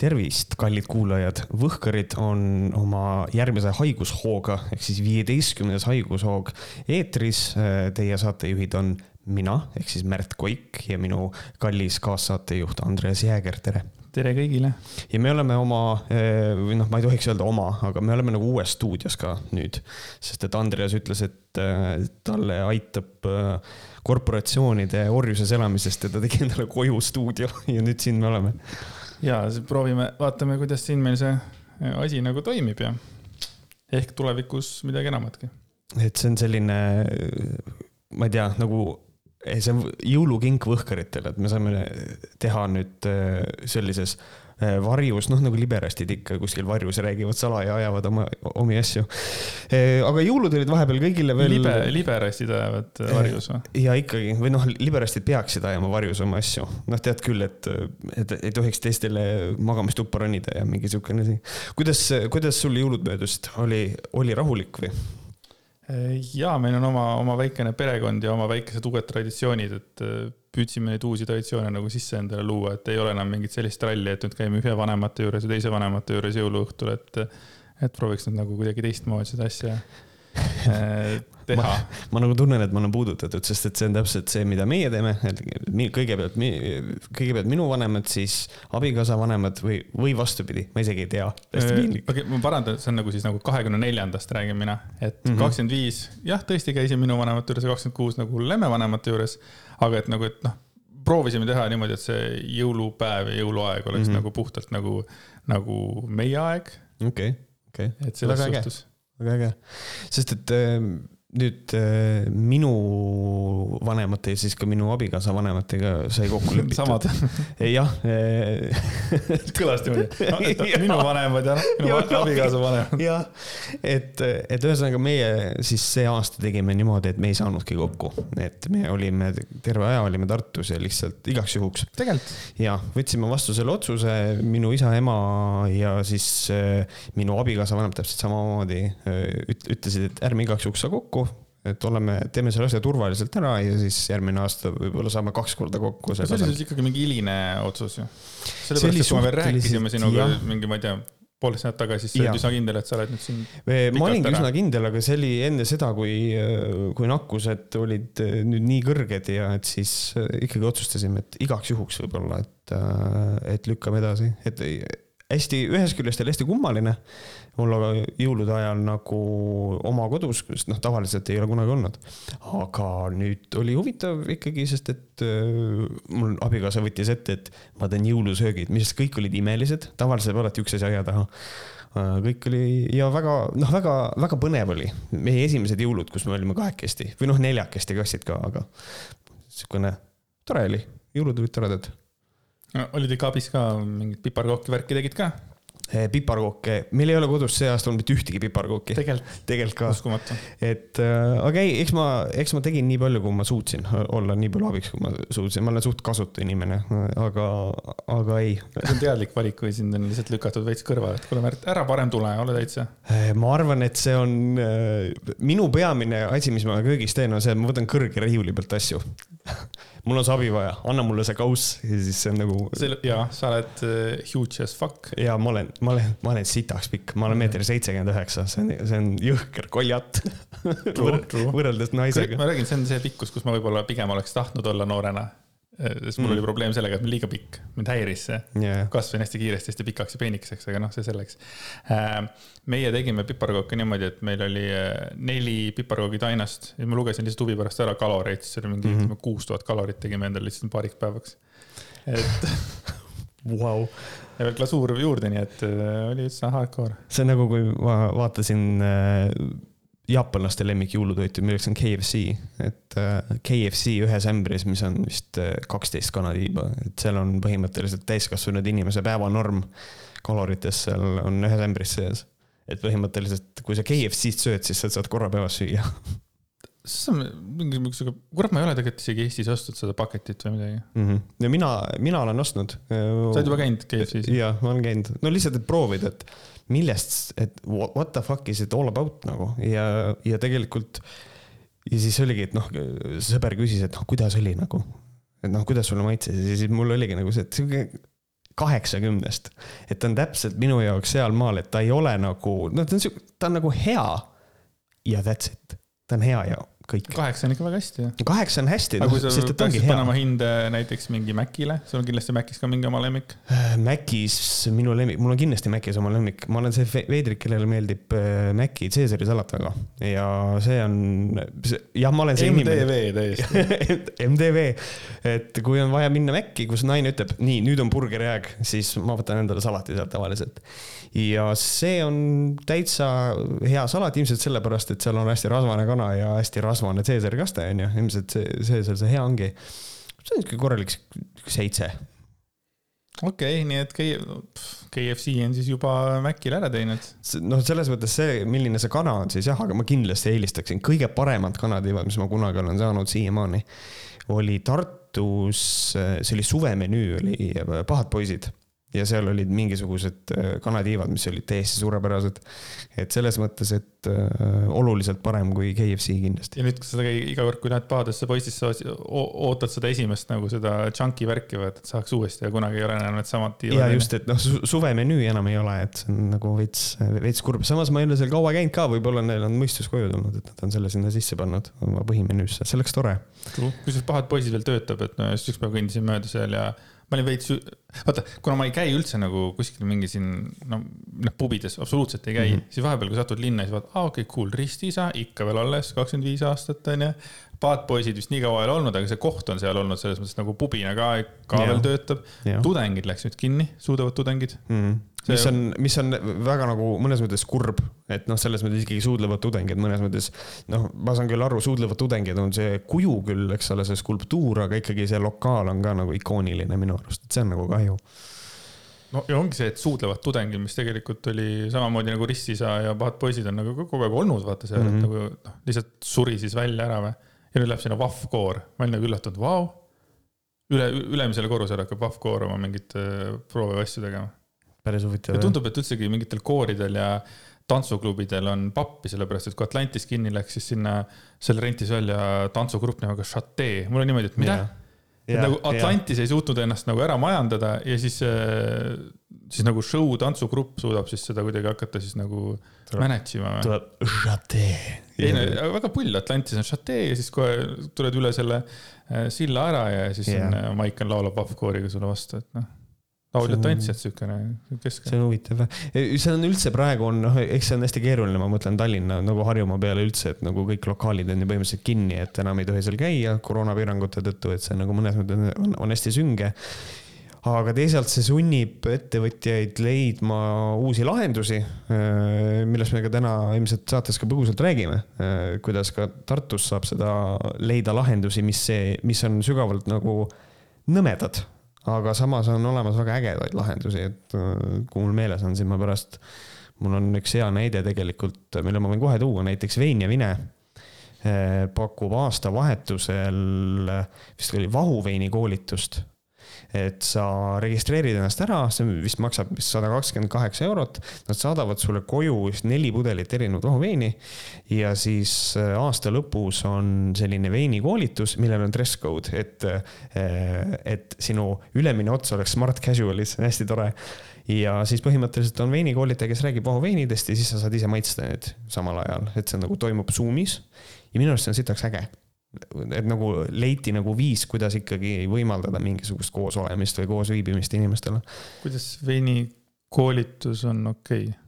tervist, kallid kuulajad, Võhkarid on oma järgmise haigushooga ehk siis viieteistkümnes haigushoog eetris. Teie saatejuhid on mina ehk siis Märt Koik ja minu kallis kaassaatejuht Andres Jääger, tere. tere kõigile. ja me oleme oma, või noh, ma ei tohiks öelda oma, aga me oleme nagu uues stuudios ka nüüd, sest et Andreas ütles, et talle aitab korporatsioonide orjuses elamisest ja ta tegi endale koju stuudio ja nüüd siin me oleme ja proovime, vaatame, kuidas siin meil see äh, asi nagu toimib ja ehk tulevikus midagi enamatki. et see on selline, ma ei tea, nagu see on jõulukink võhkaritele, et me saame teha nüüd äh, sellises varjus, noh nagu liberastid ikka kuskil varjus räägivad salaja, ajavad oma omi asju. Äh, aga jõulud olid vahepeal kõigile veel. libe, liberastid ajavad äh, varjus või? ja ikkagi, või noh, liberastid peaksid ajama varjus oma asju. noh, tead küll, et, et ei tohiks teistele magamistuppa ronida ja mingi siukene asi. kuidas, kuidas sul jõulud möödusid, oli, oli rahulik või? ja meil on oma, oma väikene perekond ja oma väikesed uued traditsioonid, et püüdsime neid uusi traditsioone nagu sisse endale luua, et ei ole enam mingit sellist ralli, et nüüd käime ühe vanemate juures ja teise vanemate juures jõuluõhtul, et, et prooviks nüüd nagu kuidagi teistmoodi seda asja teha. ma nagu tunnen, et ma olen puudutatud, sest et see on täpselt see, mida meie teeme, et kõigepealt, kõigepealt minu vanemad, siis abikaasa vanemad või, või vastupidi, ma isegi ei tea. Äh, okei okay,, ma parandan, see on nagu siis nagu kahekümne neljandast räägin mina, et mhm. kakskümmend viis, jah, tõesti käisin minu vanemate juures ja kakskümmend kuus nagu lemmevanemate juures aga et nagu, et noh, proovisime teha niimoodi, et see jõulupäev ja jõuluaeg oleks mm -hmm. nagu puhtalt nagu, nagu meie aeg. okei okay,, okei okay.. et selles suhtes. Väga äge, sest et ähm, nüüd äh, minu vanemate ja siis ka minu abikaasa vanematega sai kokku lepitud. samad. jah kõlas niimoodi no,, minu vanemad ja minu abikaasa vanemad. jah, et, et ühesõnaga meie siis see aasta tegime niimoodi, et me ei saanudki kokku, et me olime terve aja olime Tartus ja lihtsalt igaks juhuks. ja võtsime vastu selle otsuse, minu isa, ema ja siis äh, minu abikaasa vanemad täpselt samamoodi äh, ütlesid, et ärme igaks juhuks saa kokku et oleme, teeme selle asja turvaliselt ära ja siis järgmine aasta võib-olla saame kaks korda kokku. see oli siis ikkagi mingi hiline otsus ju. sellepärast, et kui me veel rääkisime sinuga mingi, ma ei tea, poolteist nädalat tagasi, siis sa olid üsna kindel, et sa oled nüüd siin. ma olingi üsna kindel, aga see oli enne seda, kui, kui nakkused olid nüüd nii kõrged ja et siis ikkagi otsustasime, et igaks juhuks võib-olla, et, et lükkame edasi, et hästi, ühest küljest oli hästi kummaline olla jõulude ajal nagu oma kodus, sest noh, tavaliselt ei ole kunagi olnud. aga nüüd oli huvitav ikkagi, sest et äh, mul abikaasa võttis ette, et ma teen jõulusöögid, mis kõik olid imelised, tavaliselt alati üksteise aia taha äh, kõik oli ja väga, noh, väga, väga põnev oli. meie esimesed jõulud, kus me olime kahekesti või noh, neljakesti kassid ka, aga sihukene tore oli, jõulud olid toredad no,. olid ikka abis ka mingit piparkooki värki tegid ka? Eh, piparkooke, meil ei ole kodus see aasta olnud mitte ühtegi piparkooki. tegelikult, ka. uskumatu. et äh, aga ei, eks ma, eks ma tegin nii palju, kui ma suutsin olla nii palju abiks, kui ma suutsin, ma olen suht kasutu inimene, aga, aga ei. see on teadlik valik või sind on lihtsalt lükatud veits kõrvale, et kuule Märt, ära parem tule, ole täitsa. Eh, ma arvan, et see on äh, minu peamine asi, mis ma köögis teen, on see, et ma võtan kõrge riiuli pealt asju mul on see abi vaja, anna mulle see kauss ja siis see on nagu. jaa, sa oled uh, huge as fuck. ja ma olen, ma olen, ma olen sitaks pikk, ma olen meeter seitsekümmend üheksa, see on, see on jõhker koljat võrreldes naisega. ma räägin, see on see pikkus, kus ma võib-olla pigem oleks tahtnud olla noorena sest mul mm. oli probleem sellega, et ma liiga pikk, mind häiris see yeah.. kasvasin hästi kiiresti, hästi pikaks ja peenikeseks, aga noh, see selleks. Äh, meie tegime piparkooke niimoodi, et meil oli äh, neli piparkoogi tainast ja ma lugesin lihtsalt huvi pärast ära kaloreid, siis oli mingi mhm. kuus mm. tuhat kalorit tegime endale lihtsalt paariks päevaks. et wow. ja veel glasuur juurde, nii et oli üldse hardcore. see on nagu, kui ma vaatasin jaapanlaste lemmik jõulutoitu, milleks on KFC, et äh, KFC ühes ämbris, mis on vist äh, kaksteist kanatiiba, et seal on põhimõtteliselt täiskasvanud inimese päevanorm kalorites seal on ühes ämbris sees. et põhimõtteliselt, kui sa KFC-st sööd, siis sa saad korra päevas süüa see on mingi mingisugune, kurat, ma ei ole tegelikult isegi Eestis ostnud seda paketit või midagi mm. -hmm. ja mina, mina olen ostnud. sa oled juba käinud KFC-s? jah, ma olen käinud, no lihtsalt, et proovida, et millest, et what the fuck is it all about nagu ja, ja tegelikult. ja siis oligi, et noh, sõber küsis, et noh, kuidas oli nagu, et noh, kuidas sulle maitses ja siis mul oligi nagu see, et sihuke kaheksakümnest. et ta on täpselt minu jaoks sealmaal, et ta ei ole nagu, no ta on siuke, ta on nagu hea. ja that's it, ta on hea ja kõik. kaheksa on ikka väga hästi ju. kaheksa on hästi. aga kui sa peaksid panema hinde näiteks mingi Macile, sul on kindlasti Macis ka mingi oma lemmik? Äh, Macis minu lemmik, mul on kindlasti Macis oma lemmik, ma olen see veidrik, kellele meeldib äh, Maci Caesari salat väga ja see on, jah, ma olen see MDV inimene. täiesti MDV, et kui on vaja minna Maci, kus naine ütleb, nii, nüüd on burgeriaeg, siis ma võtan endale salati sealt tavaliselt ja see on täitsa hea salat, ilmselt sellepärast, et seal on hästi rasvane kana ja hästi rasvane Caesari kaste on ju, ilmselt see, see seal see hea ongi. see on sihuke korralik seitse. okei okay,, nii et KFC on siis juba Macil ära teinud. noh, selles mõttes see, milline see kana on siis jah, aga ma kindlasti eelistaksin kõige paremad kanatiivad, mis ma kunagi olen saanud siiamaani, oli Tartus, see oli suvemenüü, oli Pahad poisid ja seal olid mingisugused äh, kanatiivad, mis olid täiesti suurepärased. et selles mõttes, et äh, oluliselt parem kui KFC kindlasti. ja nüüd, kui sa iga kord, kui lähed pahadesse poistisse, ootad seda esimest nagu seda chunky värki, vaata, et saaks uuesti ja kunagi ei ole enam needsamad tiivad. ja just, et noh, suvemenüü enam ei ole, et see on nagu veits, veits kurb, samas ma ei ole seal kaua käinud ka, võib-olla neil on mõistus koju tulnud, et nad on selle sinna sisse pannud oma põhimenüüsse, see oleks tore. kusjuures Pahad poisid veel töötab, et no just üks päev kõndisin mööda seal ja ma olin veits, vaata, kuna ma ei käi üldse nagu kuskil mingi siin, no, noh, pubides absoluutselt ei käi mm, -hmm. siis vahepeal, kui satud linna, siis vaatad, aa, okei okay,, cool, ristiisa, ikka veel alles, kakskümmend viis aastat, onju. paatpoisid vist nii kaua ei ole olnud, aga see koht on seal olnud selles mõttes nagu pubina ka, ka ja. veel töötab. tudengid läks nüüd kinni, suudavad tudengid mm. -hmm mis on, mis on väga nagu mõnes mõttes kurb, et noh, selles mõttes ikkagi suudlevad tudengid mõnes mõttes. noh, ma saan küll aru, suudlevad tudengid on see kuju küll, eks ole, see skulptuur, aga ikkagi see lokaal on ka nagu ikooniline minu arust, et see on nagu kahju no ja ongi see, et suudlevad tudengid, mis tegelikult oli samamoodi nagu Ristisa ja Pahad poisid on nagu kogu aeg olnud, vaata seal mm, -hmm. et mhm. nagu noh, lihtsalt suri siis välja ära või. ja nüüd läheb sinna Vahv koor, ma olin nagu üllatunud, vau. üle, ülemisele korrusele hakkab Vahv koor oma mingit äh, proove asju tegema päris huvitav. tundub, et üldsegi mingitel kooridel ja tantsuklubidel on pappi, sellepärast et kui Atlantis kinni läks, siis sinna, seal rentis välja tantsugrupp nimega Chate, mul on niimoodi, et mida yeah.? et nagu Atlantis ja. ei suutnud ennast nagu ära majandada ja siis, äh, siis nagu show tantsugrupp suudab siis seda kuidagi hakata siis nagu manage ima. tuleb Chate. ei no väga pull, Atlantis on Chate ja siis kohe tuled üle selle äh, silla ära ja siis yeah. on, äh, Maicon laulab Vahvkooriga sulle vastu, et noh lauljad, tantsijad siukene kesk. see on huvitav, see on üldse praegu on, noh, eks see on hästi keeruline, ma mõtlen Tallinna nagu Harjumaa peale üldse, et nagu kõik lokaalid on ju põhimõtteliselt kinni, et enam ei tohi seal käia koroonapiirangute tõttu, et see nagu mõnes mõttes on, on hästi sünge aga teisalt see sunnib ettevõtjaid leidma uusi lahendusi, millest me ka täna ilmselt saates ka põgusalt räägime. kuidas ka Tartus saab seda leida lahendusi, mis see, mis on sügavalt nagu nõmedad aga samas on olemas väga ägedaid lahendusi, et äh, kui mul meeles on, siis ma pärast, mul on üks hea näide tegelikult, mille ma võin kohe tuua, näiteks Vein ja Vine äh, pakub aastavahetusel, vist oli vahuveini koolitust et sa registreerid ennast ära, see vist maksab vist sada kakskümmend kaheksa eurot. Nad saadavad sulle koju vist neli pudelit erinevat vahuveini ja siis äh, aasta lõpus on selline veinikoolitus, millel on dress code, et, äh, et sinu ülemine ots oleks smart casual'is, hästi tore ja siis põhimõtteliselt on veinikoolitaja, kes räägib vahuveinidest ja siis sa saad ise maitsta need samal ajal, et see nagu toimub Zoom'is. ja minu arust see on sitaks äge et nagu leiti nagu viis, kuidas ikkagi võimaldada mingisugust koosolemist või koos viibimist inimestele. kuidas veinikoolitus on okei okay.?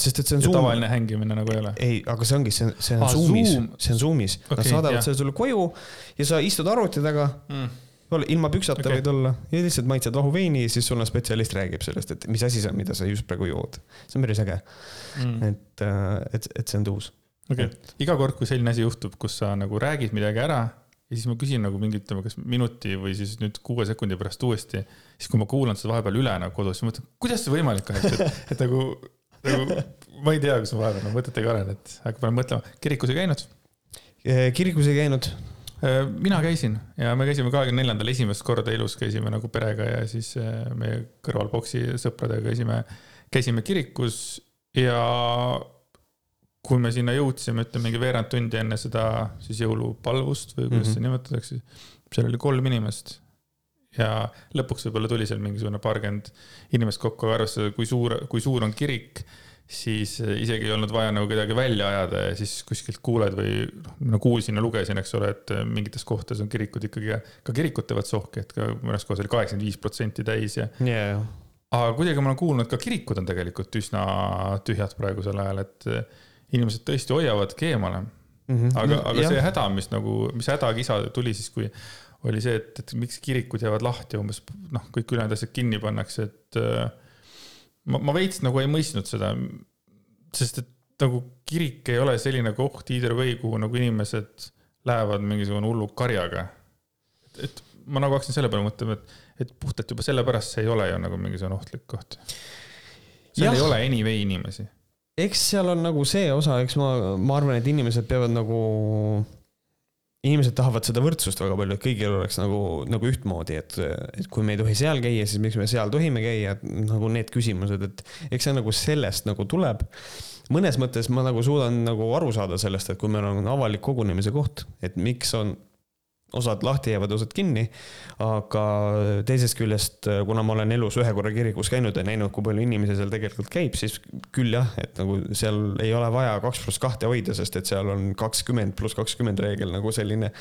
sest et see on. tavaline hängimine nagu ei ole? ei, aga see ongi, see on, see on ah, Zoom'is Zoom., see on Zoom'is okay,, nad saadavad selle sulle koju ja sa istud arvuti taga mm ilma püksata okay. võid olla ja lihtsalt maitsed vahuveini ja siis sul on spetsialist räägib sellest, et mis asi see on, mida sa just praegu jood. see on päris äge mm.. et, äh, et, et see on tuus okay., iga kord, kui selline asi juhtub, kus sa nagu räägid midagi ära ja siis ma küsin nagu mingi, ütleme, kas minuti või siis nüüd kuue sekundi pärast uuesti, siis kui ma kuulan seda vahepeal üle nagu kodus, siis mõtlen, kuidas see võimalik on, et, et, et nagu, nagu ma ei tea, kus ma vahepeal nagu mõtetega olen, et hakkan peale mõtlema. kirikus ei käinud? kirikus ei käinud? mina käisin ja me käisime kahekümne neljandal esimest korda elus käisime nagu perega ja siis meie kõrval boksi sõpradega käisime, käisime kirikus ja kui me sinna jõudsime, ütleme mingi veerand tundi enne seda siis jõulupalvust või kuidas mm -hmm. seda nimetatakse, seal oli kolm inimest. ja lõpuks võib-olla tuli seal mingisugune paarkümmend inimest kokku, aga arvestada, kui suur, kui suur on kirik, siis isegi ei olnud vaja nagu kedagi välja ajada ja siis kuskilt kuuled või noh, ma kuulsin ja lugesin, eks ole, et mingites kohtades on kirikud ikkagi, ka kirikud teevad sohki, et ka mõnes kohas oli kaheksakümmend viis protsenti täis ja yeah.. aga kuidagi ma olen kuulnud, ka kirikud on tegelikult üsna tühjad praegusel ajal, et inimesed tõesti hoiavadki eemale mm. -hmm. aga, aga ja. see häda, mis nagu, mis hädakisa tuli siis, kui oli see, et, et miks kirikud jäävad lahti, umbes noh, kõik ülejäänud asjad kinni pannakse, et äh, ma, ma veits nagu ei mõistnud seda. sest et nagu kirik ei ole selline koht either way, kuhu nagu inimesed lähevad mingisugune hullu karjaga. et ma nagu hakkasin selle peale mõtlema, et, et puhtalt juba sellepärast see ei ole ju nagu mingisugune ohtlik koht. seal ja. ei ole anyway inimesi. Eks seal on nagu see osa, eks ma, ma arvan, et inimesed peavad nagu inimesed tahavad seda võrdsust väga palju, et kõigil oleks nagu, nagu ühtmoodi, et, et kui me ei tohi seal käia, siis miks me seal tohime käia, nagu need küsimused, et eks see nagu sellest nagu tuleb. mõnes mõttes ma nagu suudan nagu aru saada sellest, et kui meil on avalik kogunemise koht, et miks on osad lahti jäävad, osad kinni. aga teisest küljest, kuna ma olen elus ühe korra kirikus käinud ja näinud, kui palju inimesi seal tegelikult käib, siis küll jah, et nagu seal ei ole vaja kaks pluss kahte hoida, sest et seal on kakskümmend pluss kakskümmend reegel nagu selline.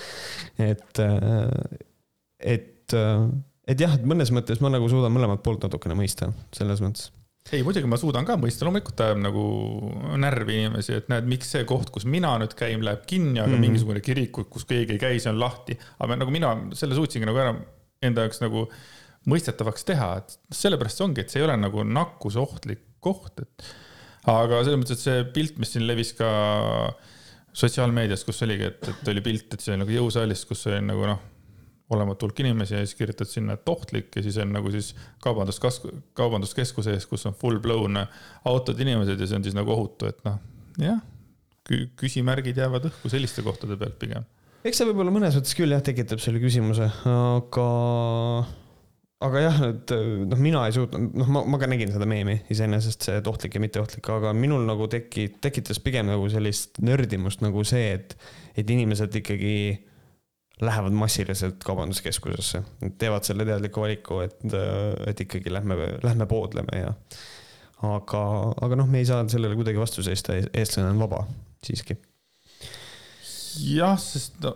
et, et, et jah, et mõnes mõttes ma nagu suudan mõlemat poolt natukene mõista, selles mõttes ei, muidugi ma suudan ka mõista, loomulikult ajab nagu närvi inimesi, et näed, miks see koht, kus mina nüüd käin, läheb kinni, aga mm mingisugune kirik, kus keegi ei käi, see on lahti. aga nagu mina selle suutsingi nagu ära enda jaoks nagu mõistetavaks teha, et sellepärast see ongi, et see ei ole nagu nakkusohtlik koht, et. aga selles mõttes, et see pilt, mis siin levis ka sotsiaalmeedias, kus oligi, et, et oli pilt, et see oli nagu jõusaalis, kus oli nagu noh olematu hulk inimesi ja siis kirjutad sinna, et ohtlik ja siis on nagu siis kaubanduskas-, kaubanduskeskuse ees, kus on full blown autod, inimesed ja see on siis nagu ohutu, et noh, jah, küsimärgid jäävad õhku selliste kohtade pealt pigem. eks see võib-olla mõnes mõttes küll jah, tekitab selle küsimuse, aga, aga jah, et noh, mina ei suutnud, noh, ma, ma ka nägin seda meemi iseenesest, see, et ohtlik ja mitteohtlik, aga minul nagu teki-, tekitas pigem nagu sellist nördimust nagu see, et, et inimesed ikkagi lähevad massiliselt kaubanduskeskusesse, teevad selle teadliku valiku, et, et ikkagi lähme, lähme poodleme ja. aga, aga noh, me ei saa sellele kuidagi vastu seista, eestlane on vaba siiski. jah, sest no,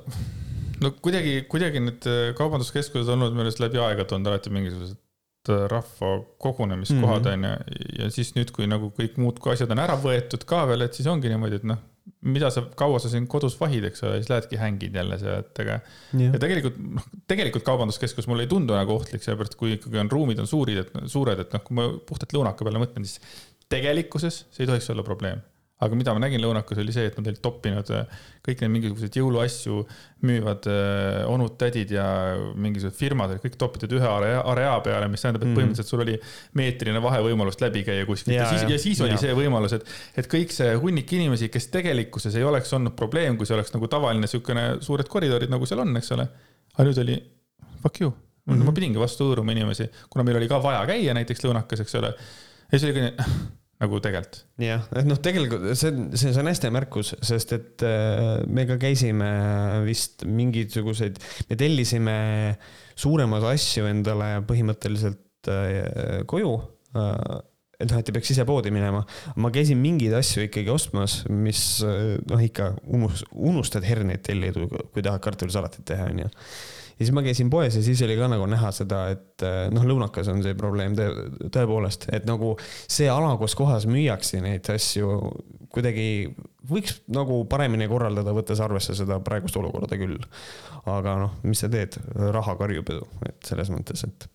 no kuidagi, kuidagi need kaubanduskeskused olnud arust läbi aegade olnud alati mingisugused rahva kogunemiskohad mhm. on mm -hmm. ju, ja siis nüüd, kui nagu kõik muud asjad on ära võetud ka veel, et siis ongi niimoodi, et noh mida sa, kaua sa siin kodus vahid, eks ole, siis lähedki hängid jälle seal, et aga. ja tegelikult, noh, tegelikult kaubanduskeskus mulle ei tundu nagu ohtlik, sellepärast kui ikkagi on ruumid on suurid, et suured, et noh, kui ma puhtalt lõunaka peale mõtlen, siis tegelikkuses see ei tohiks olla probleem aga mida ma nägin lõunakas, oli see, et nad olid toppinud äh, kõik need mingisuguseid jõuluasju müüvad äh, onud-tädid ja mingisugused firmad olid kõik topitud ühe area, peale, mis tähendab, et mhm. põhimõtteliselt sul oli meetrine vahevõimalust läbi käia kuskilt ja, ja siis, ja siis oli ja. see võimalus, et, et kõik see hunnik inimesi, kes tegelikkuses ei oleks olnud probleem, kui see oleks nagu tavaline niisugune suured koridorid, nagu seal on, eks ole. aga nüüd oli fuck you ma pidingi vastu hõõruma inimesi, kuna meil oli ka vaja käia näiteks lõunakas, eks ole. ja siis oli ka nagu tegelikult. jah, et noh, tegelikult see, see, see on hästi märkus, sest et äh, me ka käisime vist mingisuguseid, me tellisime suuremaid asju endale põhimõtteliselt äh, koju äh, et noh, et ei peaks ise poodi minema. ma käisin mingeid asju ikkagi ostmas, mis noh, ikka unus-, unustad herneid tellida, kui tahad kartulisalatit teha, onju ja siis ma käisin poes ja siis oli ka nagu näha seda, et eh, noh, lõunakas on see probleem tõepoolest, et nagu see ala, kus kohas müüakse neid asju, kuidagi võiks nagu paremini korraldada, võttes arvesse seda praegust olukorda küll. aga noh, mis sa teed, raha karjub ju, et selles mõttes, et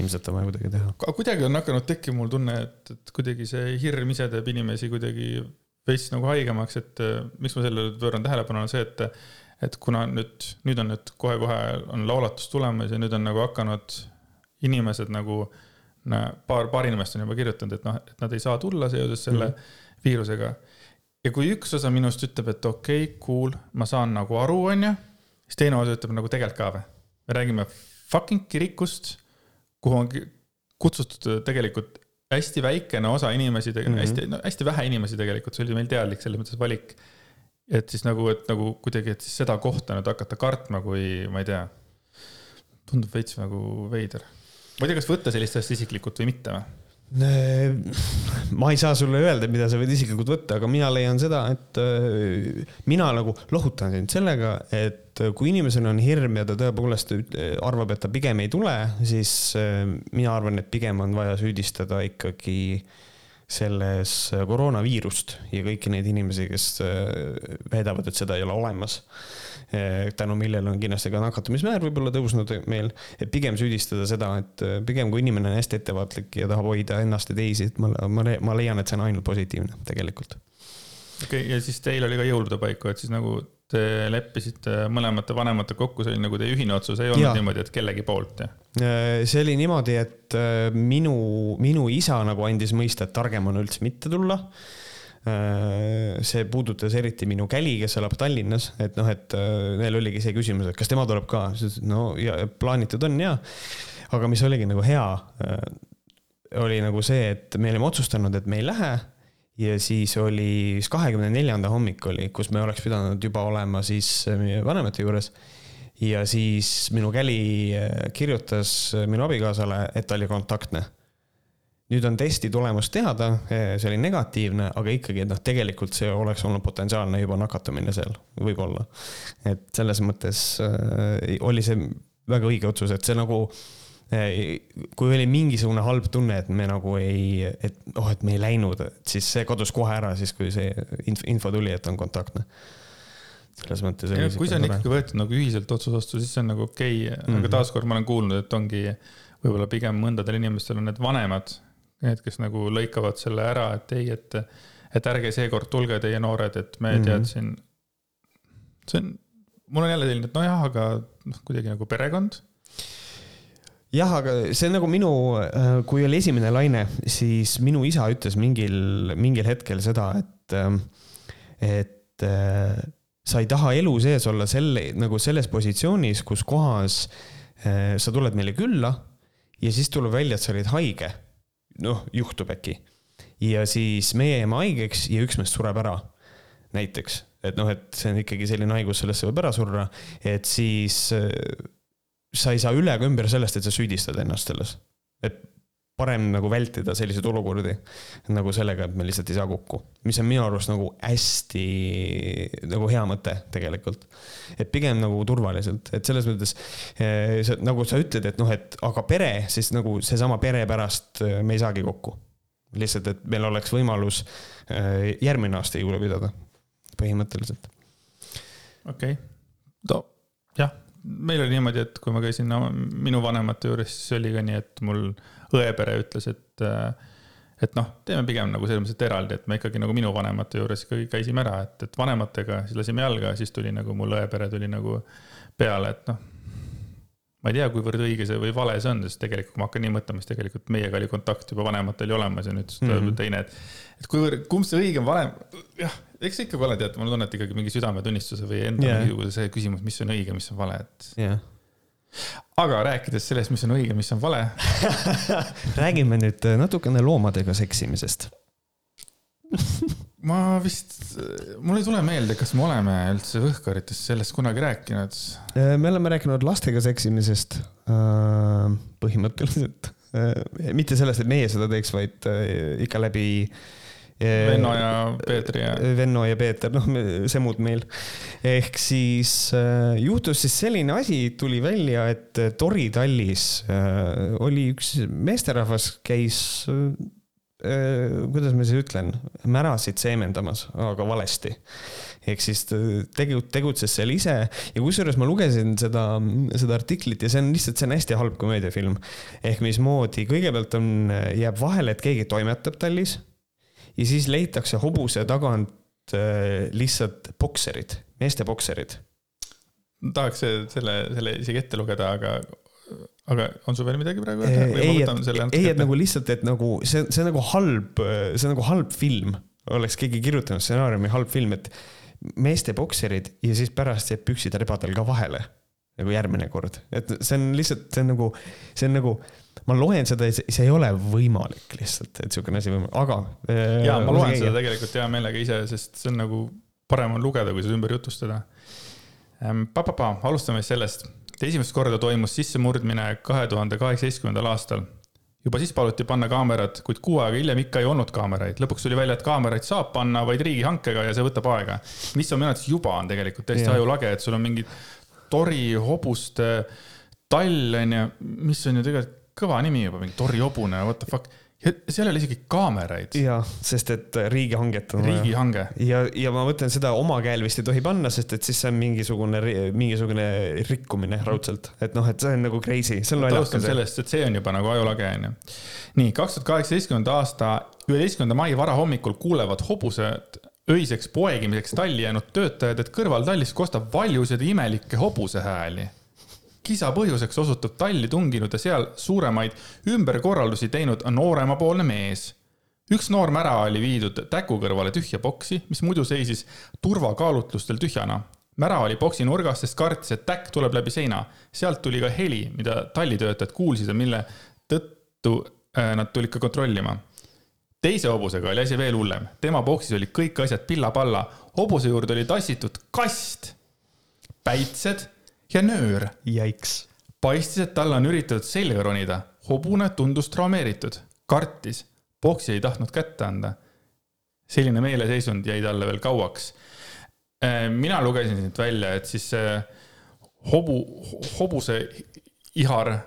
ilmselt on vaja kuidagi teha. kuidagi on hakanud tekkima mul tunne, et, et kuidagi see hirm ise teeb inimesi kuidagi veits nagu haigemaks, et miks ma sellele pööran tähelepanu, on see, et et kuna nüüd, nüüd on nüüd kohe-kohe on laulatus tulemas ja nüüd on nagu hakanud inimesed nagu, paar, paar inimest on juba kirjutanud, et noh, et nad ei saa tulla seoses selle mm -hmm. viirusega. ja kui üks osa minust ütleb, et okei okay,, cool, ma saan nagu aru, onju, siis teine osa ütleb nagu tegelikult ka või. me räägime fucking kirikust, kuhu on kutsutud tegelikult hästi väikene osa inimesi mm, -hmm. hästi, no hästi vähe inimesi tegelikult, see oli meil teadlik selles mõttes valik et siis nagu, et nagu kuidagi, et siis seda kohta nüüd hakata kartma, kui ma ei tea, tundub veits nagu veider. ma ei tea, kas võtta sellist asja isiklikult või mitte või? ma ei saa sulle öelda, mida sa võid isiklikult võtta, aga mina leian seda, et äh, mina nagu lohutan sind sellega, et kui inimesel on hirm ja ta tõepoolest arvab, et ta pigem ei tule, siis äh, mina arvan, et pigem on vaja süüdistada ikkagi selles koroonaviirust ja kõiki neid inimesi, kes äh, väidavad, et seda ei ole olemas Eh, tänu millele on kindlasti ka nakatumismäär võib-olla tõusnud meil. et pigem süüdistada seda, et pigem kui inimene on hästi ettevaatlik ja tahab hoida ennast ja teisi, et ma, ma, ma leian, et see on ainult positiivne tegelikult. okei okay,, ja siis teil oli ka jõulude paiku, et siis nagu te leppisite mõlemate vanemate kokku, see oli nagu teie ühine otsus, ei olnud ja. niimoodi, et kellegi poolt, jah? Eh, see oli niimoodi, et minu, minu isa nagu andis mõista, et targem on üldse mitte tulla Äh, see puudutas eriti minu käli, kes elab Tallinnas, et noh, et äh, neil oligi see küsimus, et kas tema tuleb ka, no ja plaanitud on ja. aga mis oligi nagu hea, äh, oli nagu see, et me olime otsustanud, et me ei lähe. Ja siis oli siis kahekümne neljanda hommik oli, kus me oleks pidanud juba olema siis meie vanemate juures ja siis minu käli kirjutas minu abikaasale, et ta oli kontaktne nüüd on testi tulemus teada, see oli negatiivne, aga ikkagi, et noh, tegelikult see oleks olnud potentsiaalne juba nakatumine seal, võib-olla. et selles mõttes äh, oli see väga õige otsus, et see nagu äh,, kui oli mingisugune halb tunne, et me nagu ei, et oh, et me ei läinud, siis see kadus kohe ära, siis kui see info, info tuli, et on kontaktne selles mõttes. kui see on ikkagi võetud nagu ühiselt otsus vastu, siis see on nagu okei okay. mm, -hmm. aga mhm. taaskord ma olen kuulnud, et ongi võib-olla pigem mõndadel inimestel on need vanemad need, kes nagu lõikavad selle ära, et ei, et, et ärge seekord tulge, teie noored, et me mm -hmm. tead siin. see on, mul on jälle selline, et nojah, aga noh, kuidagi nagu perekond jah, aga see on nagu minu, äh, kui oli esimene laine, siis minu isa ütles mingil, mingil hetkel seda, et, äh, et äh, sa ei taha elu sees olla selle, nagu selles positsioonis, kus kohas sa tuled meile külla ja siis tuleb välja, et sa olid haige noh, juhtub äkki. ja siis meie jääme haigeks ja üks meist sureb ära, näiteks. et noh, et see on ikkagi selline haigus, sellesse võib ära surra, et siis äh, sa ei saa üle ega ümber sellest, et sa süüdistad ennast selles. et parem nagu vältida selliseid olukordi nagu sellega, et me lihtsalt ei saa kokku, mis on minu arust nagu hästi nagu hea mõte tegelikult. et pigem nagu turvaliselt, et selles mõttes eh, nagu sa ütled, et noh, et aga pere, siis nagu seesama pere pärast eh, me ei saagi kokku. lihtsalt, et meil oleks võimalus eh, järgmine aasta jõule pidada, põhimõtteliselt. okei okay., no jah, meil oli niimoodi, et kui ma käisin no, minu vanemate juures, siis oli ka nii, et mul õepere ütles, et, et noh, teeme pigem nagu selles mõttes, et eraldi, et me ikkagi nagu minu vanemate juures ikkagi käisime ära, et, et vanematega, siis lasime jalga, siis tuli nagu mul õepere tuli nagu peale, et noh. Ma ei tea, kuivõrd õige see või vale see on, sest tegelikult, kui ma hakkan nii mõtlema, siis tegelikult meiega oli kontakt juba vanematel ju olemas ja nüüd mm -hmm. teine, et. et kuivõrd, kumb see õige on, vanem, jah, eks ikkagi vale tead, mul on tunne, et ikkagi mingi südametunnistuse või enda yeah. mingisuguse see küsimus, mis on õige, mis on vale, et yeah aga rääkides sellest, mis on õige, mis on vale räägime nüüd natukene loomadega seksimisest ma vist, mul ei tule meelde, kas me oleme üldse Võhkarites sellest kunagi rääkinud. Äh, me oleme rääkinud lastega seksimisest äh, põhimõtteliselt. Äh, mitte sellest, et meie seda teeks, vaid ikka läbi Venno ja Peetri ja. Venno ja Peeter, noh, semud meil. ehk siis juhtus siis selline asi, tuli välja, et Tori tallis oli üks meesterahvas, käis kuidas ma siis ütlen, märasid seemendamas, aga valesti ehk siis tegu-, tegutses seal ise ja kusjuures ma lugesin seda, seda artiklit ja see on lihtsalt, see on hästi halb komöödiafilm. ehk mismoodi, kõigepealt on, jääb vahele, et keegi toimetab tallis ja siis leitakse hobuse tagant äh, lihtsalt bokserid, meeste bokserid. tahaks selle, selle isegi ette lugeda, aga, aga on sul veel midagi praegu öelda? ei, et, ei, et nagu lihtsalt, et nagu see, see on nagu halb, see nagu halb film, oleks keegi kirjutanud stsenaariumi halb film, et meeste bokserid ja siis pärast jääb püksid rebadel ka vahele nagu järgmine kord, et see on lihtsalt, see on nagu, see on nagu ma loen seda see ei ole võimalik lihtsalt, et sihukene asi võimalik, aga. Äh, ja ma loen seda tegelikult hea meelega ise, sest see on nagu parem on lugeda, kui seda ümber jutustada. Pa-pa-pa, alustame siis sellest. Esimest korda toimus sissemurdmine kahe tuhande kaheksateistkümnendal aastal. juba siis paluti panna kaamerad, kuid kuu aega hiljem ikka ei olnud kaameraid. lõpuks tuli välja, et kaameraid saab panna vaid riigihankega ja see võtab aega. mis on minu arvates juba on tegelikult täiesti ajulage, et sul on mingid tori hobuste tall on ju, mis on ju tegelikult kõva nimi juba, mingi Tori hobune, what the fuck seal ei ole isegi kaameraid. ja, sest et riigihanget on vaja. riigihange. ja, ja ma mõtlen seda oma käel vist ei tohi panna, sest et siis see on mingisugune, mingisugune rikkumine raudselt, et noh, et see on nagu crazy, see on naljakas. alustame sellest, et see on juba nagu ajulage onju. nii, kaks tuhat kaheksateistkümnenda aasta üheteistkümnenda mai varahommikul kuulevad hobused öiseks poegimiseks talli jäänud töötajad, et kõrval tallis kostab valjuseid imelikke hobuse hääli kisa põhjuseks osutub talli tunginud ja seal suuremaid ümberkorraldusi teinud nooremapoolne mees. üks noorm ära oli viidud täku kõrvale tühja boksi, mis muidu seisis turvakaalutlustel tühjana. mära oli boksi nurgas, sest kartis, et täkk tuleb läbi seina. sealt tuli ka heli, mida tallitöötajad kuulsid ja mille tõttu äh, nad tulid ka kontrollima teise hobusega oli asi veel hullem, tema boksis olid kõik asjad pilla-palla, hobuse juurde oli tassitud kast, päitsed ja nöör. Jaiks. paistis, et talle on üritatud selga ronida. hobune tundus traumeeritud, kartis, boksi ei tahtnud kätte anda. selline meeleseisund jäi talle veel kauaks. Äh, mina lugesin siit välja, et siis see hobu, hobuse ihar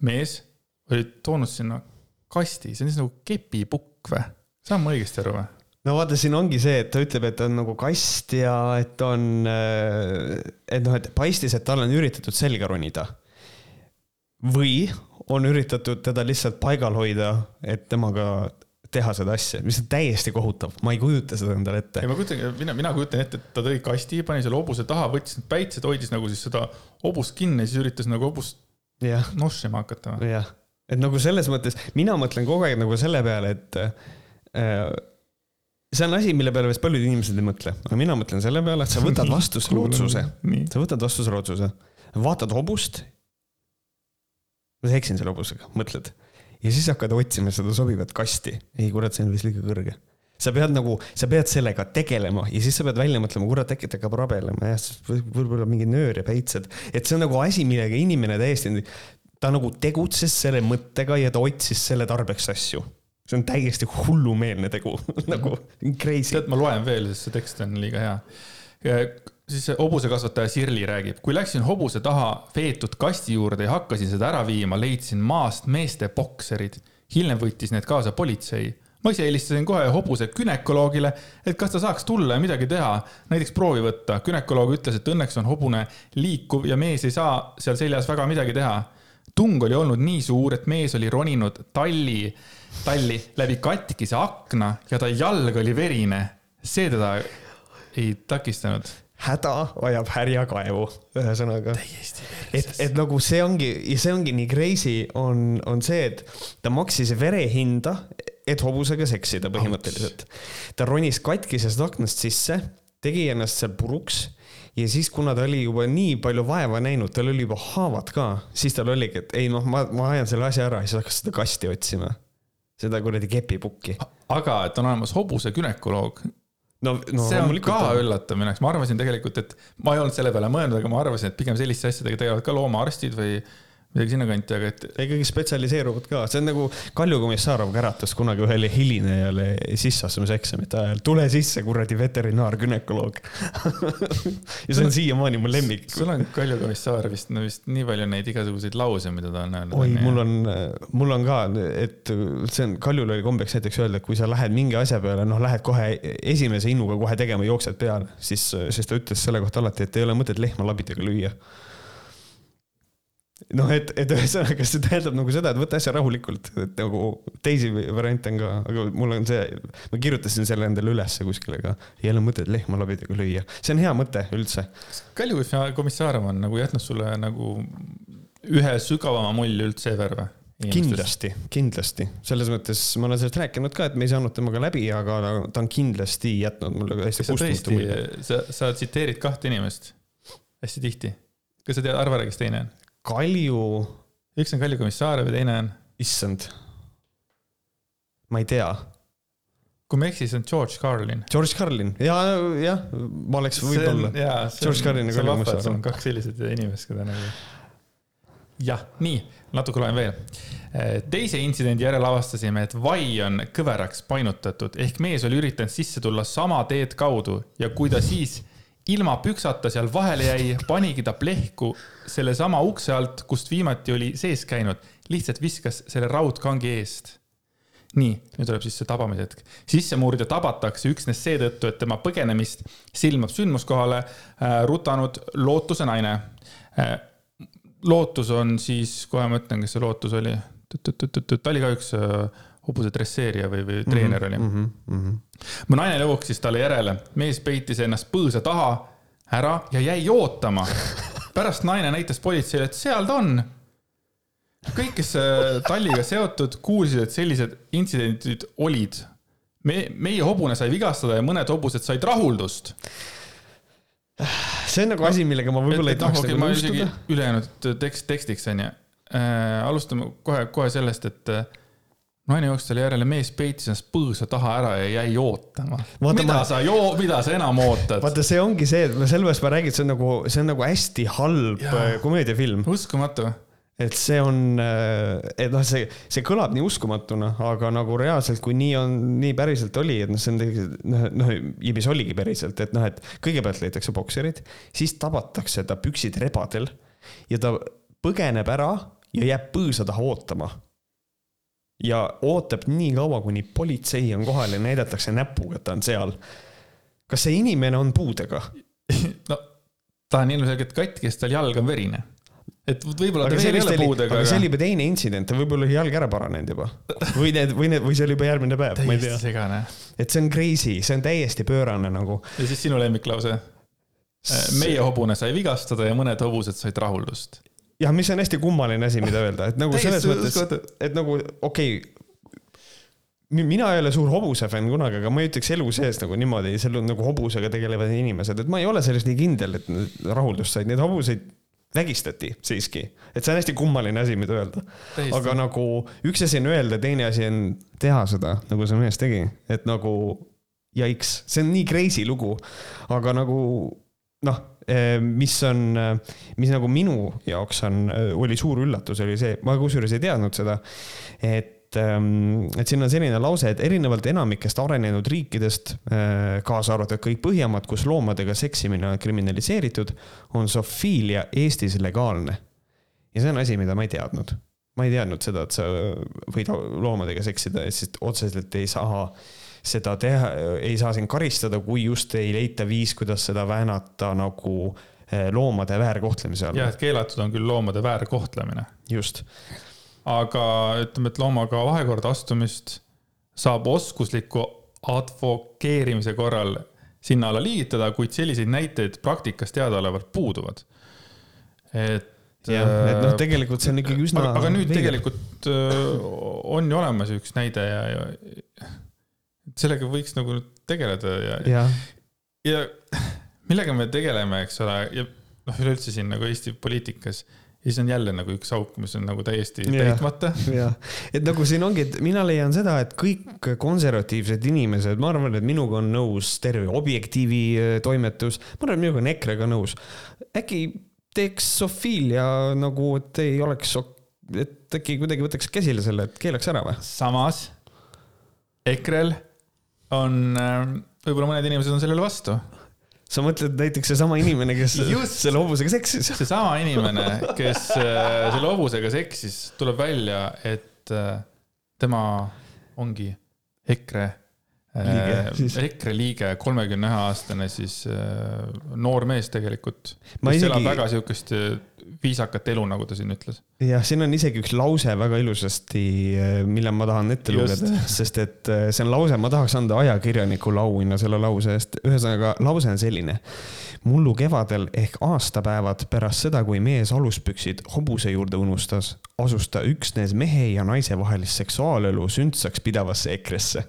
mees oli toonud sinna kasti, see on siis nagu kepipukk või? saan ma õigesti aru või? No vaata, siin ongi see, et ta ütleb, et on nagu kast ja et on, äh, et noh, et paistis, et talle on üritatud selga ronida. või on üritatud teda lihtsalt paigal hoida, et temaga teha seda asja, mis on täiesti kohutav, ma ei kujuta seda endale ette. ei, ma kujutan, mina, mina kujutan ette, et ta tõi kasti, pani selle hobuse taha, võttis need päitsed, hoidis nagu siis seda hobust kinni, siis üritas nagu hobust nossima hakata. jah, et nagu selles mõttes, mina mõtlen kogu aeg nagu selle peale, et äh, see on asi, mille peale vist paljud inimesed ei mõtle, aga mina mõtlen selle peale, et sa võtad vastu selle otsuse, sa võtad vastu selle otsuse, vaatad hobust. ma eksin selle hobusega, mõtled. Ja siis hakkad otsima seda sobivat kasti. ei, kurat, see on vist liiga kõrge. sa pead nagu, sa pead sellega tegelema ja siis sa pead välja mõtlema, kurat, äkki ta hakkab rabelema, jah, võib-olla mingi nöör ja päitsed, et see on nagu asi, millega inimene täiesti, ta nagu tegutses selle mõttega ja ta otsis selle tarbeks asju see on täiesti hullumeelne tegu nagu crazy. tead, ma loen veel, sest see tekst on liiga hea. siis hobusekasvataja Sirli räägib, kui läksin hobuse taha veetud kasti juurde ja hakkasin seda ära viima, leidsin maast meeste bokserid. hiljem võttis need kaasa politsei ma ise helistasin kohe hobuse gümnakoloogile, et kas ta saaks tulla ja midagi teha, näiteks proovi võtta. gümnakoloog ütles, et õnneks on hobune liikuv ja mees ei saa seal seljas väga midagi teha. tung oli olnud nii suur, et mees oli roninud talli talli läbi katkise akna ja ta jalg oli verine. see teda ei takistanud häda ajab härja kaevu, ühesõnaga. et, et nagu see ongi, ja see ongi nii crazy, on, on see, et ta maksis verehinda, et hobusega seksida põhimõtteliselt. ta ronis katkisest aknast sisse, tegi ennast seal puruks ja siis, kuna ta oli juba nii palju vaeva näinud, tal oli juba haavad ka, siis tal oligi, et ei noh, ma, ma ajan selle asja ära siis hakkas seda kasti otsima seda kuradi kepipukki. aga et on olemas hobuse gümnakoloog. no, no see on ka on. jaoks, ma arvasin tegelikult, et ma ei olnud selle peale mõelnud, aga ma arvasin, et pigem selliste asjadega tegelevad ka loomaarstid või midagi sinnakanti, aga et. ikkagi spetsialiseeruvad ka, see on nagu Kalju Komissarov käratas kunagi ühele hilinejale sisseastumiseksamite ajal, tule sisse, kuradi veterinaar-gümnakoloog ja see on siiamaani mu lemmik. sul on Kalju Komissar vist, no vist nii palju neid igasuguseid lause, mida ta on öelnud. oi, mul on, mul on ka, et see on, Kaljul oli kombeks näiteks öelda, et kui sa lähed mingi asja peale, noh, lähed kohe esimese innuga kohe tegema, jooksed peale, siis, siis ta ütles selle kohta alati, et ei ole mõtet lehma labidega lüüa noh, et, et ühesõnaga see tähendab nagu seda, et võta asja rahulikult, et nagu teisi variante on ka, aga mul on see, ma kirjutasin selle endale ülesse kuskile ka. ei ole mõtet lehma labidega lüüa, see on hea mõte üldse. Kalju Komissarov on nagu jätnud sulle nagu ühe sügavama mulje üldse ever või? kindlasti, kindlasti, selles mõttes ma olen sellest rääkinud ka, et me ei saanud temaga läbi, aga ta on kindlasti jätnud mulle hästi kustumatu mulje. sa, sa tsiteerid kahte inimest hästi tihti. kas sa tead, arva ära, kes teine on? Kalju. üks on Kalju Komissarov ja teine on? issand. ma ei tea. kui ma ei eksi, see on George Carlin. George Carlin ja, jah, ma oleks võib-olla. George Carlin ja Kalju Komissarov. kaks sellised inimest, keda nagu jah, nii, natuke loen veel. teise intsidendi järel avastasime, et vai on kõveraks painutatud ehk mees oli üritanud sisse tulla sama teed kaudu ja kui ta siis ilma püksata seal vahele jäi, panigi ta plehku sellesama ukse alt, kust viimati oli sees käinud, lihtsalt viskas selle raudkangi eest. nii, nüüd tuleb siis see tabamise hetk. sissemurdja tabatakse üksnes seetõttu, et tema põgenemist silmab sündmuskohale äh, rutanud lootuse naine äh, lootus on siis, kohe ma ütlen, kes see lootus oli. ta oli ka üks äh, hobuse dresseerija või, või treener oli mu naine jooksis talle järele, mees peitis ennast põõsa taha ära ja jäi ootama. pärast naine näitas politseile, et seal ta on. kõik, kes äh, talliga seotud, kuulsid, et sellised intsidendid olid. me, meie hobune sai vigastada ja mõned hobused said rahuldust see on nagu asi, millega ma võib-olla ei tahaks nagu nõustuda. ülejäänud tekst, tekstiks on ju äh,. alustame kohe, kohe sellest, et äh, naine jooksis talle järele, mees peitis ennast põõsa taha ära ja jäi ootama. mida ma... sa joo-, mida sa enam ootad? vaata, see ongi see, et sellepärast ma räägin, et see on nagu, see on nagu hästi halb. Äh, komöödiafilm. uskumatu et see on, äh, et noh, see, see kõlab nii uskumatuna, aga nagu reaalselt, kui nii on, nii päriselt oli, et noh, see on tegelikult noh, noh, ja mis oligi päriselt, et noh, et kõigepealt leitakse bokserid, siis tabatakse ta püksid rebadel ja ta põgeneb ära ja jääb põõsa taha ootama. Ja ootab nii kaua, kuni politsei on kohal ja näidatakse näpuga, et ta on seal. kas see inimene on puudega? no ta on ilmselgelt katki, sest tal jalg on verine et võib-olla ta veel ei ole puudega. aga see oli juba teine intsident, võib-olla oli jalg ära paranenud juba. või need, või need, või see oli juba järgmine päev, ma ei tea. segane. et see on crazy, see on täiesti pöörane nagu. ja siis sinu lemmiklause. meie hobune sai vigastada ja mõned hobused said rahuldust. Jah, mis on hästi kummaline asi, mida öelda, et nagu selles mõttes, et nagu okei okay, mina ei ole suur hobuse fänn kunagi, aga ma ei ütleks elu sees nagu niimoodi, seal on nagu hobusega tegelevad inimesed, et ma ei ole selles nii kindel, et rahuldust said, neid hobuseid vägistati siiski, et see on hästi kummaline asi, mida öelda. aga nagu üks asi on öelda, teine asi on teha seda, nagu see mees tegi, et nagu jaiks, see on nii crazy lugu, aga nagu noh, mis on, mis nagu minu jaoks on, oli suur üllatus, oli see, ma kusjuures ei teadnud seda, et et, ähm, et siin on selline lause, et erinevalt enamikest arenenud riikidest, äh, kaasa arvatud kõik Põhjamaad, kus loomadega seksimine on kriminaliseeritud, on sofiilia Eestis legaalne. ja see on asi, mida ma ei teadnud. ma ei teadnud seda, et sa võid loomadega seksida siis otseselt ei saa seda teha, ei saa sind karistada, kui just ei leita viis, kuidas seda väänata nagu äh, loomade väärkohtlemise all. jah, et keelatud on küll loomade väärkohtlemine. just aga ütleme, et loomaga vahekorda astumist saab oskusliku advokeerimise korral sinna alla liigitada, kuid selliseid näiteid praktikas teadaolevalt puuduvad. et. jah, et noh, tegelikult see on ikkagi üsna. aga nüüd veeleb. tegelikult on ju olemas üks näide ja, ja sellega võiks nagu tegeleda ja, ja., ja millega me tegeleme, eks ole, ja noh, üleüldse siin nagu Eesti poliitikas ja siis on jälle nagu üks auk, mis on nagu täiesti ja, täitmata. jah, et nagu siin ongi, et mina leian seda, et kõik konservatiivsed inimesed, ma arvan, et minuga on nõus terve Objektiivi äh, toimetus, ma arvan, et minuga on EKRE-ga nõus. äkki teeks Sofilia nagu, et ei oleks, et äkki kuidagi võtaks käsile selle, et keelaks ära või? samas EKRE-l on, äh, võib-olla mõned inimesed on sellele vastu sa mõtled näiteks seesama inimene, kes Just. selle hobusega seksis? seesama inimene, kes äh, selle hobusega seksis, tuleb välja, et äh, tema ongi EKRE liige, EKRE liige, kolmekümne ühe aastane siis äh, noor mees tegelikult. kes isegi... elab väga siukest äh, viisakat elu, nagu ta siin ütles. jah, siin on isegi üks lause väga ilusasti, äh, mille ma tahan ette lugeda, sest et see on lause, ma tahaks anda ajakirjanikule auhinna selle lause eest. ühesõnaga, lause on selline. mullu kevadel ehk aastapäevad pärast seda, kui mees aluspüksid hobuse juurde unustas, asus ta üksnes mehe ja naise vahelist seksuaalelu sündsaks pidavasse EKRE-sse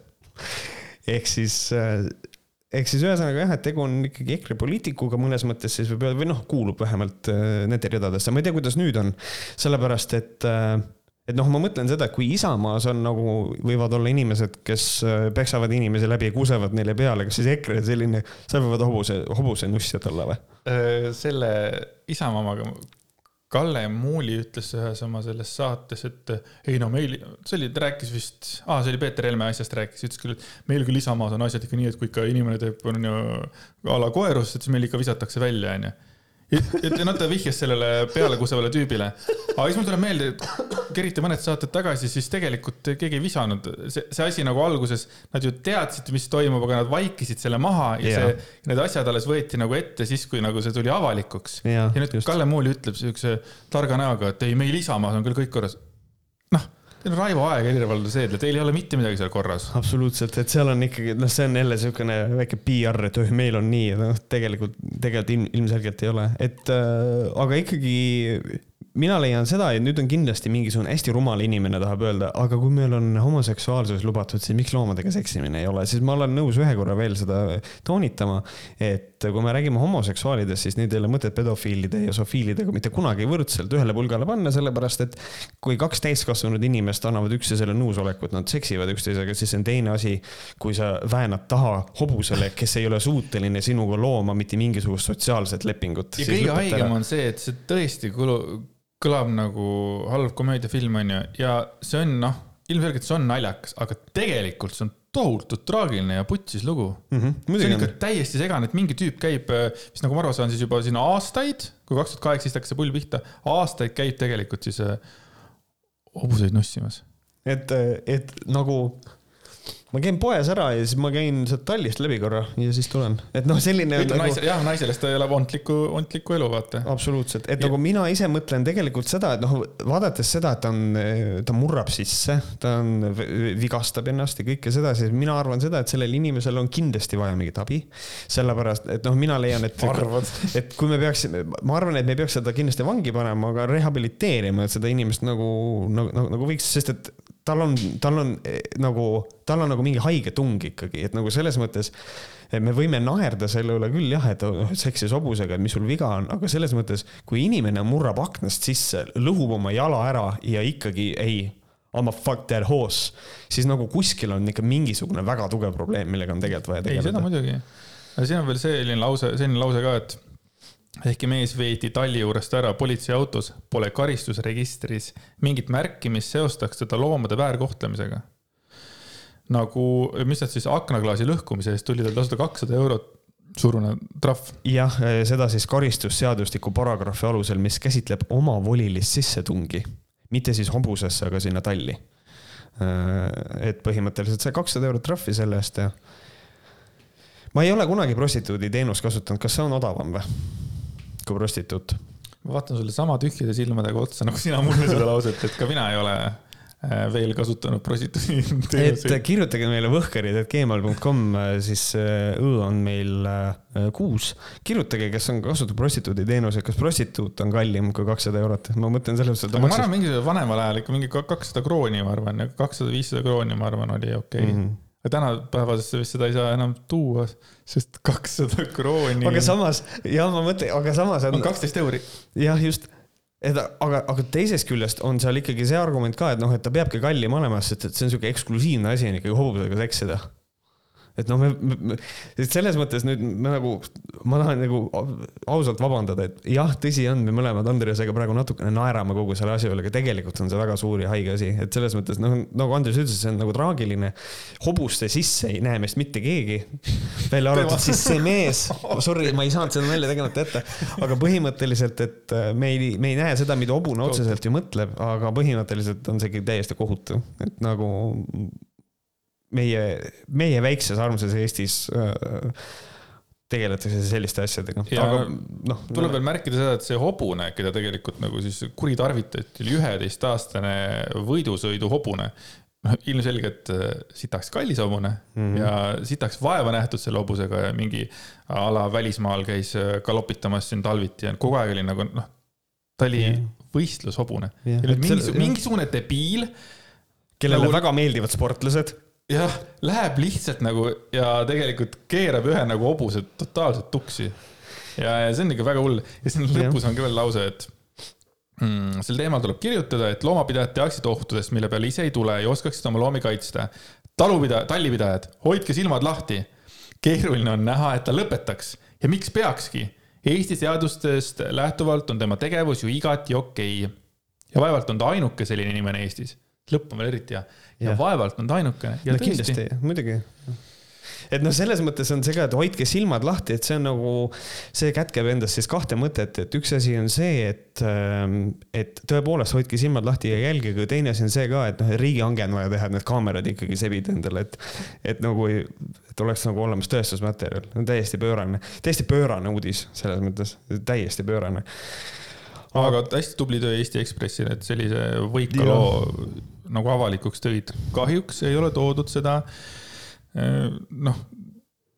ehk siis äh, ehk siis ühesõnaga jah, et tegu on ikkagi EKRE poliitikuga mõnes mõttes siis võib öelda või noh, kuulub vähemalt äh, nende ridadesse, ma ei tea, kuidas nüüd on. sellepärast et, äh, et noh, ma mõtlen seda, et kui Isamaas on nagu, võivad olla inimesed, kes peksavad inimesi läbi ja kusevad neile peale, kas siis EKRE selline, seal võivad hobuse, hobusenussjad olla või? selle Isamaa omaga Kalle Muuli ütles ühes oma selles saates, et ei no meil, see oli, ta rääkis vist ah,, see oli Peeter Helme asjast rääkis, ütles küll, et meil küll Isamaas on asjad ikka nii, et kui ikka inimene teeb, on ju, a la koerust, siis meil ikka visatakse välja, onju ja noh, ta vihjas sellele pealekusevale tüübile. aga siis mul tuleb meelde, et keriti mõned saated tagasi, siis tegelikult keegi ei visanud. see, see asi nagu alguses, nad ju teadsid, mis toimub, aga nad vaikisid selle maha ja yeah. see, need asjad alles võeti nagu ette siis, kui nagu see tuli avalikuks ja nüüd just. Kalle Muuli ütleb siukse targa näoga, et ei, meil Isamaas on küll kõik korras. Teil on Raivo Aeg Helir-Valdor Seedler, teil ei ole mitte midagi seal korras. absoluutselt, et seal on ikkagi, noh, see on jälle niisugune väike PR, et öh, meil on nii, noh, tegelikult, tegelikult ilm, ilmselgelt ei ole, et äh, aga ikkagi mina leian seda, et nüüd on kindlasti mingisugune hästi rumal inimene tahab öelda, aga kui meil on homoseksuaalsus lubatud, siis miks loomadega seksimine ei ole, siis ma olen nõus ühe korra veel seda toonitama, et kui me räägime homoseksuaalidest, siis neid ei ole mõtet pedofiilide ja sofiilidega mitte kunagi võrdselt ühele pulgale panna, sellepärast et kui kaks täiskasvanud inimest annavad üksteisele nõusolekut, nad seksivad üksteisega, siis see on teine asi, kui sa väänad taha hobusele, kes ei ole suuteline sinuga looma mitte mingisugust sotsiaalset lepingut. ja kõige haigem on see, et see tõesti kulu kõlab nagu halb komöödiafilm, onju, ja see on noh, ilmselgelt see on naljakas, aga tegelikult see on tohutult traagiline ja putsis lugu mm. -hmm, see on ikka täiesti segane, et mingi tüüp käib, mis nagu ma aru saan, siis juba siin aastaid, kui kaks tuhat kaheksateist hakkas see pull pihta, aastaid käib tegelikult siis äh, hobuseid nussimas. et, et nagu ma käin poes ära ja siis ma käin sealt tallist läbi korra ja siis tulen, et noh, selline. ütleme nagu... naise, jah, naisele, sest ta elab ontlikku, ontlikku elu, vaata. absoluutselt, et ja. nagu mina ise mõtlen tegelikult seda, et noh, vaadates seda, et ta on, ta murrab sisse, ta on, vigastab ennast ja kõike seda, siis mina arvan seda, et sellel inimesel on kindlasti vaja mingit abi. sellepärast, et noh, mina leian, et, et kui me peaksime, ma arvan, et me ei peaks seda kindlasti vangi panema, aga rehabiliteerima seda inimest nagu, nagu, nagu, nagu võiks, sest et tal on, tal on eh, nagu, tal on nagu mingi haige tung ikkagi, et nagu selles mõttes me võime naerda selle üle küll jah, et noh, seksis hobusega, et mis sul viga on, aga selles mõttes, kui inimene murrab aknast sisse, lõhub oma jala ära ja ikkagi ei, I m a fuck that horse, siis nagu kuskil on ikka mingisugune väga tugev probleem, millega on tegelikult vaja tegeleda. ei, seda muidugi. siin on veel selline lause, selline lause ka, et ehkki mees veeti talli juurest ära politseiautos, pole karistusregistris mingit märki, mis seostaks teda loomade väärkohtlemisega. nagu, mis nad siis aknaklaasi lõhkumise eest tuli tal tasuda kakssada eurot suurune trahv. jah, seda siis karistusseadustiku paragrahvi alusel, mis käsitleb omavolilist sissetungi, mitte siis hobusesse, aga sinna talli. et põhimõtteliselt sai kakssada eurot trahvi selle eest ja ma ei ole kunagi prostituudi teenust kasutanud, kas see on odavam või? Kui prostituut. ma vaatan sulle sama tühjade silmadega otsa, nagu sina mulle seda lauset, et ka mina ei ole äh, veel kasutanud prostituudi teenuseid. et kirjutage meile võhkarid, et gmail.com, äh, siis äh, õ on meil kuus. kirjutage, kes on kasutanud prostituudi teenuseid, kas prostituut on kallim kui kakssada eurot? ma mõtlen selles mõttes, et. ma arvan, mingi vanemal ajal ikka mingi kakssada krooni, ma arvan, kakssada, viissada krooni, ma arvan, oli okei okay. mm. -hmm aga tänapäevasesse vist seda ei saa enam tuua, sest kakssada krooni. aga samas, ja ma mõtlen, aga samas on. on kaksteist euri. jah, just. et aga, aga teisest küljest on seal ikkagi see argument ka, et noh, et ta peabki kallim olema, sest et see on sihuke eksklusiivne asi on ikkagi hobusega seksida et noh, me, me, et selles mõttes nüüd me nagu, ma tahan nagu ausalt vabandada, et jah, tõsi on, me mõlemad Andresega praegu natukene naerame kogu selle asja üle, aga tegelikult on see väga suur ja haige asi, et selles mõttes noh, nagu Andres ütles, see on nagu traagiline. hobuste sisse ei näe meist mitte keegi, välja arvatud siis see mees, sorry, ma ei saanud seda nalja tegemata ette, aga põhimõtteliselt, et äh, me ei, me ei näe seda, mida hobune otseselt ju mõtleb, aga põhimõtteliselt on see täiesti kohutav, et nagu meie, meie väikses armsas Eestis äh, tegeletakse selliste asjadega. aga noh. tuleb veel märkida seda, et see hobune, keda tegelikult nagu siis kuritarvitati, oli üheteistaastane võidusõidu hobune. noh, ilmselgelt äh, sitaks kallis hobune mm -hmm. ja sitaks vaeva nähtud selle hobusega ja mingi a la välismaal käis äh, galopitamas siin talviti ja kogu aeg oli nagu noh, ta oli yeah. võistlushobune yeah.. mingisugune, mingisugune debiil. kellele nagu... väga meeldivad sportlased jah, läheb lihtsalt nagu ja tegelikult keerab ühe nagu hobuse totaalselt tuksi. ja, ja see on ikka väga hull ja siin lõpus on ka veel lause, et mm, sel teemal tuleb kirjutada, et loomapidajad teaksid ohtudest, mille peale ise ei tule ja oskaksid oma loomi kaitsta. talupidaja, tallipidajad, hoidke silmad lahti. keeruline on näha, et ta lõpetaks ja miks peakski Eesti seadustest lähtuvalt on tema tegevus ju igati okei okay. ja vaevalt on ta ainuke selline inimene Eestis. lõpp on veel eriti hea. Ja vaevalt on ta ainukene. no tõesti. kindlasti, muidugi. Et noh, selles mõttes on see ka, et hoidke silmad lahti, et see on nagu, see kätkeb endas siis kahte mõtet, et üks asi on see, et, ähm, et tõepoolest hoidke silmad lahti ja jälgige, teine asi on see ka, et noh, riigihange on vaja teha, et need kaamerad ikkagi sebida endale, et, et nagu, et oleks nagu olemas tõestusmaterjal, täiesti pöörane, täiesti pöörane uudis selles mõttes, täiesti pöörane. Aga hästi tubli töö Eesti Ekspressil, et sellise võika loo nagu avalikuks tõid. kahjuks ei ole toodud seda Äh, noh,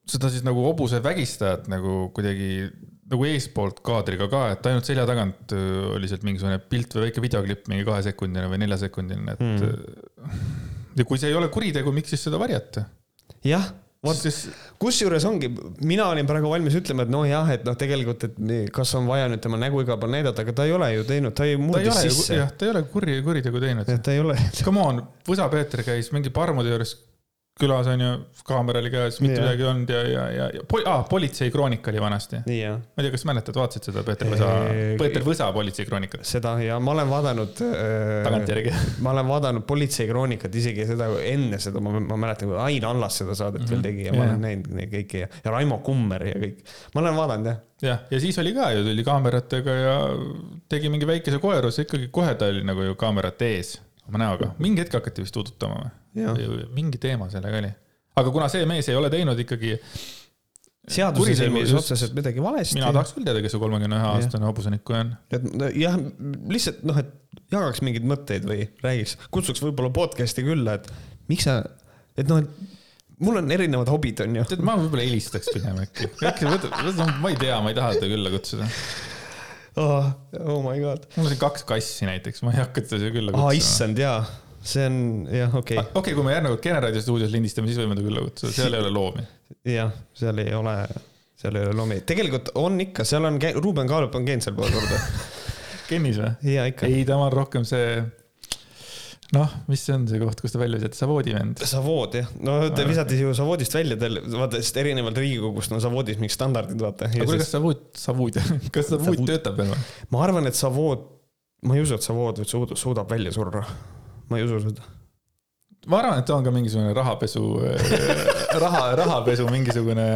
seda siis nagu hobuse vägistajat nagu kuidagi nagu eespoolt kaadriga ka, et ainult selja tagant äh, oli sealt mingisugune pilt või väike videoklipp, mingi kahesekundine või neljasekundiline, et mm.. ja kui see ei ole kuritegu, miks siis seda varjata? jah. Kusjuures ongi, mina olin praegu valmis ütlema, et nojah, et noh, tegelikult, et kas on vaja nüüd tema nägu igal pool näidata, aga ta ei ole ju teinud, ta ei murdis sisse. jah, ta ei ole kuri, kuritegu teinud. ta ei ole. Come on, Võsa-Peeter käis mingi parmude juures külas on ju, kaamera oli käes, mitte yeah. midagi ei olnud ja, ja, ja, ja pol, ah, politseikroonika oli vanasti yeah.. ma ei tea, kas mäletad, vaatasid seda Peeter Võsa eee..., Peeter Võsa politseikroonikat? seda ja ma olen vaadanud äh,. tagantjärgi ma olen vaadanud politseikroonikat isegi seda enne seda, ma, ma mäletan, kui Ain Allas seda saadet mm -hmm. veel tegi ja yeah. ma olen näinud neid kõiki ja, ja Raimo Kummer ja kõik. ma olen vaadanud jah. jah, ja siis oli ka ju, tuli kaameratega ja tegi mingi väikese koeruse ikkagi, kohe ta oli nagu ju kaamerate ees oma näoga, mingi hetk hakati vist tuudutama või? Mingi teema sellega oli. aga kuna see mees ei ole teinud ikkagi. seaduses ei mees otseselt midagi valesti. mina tahaks küll teada, kes see kolmekümne ühe aastane hobusenikku on. et jah, lihtsalt noh, et jagaks mingeid mõtteid või räägiks, kutsuks võib-olla podcast'i külla, et miks sa, et noh, et mul on erinevad hobid, on ju. tead, ma võib-olla helistaks pigem äkki, äkki võta, ma ei tea, ma ei taha teda külla kutsuda oh, oh my god. mul on siin kaks kassi näiteks, ma ei hakka teda külla kutsuma. aa, issand jaa, see on jah, okei okay.. okei okay,, kui me järgnevalt Generaadio stuudios lindistame, siis võime ta külla kutsuda, seal ei ole loomi. jah, seal ei ole, seal ei ole loomi, tegelikult on ikka, seal on, Ruuben Kaalup on käinud seal pool korda Kennis või? jaa, ikka. ei, ta on rohkem see noh, mis see on see koht, kus ta välja visati, Savoodi vend? Savood jah, no ta visati ju Savoodist välja, tal vaata, sest erinevalt Riigikogust on Savoodis mingid standardid, vaata. aga kuule, kas Savood, Savood, kas Savood töötab veel või? ma arvan, et Savood, ma ei usu, et Savood suudab, suudab välja surra. Ma ei usu seda. ma arvan, et on ka mingisugune rahapesu raha, rahapesu mingisugune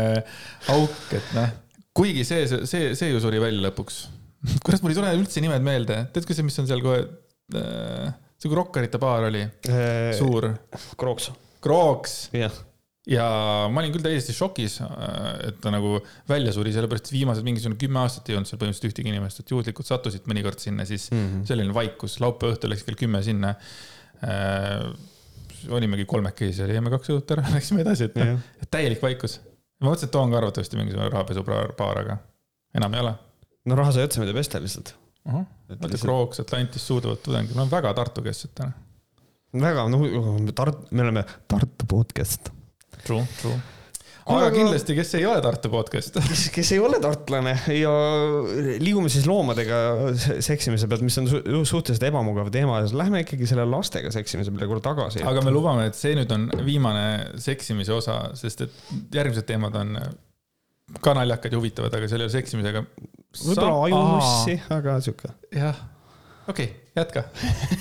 auk, et noh, kuigi see, see, see ju suri välja lõpuks. kurat, mul ei tule üldse nimed meelde, tead ka see, mis on seal kohe äh, see kui rokkarite baar oli eee, suur. Krooks. Krooks. jah ja ma olin küll täiesti šokis, et ta nagu välja suri, sellepärast et viimased mingisugune kümme aastat ei olnud seal põhimõtteliselt ühtegi inimest, et juhuslikult sattusid mõnikord sinna, siis mm -hmm. selline vaikus, laupäeva õhtul läks kell kümme sinna äh,. olimegi kolmekesi seal, jäime kaks õlut ära, läksime edasi, et noh, täielik vaikus. ma mõtlesin, et too on ka arvatavasti mingisugune rahapesubaar, aga enam ei ole. no raha sai otsa, mida pesta lihtsalt vaata Krooks, Atlantis suudavad tudengid, me oleme väga Tartu-kesksed täna. väga, noh, Tart-, me oleme Tartu podcast. True, true aga kindlasti, kes ei ole Tartu podcast. kes, kes ei ole tartlane ja liigume siis loomadega seksimise pealt, mis on su suhteliselt ebamugav teema, lähme ikkagi selle lastega seksimise peale korra tagasi. aga me lubame, et see nüüd on viimane seksimise osa, sest et järgmised teemad on ka naljakad ja huvitavad, aga selle seksimisega. võib-olla ajumussi, aga sihuke. jah, okei okay,, jätka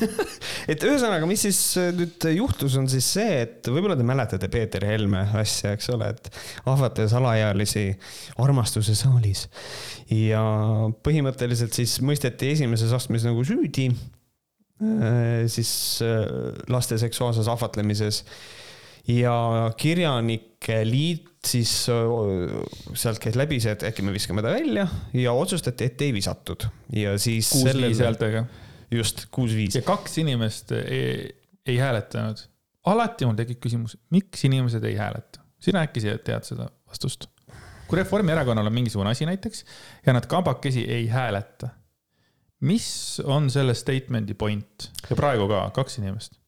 et ühesõnaga, mis siis äh, nüüd juhtus, on siis see, et võib-olla te mäletate Peeter Helme asja, eks ole, et ahvatles alaealisi armastuse saalis. ja põhimõtteliselt siis mõisteti esimeses astmes nagu süüdi äh, siis äh, laste seksuaalses ahvatlemises ja Kirjanike Liit siis sealt käis läbi see, et äkki me viskame ta välja ja otsustati, et ei visatud ja siis. kuus-viis häältega. Just, kuus-viis. ja kaks inimest ei, ei hääletanud. alati mul tekib küsimus, miks inimesed ei hääleta? sina äkki tead seda vastust? kui Reformierakonnal on mingisugune asi näiteks ja nad kambakesi ei hääleta, mis on selle statement'i point ja praegu ka kaks inimest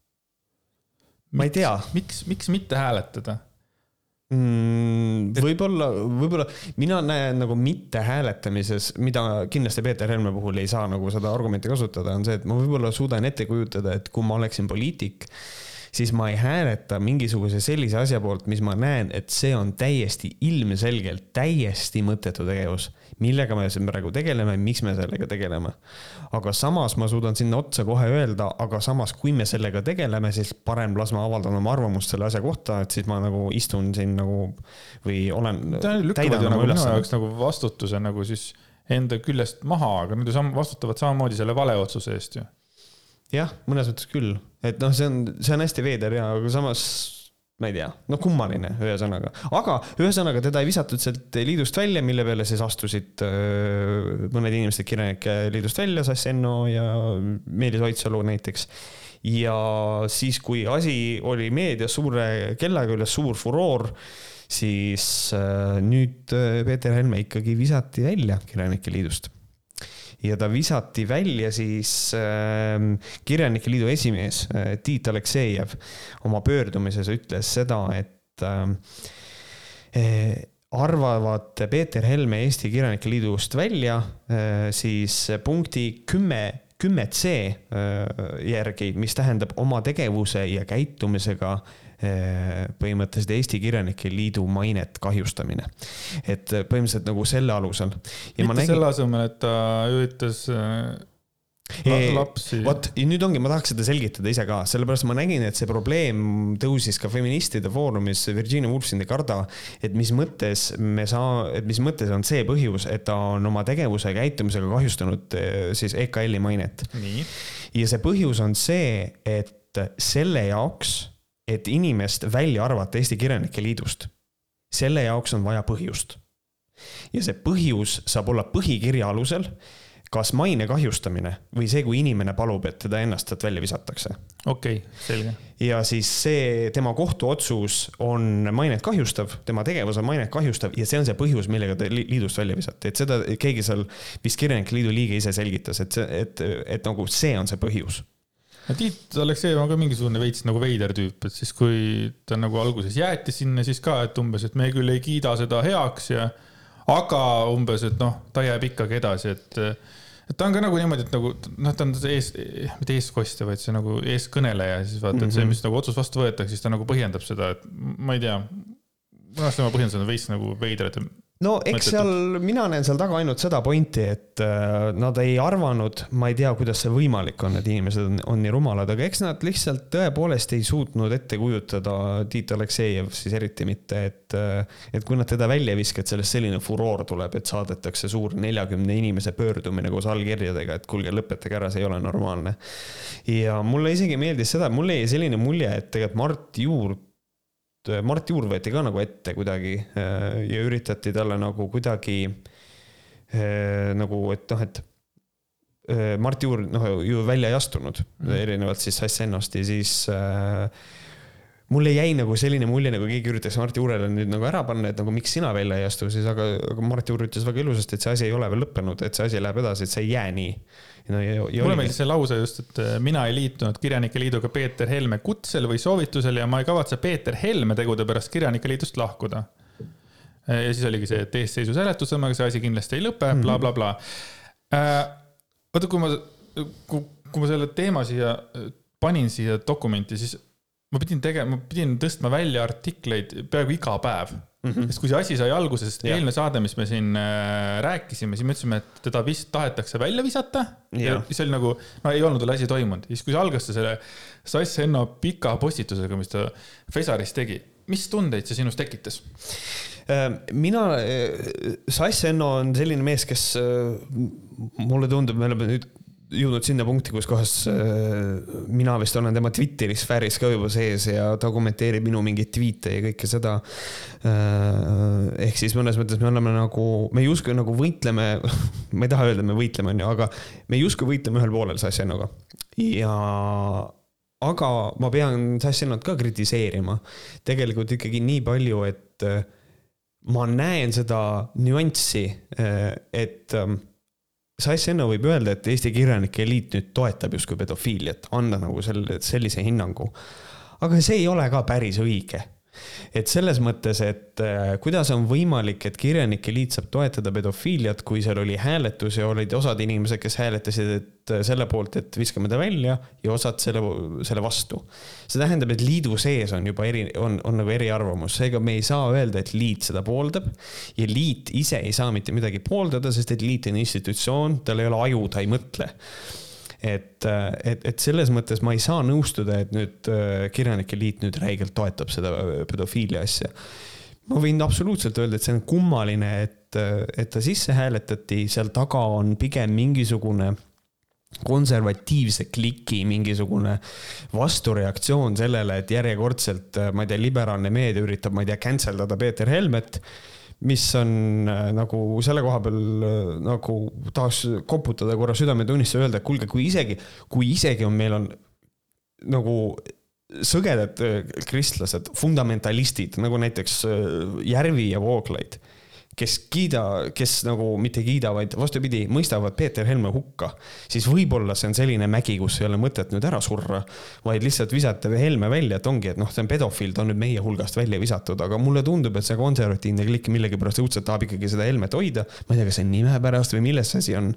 ma ei tea. miks, miks mitte hääletada? Mm,? võib-olla, võib-olla mina näen nagu mitte hääletamises, mida kindlasti Peeter Helme puhul ei saa nagu seda argumenti kasutada, on see, et ma võib-olla suudan ette kujutada, et kui ma oleksin poliitik, siis ma ei hääleta mingisuguse sellise asja poolt, mis ma näen, et see on täiesti ilmselgelt täiesti mõttetu tegevus. Millega me siin praegu tegeleme, miks me sellega tegeleme. aga samas ma suudan sinna otsa kohe öelda, aga samas, kui me sellega tegeleme, siis parem las ma avaldan oma arvamust selle asja kohta, et siis ma nagu istun siin nagu või olen. täidan oma nagu jaoks nagu vastutuse nagu siis enda küljest maha, aga nad ju sam-, vastutavad samamoodi selle vale otsuse eest ju. jah, mõnes mõttes küll, et noh, see on, see on hästi veider ja, aga samas ma ei tea, no kummaline, ühesõnaga. aga ühesõnaga teda ei visatud sealt liidust välja, mille peale siis astusid öö, mõned inimesed Kirjanike liidust välja, Sass Enno ja Meelis Oidsalu näiteks. ja siis, kui asi oli meedias suure kellaga üles, suur furoor siis äh, nüüd Peeter Helme ikkagi visati välja Kirjanike Liidust. Ja ta visati välja siis äh, Kirjanike Liidu esimees äh, Tiit Aleksejev oma pöördumises ütles seda, et äh, arvavad Peeter Helme Eesti Kirjanike Liidust välja äh, siis punkti kümme kümme C järgi, mis tähendab oma tegevuse ja käitumisega Eh, põhimõtteliselt Eesti Kirjanike Liidu mainet kahjustamine. et eh, põhimõtteliselt nagu selle alusel. mitte nägin... selle asemel, et ta üritas La, lapsi. vot nüüd ongi, ma tahaks seda selgitada ise ka, sellepärast ma nägin, et see probleem tõusis ka feministide foorumis, Virginia Woolf sind ei karda, et mis mõttes me saa-, et mis mõttes on see põhjus, et ta on oma tegevuse ja käitumisega kahjustanud siis EKL-i mainet. ja see põhjus on see, et selle jaoks et inimest välja arvata Eesti Kirjanike Liidust, selle jaoks on vaja põhjust. ja see põhjus saab olla põhikirja alusel, kas maine kahjustamine või see, kui inimene palub, et teda ennast sealt välja visatakse. okei okay,, selge. ja siis see tema kohtuotsus on mainet kahjustav, tema tegevus on mainet kahjustav ja see on see põhjus, millega ta liidust välja visati, et seda keegi seal vist Kirjanike Liidu liige ise selgitas, et see, et, et nagu see on see põhjus Tiit Aleksejev on ka mingisugune veits nagu veider tüüp, et siis kui ta nagu alguses jäeti sinna, siis ka, et umbes, et me küll ei kiida seda heaks ja aga umbes, et noh, ta jääb ikkagi edasi, et et ta on ka nagu niimoodi, et nagu noh, ta on ees, mitte eestkostja, vaid see nagu eeskõneleja, siis vaata, et see, mhm. mis nagu otsus vastu võetakse, siis ta nagu põhjendab seda, et ma ei tea. minu arust tema põhjendused on veits nagu veidrad ja no eks seal, mina näen seal taga ainult seda pointi, et äh, nad ei arvanud, ma ei tea, kuidas see võimalik on, et inimesed on, on nii rumalad, aga eks nad lihtsalt tõepoolest ei suutnud ette kujutada Tiit Aleksejev siis eriti mitte, et, äh, et kui nad teda välja viskavad, sellest selline furoor tuleb, et saadetakse suur neljakümne inimese pöördumine koos allkirjadega, et kuulge, lõpetage ära, see ei ole normaalne. ja mulle isegi meeldis seda, mulle jäi selline mulje, et tegelikult Mart Juur Mart Juur võeti ka nagu ette kuidagi äh, ja üritati talle nagu kuidagi äh, nagu, et noh, et Mart Juur noh, ju välja ei astunud mm. erinevalt siis Sass Ennost ja siis äh, mulle jäi nagu selline mulje, nagu keegi üritaks Mart Juurele nüüd nagu ära panna, et nagu miks sina välja ei astu, siis aga, aga Mart Juur ütles väga ilusasti, et see asi ei ole veel lõppenud, et see asi läheb edasi, et see ei jää nii no, mulle meeldis see lause just, et äh, mina ei liitunud Kirjanike Liiduga Peeter Helme kutsel või soovitusel ja ma ei kavatse Peeter Helme tegude pärast Kirjanike Liidust lahkuda. Äh, ja siis oligi see, et eesseisus hääletusega see asi kindlasti ei lõpe mm, blablabla -bla, bla. Äh, vaata, kui ma, kui ma selle teema siia panin siia dokumenti, siis ma pidin tegema, ma pidin tõstma välja artikleid peaaegu iga päev mm. -hmm. sest kui see asi sai alguse, sest eelmine saade, mis me siin äh, rääkisime, siis me ütlesime, et teda vist tahetakse välja visata. ja siis oli nagu, no ei olnud veel asi toimunud. siis, kui see algas selle Sass Enno pika postitusega, mis ta Fesaris tegi, mis tundeid see sinus tekitas? Äh, mina, äh, Sass Enno on selline mees, kes mulle tundub, me oleme nüüd jõudnud sinna punkti, kus kohas äh, mina vist olen tema Twitteri sfääris ka juba sees ja ta kommenteerib minu mingeid tweet'e ja kõike seda. Äh, ehk siis mõnes mõttes me oleme nagu, me justkui nagu võitleme, ma ei taha öelda, me võitleme, onju, aga me justkui võitleme ühel poolel Sassennoga. ja, aga ma pean Sassennot ka kritiseerima. tegelikult ikkagi nii palju, et äh, ma näen seda nüanssi, et Sass Enno võib öelda, et Eesti kirjanike eliit nüüd toetab justkui pedofiiliat, anda nagu selle, sellise hinnangu. aga see ei ole ka päris õige. Et selles mõttes, et äh, kuidas on võimalik, et Kirjanike Liit saab toetada pedofiiliat, kui seal oli hääletus ja olid osad inimesed, kes hääletasid, et äh, selle poolt, et viskame ta välja ja osad selle, selle vastu. see tähendab, et liidu sees on juba eri, on, on nagu eriarvamus, seega me ei saa öelda, et liit seda pooldab. ja liit ise ei saa mitte midagi pooldada, sest et liit on institutsioon, tal ei ole aju, ta ei mõtle et, et, et selles mõttes ma ei saa nõustuda, et nüüd äh, Kirjanike Liit nüüd räigelt toetab seda äh, pedofiilia asja. ma võin absoluutselt öelda, et see on kummaline, et, äh, et ta sisse hääletati, seal taga on pigem mingisugune konservatiivse kliki mingisugune vastureaktsioon sellele, et järjekordselt, ma ei tea, liberaalne meedia üritab, ma ei tea, cancel dada Peeter Helmet mis on äh, nagu selle koha peal äh, nagu tahaks koputada korra südametunnistuse, öelda, et kuulge, kui isegi, kui isegi on, meil on nagu sõgedad äh, kristlased, fundamentalistid nagu näiteks Järvi ja Vooglaid kes kiida, kes nagu mitte ei kiida, vaid vastupidi, mõistavad Peeter Helme hukka, siis võib-olla see on selline mägi, kus ei ole mõtet nüüd ära surra, vaid lihtsalt visata Helme välja, et ongi, et noh, see on pedofiil, ta on nüüd meie hulgast välja visatud, aga mulle tundub, et see konservatiivne klikk millegipärast õudselt tahab ikkagi seda Helmet hoida. ma ei tea, kas see on nime pärast või milles see asi on.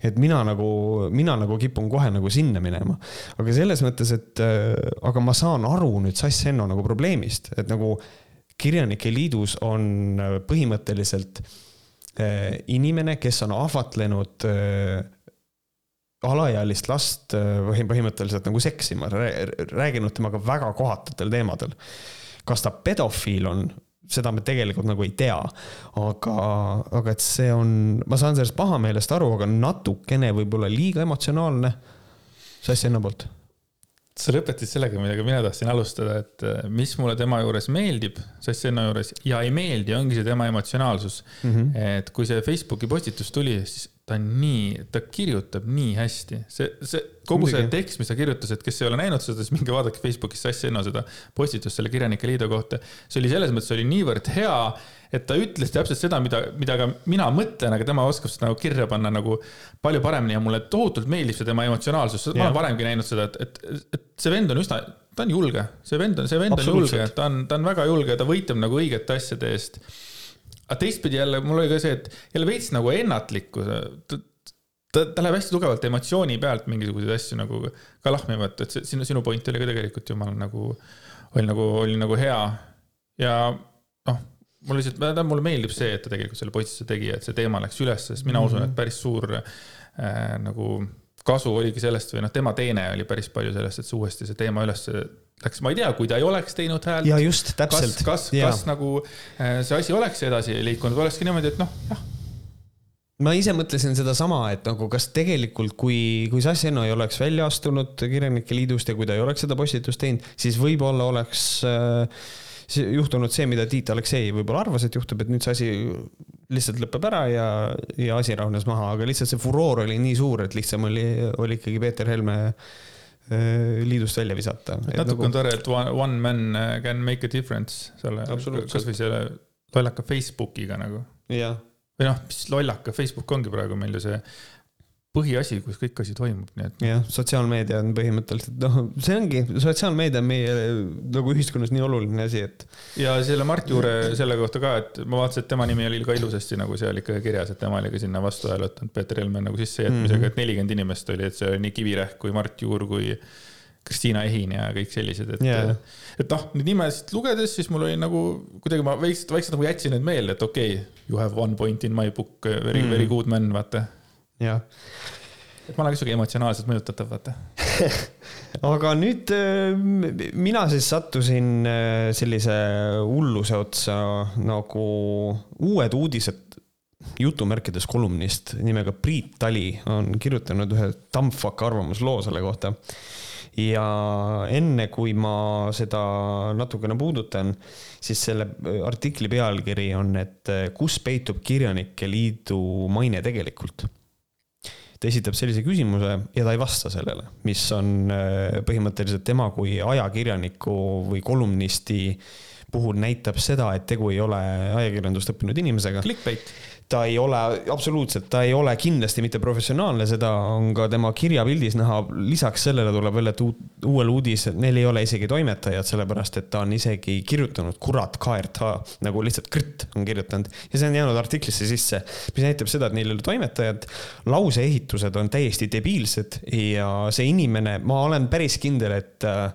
et mina nagu, mina nagu kipun kohe nagu sinna minema. aga selles mõttes, et äh, aga ma saan aru nüüd Sass Enno nagu probleemist, et nagu kirjanike liidus on äh, põhimõtteliselt äh, inimene, kes on ahvatlenud äh, alaealist last põhimõtteliselt nagu seksima, rääkinud temaga väga kohatutel teemadel. kas ta pedofiil on, seda me tegelikult nagu ei tea, aga, aga et see on, ma saan sellest pahameelest aru, aga natukene võib-olla liiga emotsionaalne. Sassi Enno poolt sa lõpetasid sellega, millega mina tahtsin alustada, et äh, mis mulle tema juures meeldib, Sassenno juures ja ei meeldi, ongi see tema emotsionaalsus mm. -hmm. et kui see Facebooki postitus tuli, siis ta on nii, ta kirjutab nii hästi, see, see kogu see tekst, mis ta kirjutas, et kes ei ole näinud seda, siis minge vaadake Facebookis Sassenno seda postitust selle Kirjanike Liidu kohta. see oli selles mõttes oli niivõrd hea et ta ütles täpselt seda, mida, mida ka mina mõtlen, aga tema oskab seda nagu kirja panna nagu palju paremini ja mulle tohutult meeldib see tema emotsionaalsus, ma olen varemgi näinud seda, et, et, et see vend on üsna, ta on julge, see vend on, see vend on julge, ta on, ta on väga julge, ta võitleb nagu õigete asjade eest. aga teistpidi jälle mul oli ka see, et jälle veits nagu ennatlikkus, ta, ta, läheb hästi tugevalt emotsiooni pealt mingisuguseid asju nagu ka lahmima, et, et sinu, sinu point oli ka tegelikult jumal nagu, oli nagu, oli nagu hea. Ja noh mul lihtsalt, mulle meeldib see, et ta tegelikult selle postituse tegi, et see teema läks üles, sest mina mm -hmm. usun, et mhm. päris suur äh, nagu kasu oligi sellest või noh, tema teene oli päris palju sellest, et see uuesti see teema üles läks, ma ei tea, kui ta ei oleks teinud häält. ja just, täpselt. kas, kas, kas nagu äh, see asi oleks edasi liikunud, olekski niimoodi, et noh, jah ma ise mõtlesin sedasama, et nagu kas tegelikult, kui, kui Sass Enno ei oleks välja astunud Kirjanike Liidust ja kui ta ei oleks seda postitust teinud, siis võib-olla oleks äh, juhtunud see, mida Tiit Aleksei võib-olla arvas, et juhtub, et nüüd see asi lihtsalt lõpeb ära ja, ja asi rahunes maha, aga lihtsalt see furoor oli nii suur, et lihtsam oli, oli ikkagi Peeter Helme äh, liidust välja visata. natuke nagu... on tore, et one, man can make a difference selle, kasvõi selle lollaka Facebookiga nagu. või noh, mis lollaka, Facebook ongi praegu meil ju see põhiasi, kus kõik asi toimub, nii et. jah, sotsiaalmeedia on põhimõtteliselt, noh, see ongi, sotsiaalmeedia on meie nagu ühiskonnas nii oluline asi, et. ja selle Mart Juure selle kohta ka, et ma vaatasin, et tema nimi oli ka ilusasti nagu seal ikka kirjas, et tema oli ka sinna vastu hääletanud Peeter Helme nagu sissejätmisega mm, -hmm. et nelikümmend inimest oli, et see oli nii Kivirähk kui Mart Juur kui Kristiina Ehin ja kõik sellised, et yeah., et noh, neid nimesid lugedes, siis mul oli nagu kuidagi ma väikselt, vaikselt nagu jätsin need meelde, et okei okay,, you have one point in my book, very mm., very good man, vaata jah. et ma olen ka sihuke emotsionaalselt mõjutatav, vaata aga nüüd äh, mina siis sattusin äh, sellise hulluse otsa nagu uued uudised jutumärkides kolumnist nimega Priit Tali on kirjutanud ühe Dumbfuck arvamusloo selle kohta. ja enne kui ma seda natukene puudutan, siis selle artikli pealkiri on, et kus peitub Kirjanike Liidu maine tegelikult ta esitab sellise küsimuse ja ta ei vasta sellele, mis on äh, põhimõtteliselt tema kui ajakirjaniku või kolumnisti puhul näitab seda, et tegu ei ole ajakirjandust õppinud inimesega. Clickbait. Ta ei ole, absoluutselt, ta ei ole kindlasti mitte professionaalne, seda on ka tema kirjapildis näha. lisaks sellele tuleb veel, et uuel uudis, neil ei ole isegi toimetajad, sellepärast et ta on isegi kirjutanud kurat KRT nagu lihtsalt krõtt on kirjutanud ja see on jäänud artiklisse sisse, mis näitab seda, et neil ei ole toimetajat. lauseehitused on täiesti debiilsed ja see inimene, ma olen päris kindel, et äh,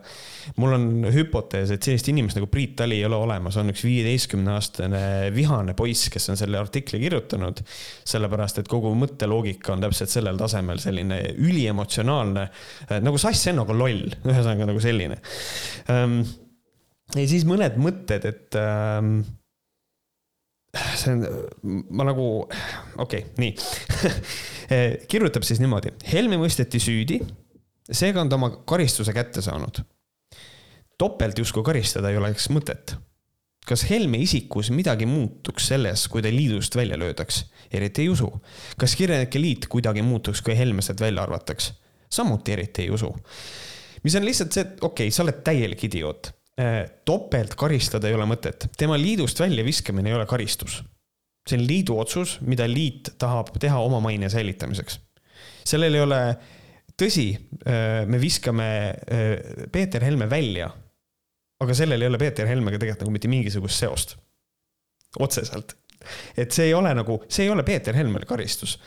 mul on hüpotees, et sellist inimest nagu Priit Tali ei ole olemas, on üks viieteistkümne aastane vihane poiss, kes on selle artikli kirjutanud. sellepärast, et kogu mõtteloogika on täpselt sellel tasemel selline üliemotsionaalne, äh, nagu Sass Ennoga loll, ühesõnaga nagu selline. Ähm, ja siis mõned mõtted, et ähm, see on, ma nagu, okei okay,, nii kirjutab siis niimoodi, Helme mõisteti süüdi, seega on ta oma karistuse kätte saanud topelt justkui karistada ei oleks mõtet. kas Helme isikus midagi muutuks selles, kui ta liidust välja löödaks? eriti ei usu. kas Kirjanike Liit kuidagi muutuks, kui Helme sealt välja arvataks? samuti eriti ei usu. mis on lihtsalt see, et okei okay,, sa oled täielik idioot. Äh, topelt karistada ei ole mõtet, tema liidust väljaviskamine ei ole karistus. see on liidu otsus, mida liit tahab teha oma maine säilitamiseks. sellel ei ole, tõsi, äh, me viskame äh, Peeter Helme välja aga sellel ei ole Peeter Helmega tegelikult nagu mitte mingisugust seost. otseselt. et see ei ole nagu, see ei ole Peeter Helmele karistus.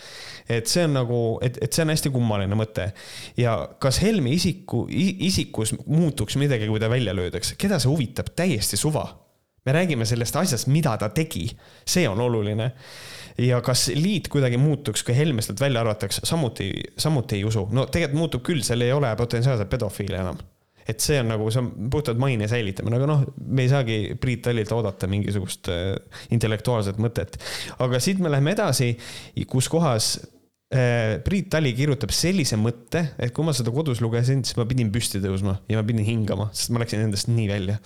et see on nagu, et, et see on hästi kummaline mõte. ja kas Helme isiku, isikus muutuks midagi, kui ta välja löödakse, keda see huvitab, täiesti suva. me räägime sellest asjast, mida ta tegi, see on oluline ja kas liit kuidagi muutuks, kui Helme sealt välja arvatakse, samuti, samuti ei usu. no tegelikult muutub küll, seal ei ole potentsiaalselt pedofiile enam et see on nagu, see on puhtalt maine säilitamine, aga noh, me ei saagi Priit Tallilt oodata mingisugust äh, intellektuaalset mõtet. aga siit me läheme edasi, kus kohas äh, Priit Tali kirjutab sellise mõtte, et kui ma seda kodus lugesin, siis ma pidin püsti tõusma ja ma pidin hingama, sest ma läksin endast nii välja.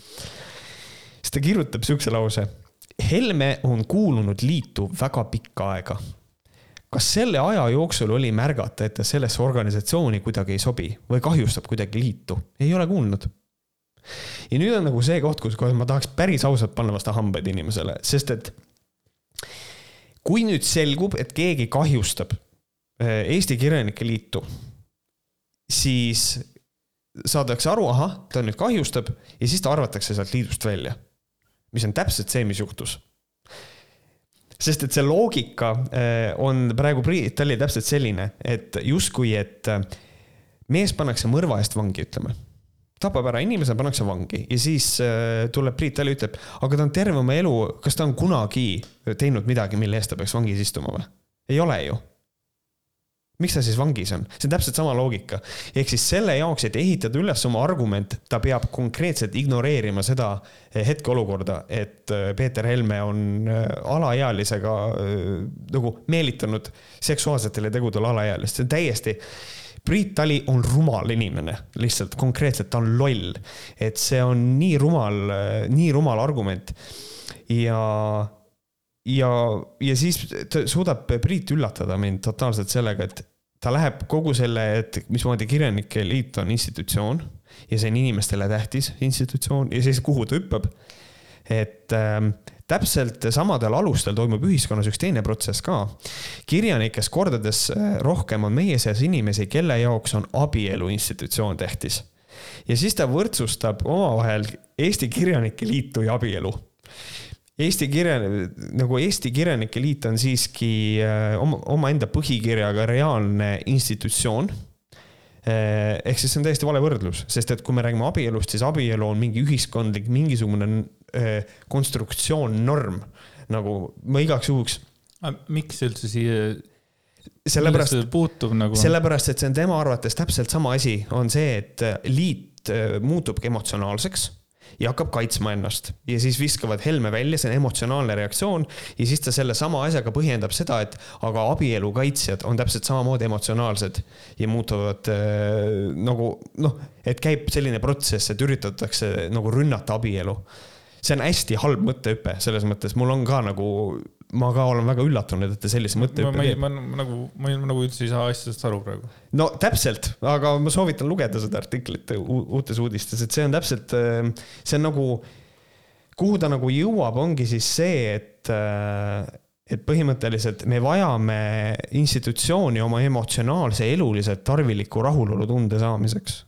siis ta kirjutab siukse lause. Helme on kuulunud liitu väga pikka aega kas selle aja jooksul oli märgata, et ta sellesse organisatsiooni kuidagi ei sobi või kahjustab kuidagi liitu? ei ole kuulnud. ja nüüd on nagu see koht, kus kohas ma tahaks päris ausalt panna vastu hambaid inimesele, sest et kui nüüd selgub, et keegi kahjustab äh, Eesti Kirjanike Liitu, siis saadakse aru, ahah, ta nüüd kahjustab ja siis ta arvatakse sealt liidust välja. mis on täpselt see, mis juhtus sest et see loogika äh, on praegu Priit Talli täpselt selline, et justkui, et äh, mees pannakse mõrva eest vangi, ütleme. tapab ära inimese, pannakse vangi ja siis äh, tuleb Priit Tali, ütleb, aga ta on terve oma elu, kas ta on kunagi teinud midagi, mille eest ta peaks vangis istuma või? ei ole ju miks ta siis vangis on? see on täpselt sama loogika. ehk siis selle jaoks, et ehitada üles oma argument, ta peab konkreetselt ignoreerima seda eh, hetkeolukorda, et eh, Peeter Helme on eh, alaealisega nagu meelitanud seksuaalsetele tegudele alaealist, see on täiesti Priit Tali on rumal inimene, lihtsalt konkreetselt ta on loll. et see on nii rumal, nii rumal argument. ja ja, ja siis ta suudab Priit üllatada mind totaalselt sellega, et ta läheb kogu selle, et mismoodi Kirjanike Liit on institutsioon ja see on inimestele tähtis institutsioon ja siis kuhu ta hüppab. et äh, täpselt samadel alustel toimub ühiskonnas üks teine protsess ka. kirjanikest kordades äh, rohkem on meie seas inimesi, kelle jaoks on abielu institutsioon tähtis. ja siis ta võrdsustab omavahel Eesti Kirjanike Liitu ja abielu Eesti kirja, nagu Eesti Kirjanike Liit on siiski äh, oma, omaenda põhikirjaga reaalne institutsioon. Äh, ehk siis see on täiesti vale võrdlus, sest et kui me räägime abielust, siis abielu on mingi ühiskondlik, mingisugune äh, konstruktsioon, norm. nagu ma igaks juhuks. miks üldse siia sellepärast, puutub nagu? sellepärast, et see on tema arvates täpselt sama asi, on see, et liit muutubki emotsionaalseks ja hakkab kaitsma ennast. Ja siis viskavad Helme välja, see on emotsionaalne reaktsioon ja siis ta sellesama asjaga põhjendab seda, et aga abielu kaitsjad on täpselt samamoodi emotsionaalsed ja muutuvad äh, nagu noh, et käib selline protsess, et üritatakse nagu rünnata abielu. See on hästi halb mõttehüpe selles mõttes, mul on ka nagu ma ka olen väga üllatunud, et ta sellise teeb. ma, ma nagu, ma nagu üldse ei saa asjadest aru praegu. no täpselt, aga ma soovitan lugeda seda artiklit uutes uudistes, et see on täpselt, äh, see on nagu, kuhu ta nagu jõuab, ongi siis see, et, äh, et põhimõtteliselt me vajame institutsiooni oma emotsionaalse, elulise, tarviliku rahulolutunde saamiseks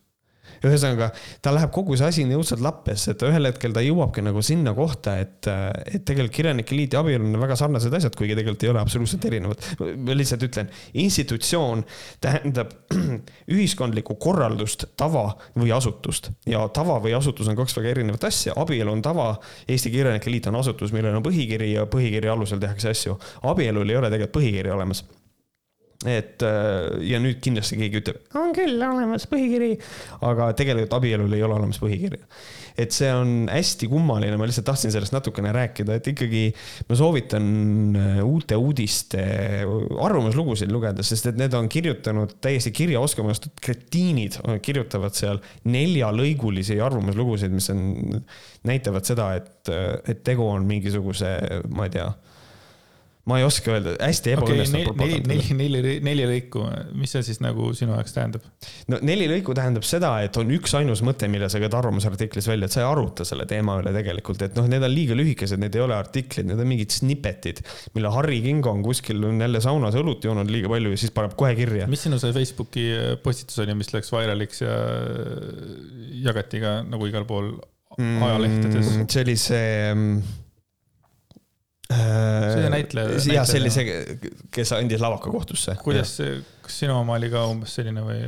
ühesõnaga, tal läheb kogu see asi nii õudselt lappesse, et ühel hetkel ta jõuabki nagu sinna kohta, et, et tegelikult Kirjanike Liit ja abielu on väga sarnased asjad, kuigi tegelikult ei ole absoluutselt erinevad. ma lihtsalt ütlen, institutsioon tähendab ühiskondlikku korraldust, tava või asutust ja tava või asutus on kaks väga erinevat asja, abielu on tava, Eesti Kirjanike Liit on asutus, millel on põhikiri ja põhikirja alusel tehakse asju. abielul ei ole tegelikult põhikirja olemas et äh, ja nüüd kindlasti keegi ütleb, on küll olemas põhikiri, aga tegelikult abielul ei ole olemas põhikirja. et see on hästi kummaline, ma lihtsalt tahtsin sellest natukene rääkida, et ikkagi ma soovitan äh, uute uudiste arvamuslugusid lugeda, sest et need on kirjutanud täiesti kirjaoskamatud kretiinid, kirjutavad seal neljalõigulisi arvamuslugusid, mis on, näitavad seda, et, et tegu on mingisuguse, ma ei tea ma ei oska öelda, hästi ebaõnnestunud okay, neli, neli, neli, neli, neli lõiku, mis see siis nagu sinu jaoks tähendab? no neli lõiku tähendab seda, et on üksainus mõte, mille sa käid arvamusartiklis välja, et sa ei aruta selle teema üle tegelikult, et noh, need on liiga lühikesed, need ei ole artiklid, need on mingid snippetid, mille Harri Kingo on kuskil on jälle saunas õlut joonud liiga palju ja siis paneb kohe kirja. mis sinu see Facebooki postitus oli, mis läks vairaliks ja jagati ka nagu igal pool ajalehtedes mm,? see oli see mm, see näitleja. jah, see, kes andis lavaka kohtusse. kuidas see, kas sinu oma oli ka umbes selline või?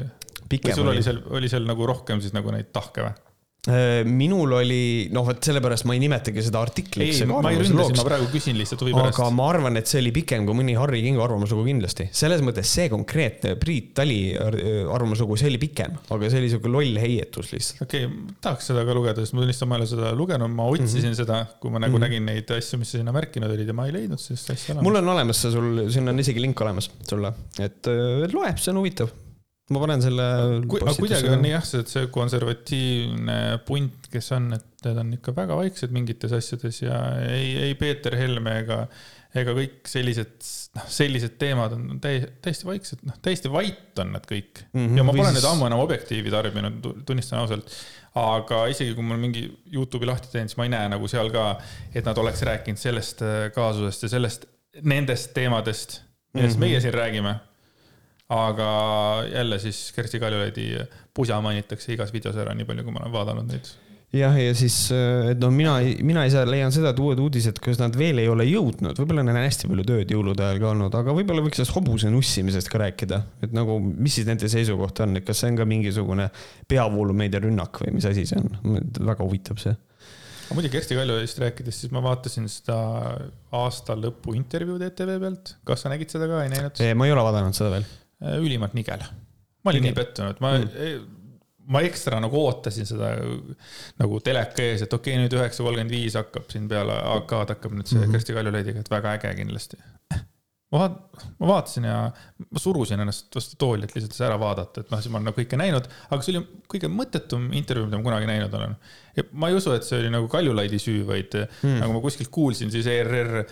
või sul oli seal, oli seal nagu rohkem siis nagu neid tahke või? Äh, minul oli, noh, vot sellepärast ma ei nimetagi seda artikliks. ei, ma ei ründa sind, ma praegu küsin lihtsalt huvi pärast. aga ma arvan, et see oli pikem kui mõni Harri Kingo arvamuslugu kindlasti. selles mõttes see konkreetne Priit Tali arvamuslugu, see oli pikem, aga see oli sihuke loll heietus lihtsalt. okei okay,, tahaks seda ka lugeda, sest ma tunnistan, ma ei ole seda lugenud, ma otsisin mm -hmm. seda, kui ma nagu mm -hmm. nägin neid asju, mis sa sinna märkinud olid ja ma ei leidnud sellist asja mul on olemas see sul, siin on isegi link olemas sulle, et, et loe, see on huvitav ma panen selle. aga kuidagi on jah, see, see konservatiivne punt, kes on, et need on ikka väga vaiksed mingites asjades ja ei, ei Peeter Helme ega, ega kõik sellised, noh, sellised teemad on täiesti, täiesti vaiksed, noh, täiesti vait on nad kõik mm. -hmm, ja ma pole nüüd ammu enam Objektiivi tarbinud, tunnistan ausalt. aga isegi kui mul mingi Youtube'i lahti teen, siis ma ei näe nagu seal ka, et nad oleks rääkinud sellest äh, kaasusest ja sellest, nendest teemadest, millest mm -hmm. meie siin räägime aga jälle siis Kersti Kaljulaidi pusa mainitakse igas videos ära, nii palju, kui ma olen vaadanud neid jah, ja siis, et noh, mina, mina ise leian seda, et uued uudised, kus nad veel ei ole jõudnud, võib-olla neil on hästi palju tööd jõulude ajal ka olnud, aga võib-olla võiks sellest hobuse nussimisest ka rääkida. et nagu, mis siis nende seisukoht on, et kas see on ka mingisugune peavoolumeedia rünnak või mis asi see on? väga huvitav see. aga muidugi Kersti Kaljulaidist rääkides, siis ma vaatasin seda aasta lõpu intervjuud ETV pealt. kas sa nägid seda ka, ei näinud? ma ei ole vaadanud seda veel Äh, ülimalt nigel. ma olin nii pettunud, ma mm., ma ekstra nagu ootasin seda nagu teleka ees, et okei okay,, nüüd üheksa kolmkümmend viis hakkab siin peale AK-d hakkab nüüd see mm -hmm. Kersti Kaljulaidiga, et väga äge kindlasti. ma vaat-, ma vaatasin ja ma surusin ennast vastu tooli, et lihtsalt ära vaadata, et noh, siis ma olen nagu kõike näinud, aga see oli kõige mõttetum intervjuu, mida ma kunagi näinud olen. ja ma ei usu, et see oli nagu Kaljulaidi süü, vaid mm. nagu ma kuskilt kuulsin, siis ERR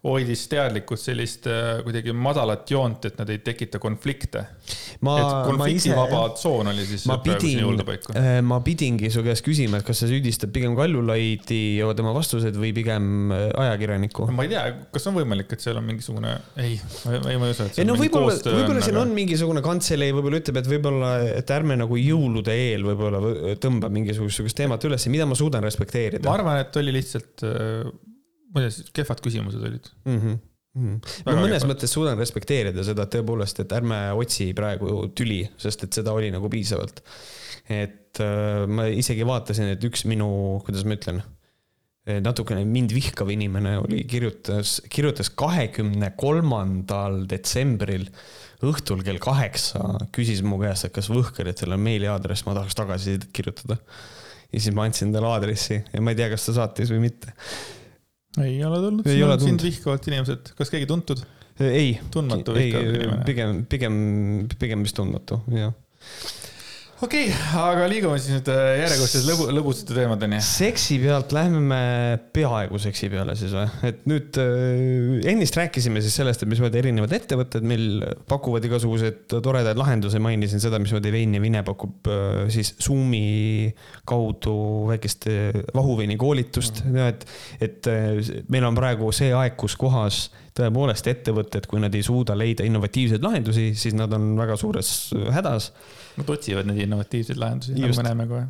hoidis teadlikult sellist äh, kuidagi madalat joont, et nad ei tekita konflikte. konfliktivaba tsoon oli siis ma pidin, äh, ma pidingi su käest küsima, et kas sa süüdistad pigem Kaljulaidi ja tema vastused või pigem äh, ajakirjanikku? ma ei tea, kas on võimalik, et seal on mingisugune, ei, ei, ma ei usu, et see ei, no võib-olla, võib-olla siin aga... on mingisugune kantselei võib-olla ütleb, et võib-olla, et ärme nagu jõulude eel võib-olla tõmba mingisugust teemat üles, mida ma suudan respekteerida. ma arvan, et oli lihtsalt muide, kehvad küsimused olid mm. -hmm. Mm -hmm. ma mõnes kehvad. mõttes suudan respekteerida seda tõepoolest, et ärme otsi praegu tüli, sest et seda oli nagu piisavalt. et äh, ma isegi vaatasin, et üks minu, kuidas ma ütlen, natukene mind vihkav inimene oli, kirjutas, kirjutas kahekümne kolmandal detsembril õhtul kell kaheksa, küsis mu käest, et kas Võhkeritel on meiliaadress, ma tahaks tagasisidet kirjutada. ja siis ma andsin talle aadressi ja ma ei tea, kas ta saatis või mitte ei ole tulnud, siin on sind vihkavad inimesed, kas keegi tuntud? ei. tundmatu vihkav inimene? pigem, pigem, pigem vist tundmatu, jah okei okay,, aga liigume siis nüüd äh, järjekordsete lõbu, lõbusate teemadeni. seksi pealt lähme me peaaegu seksi peale siis või, et nüüd äh, ennist rääkisime siis sellest, et mismoodi erinevad ettevõtted meil pakuvad igasuguseid toredaid lahendusi, mainisin seda, mismoodi Vein ja Vine pakub äh, siis Zoomi kaudu väikest vahuveini koolitust mm, -hmm. et, et meil on praegu see aeg, kus kohas tõepoolest ettevõtted, kui nad ei suuda leida innovatiivseid lahendusi, siis nad on väga suures hädas. Nad otsivad neid innovatiivseid lahendusi, nagu me näeme kohe.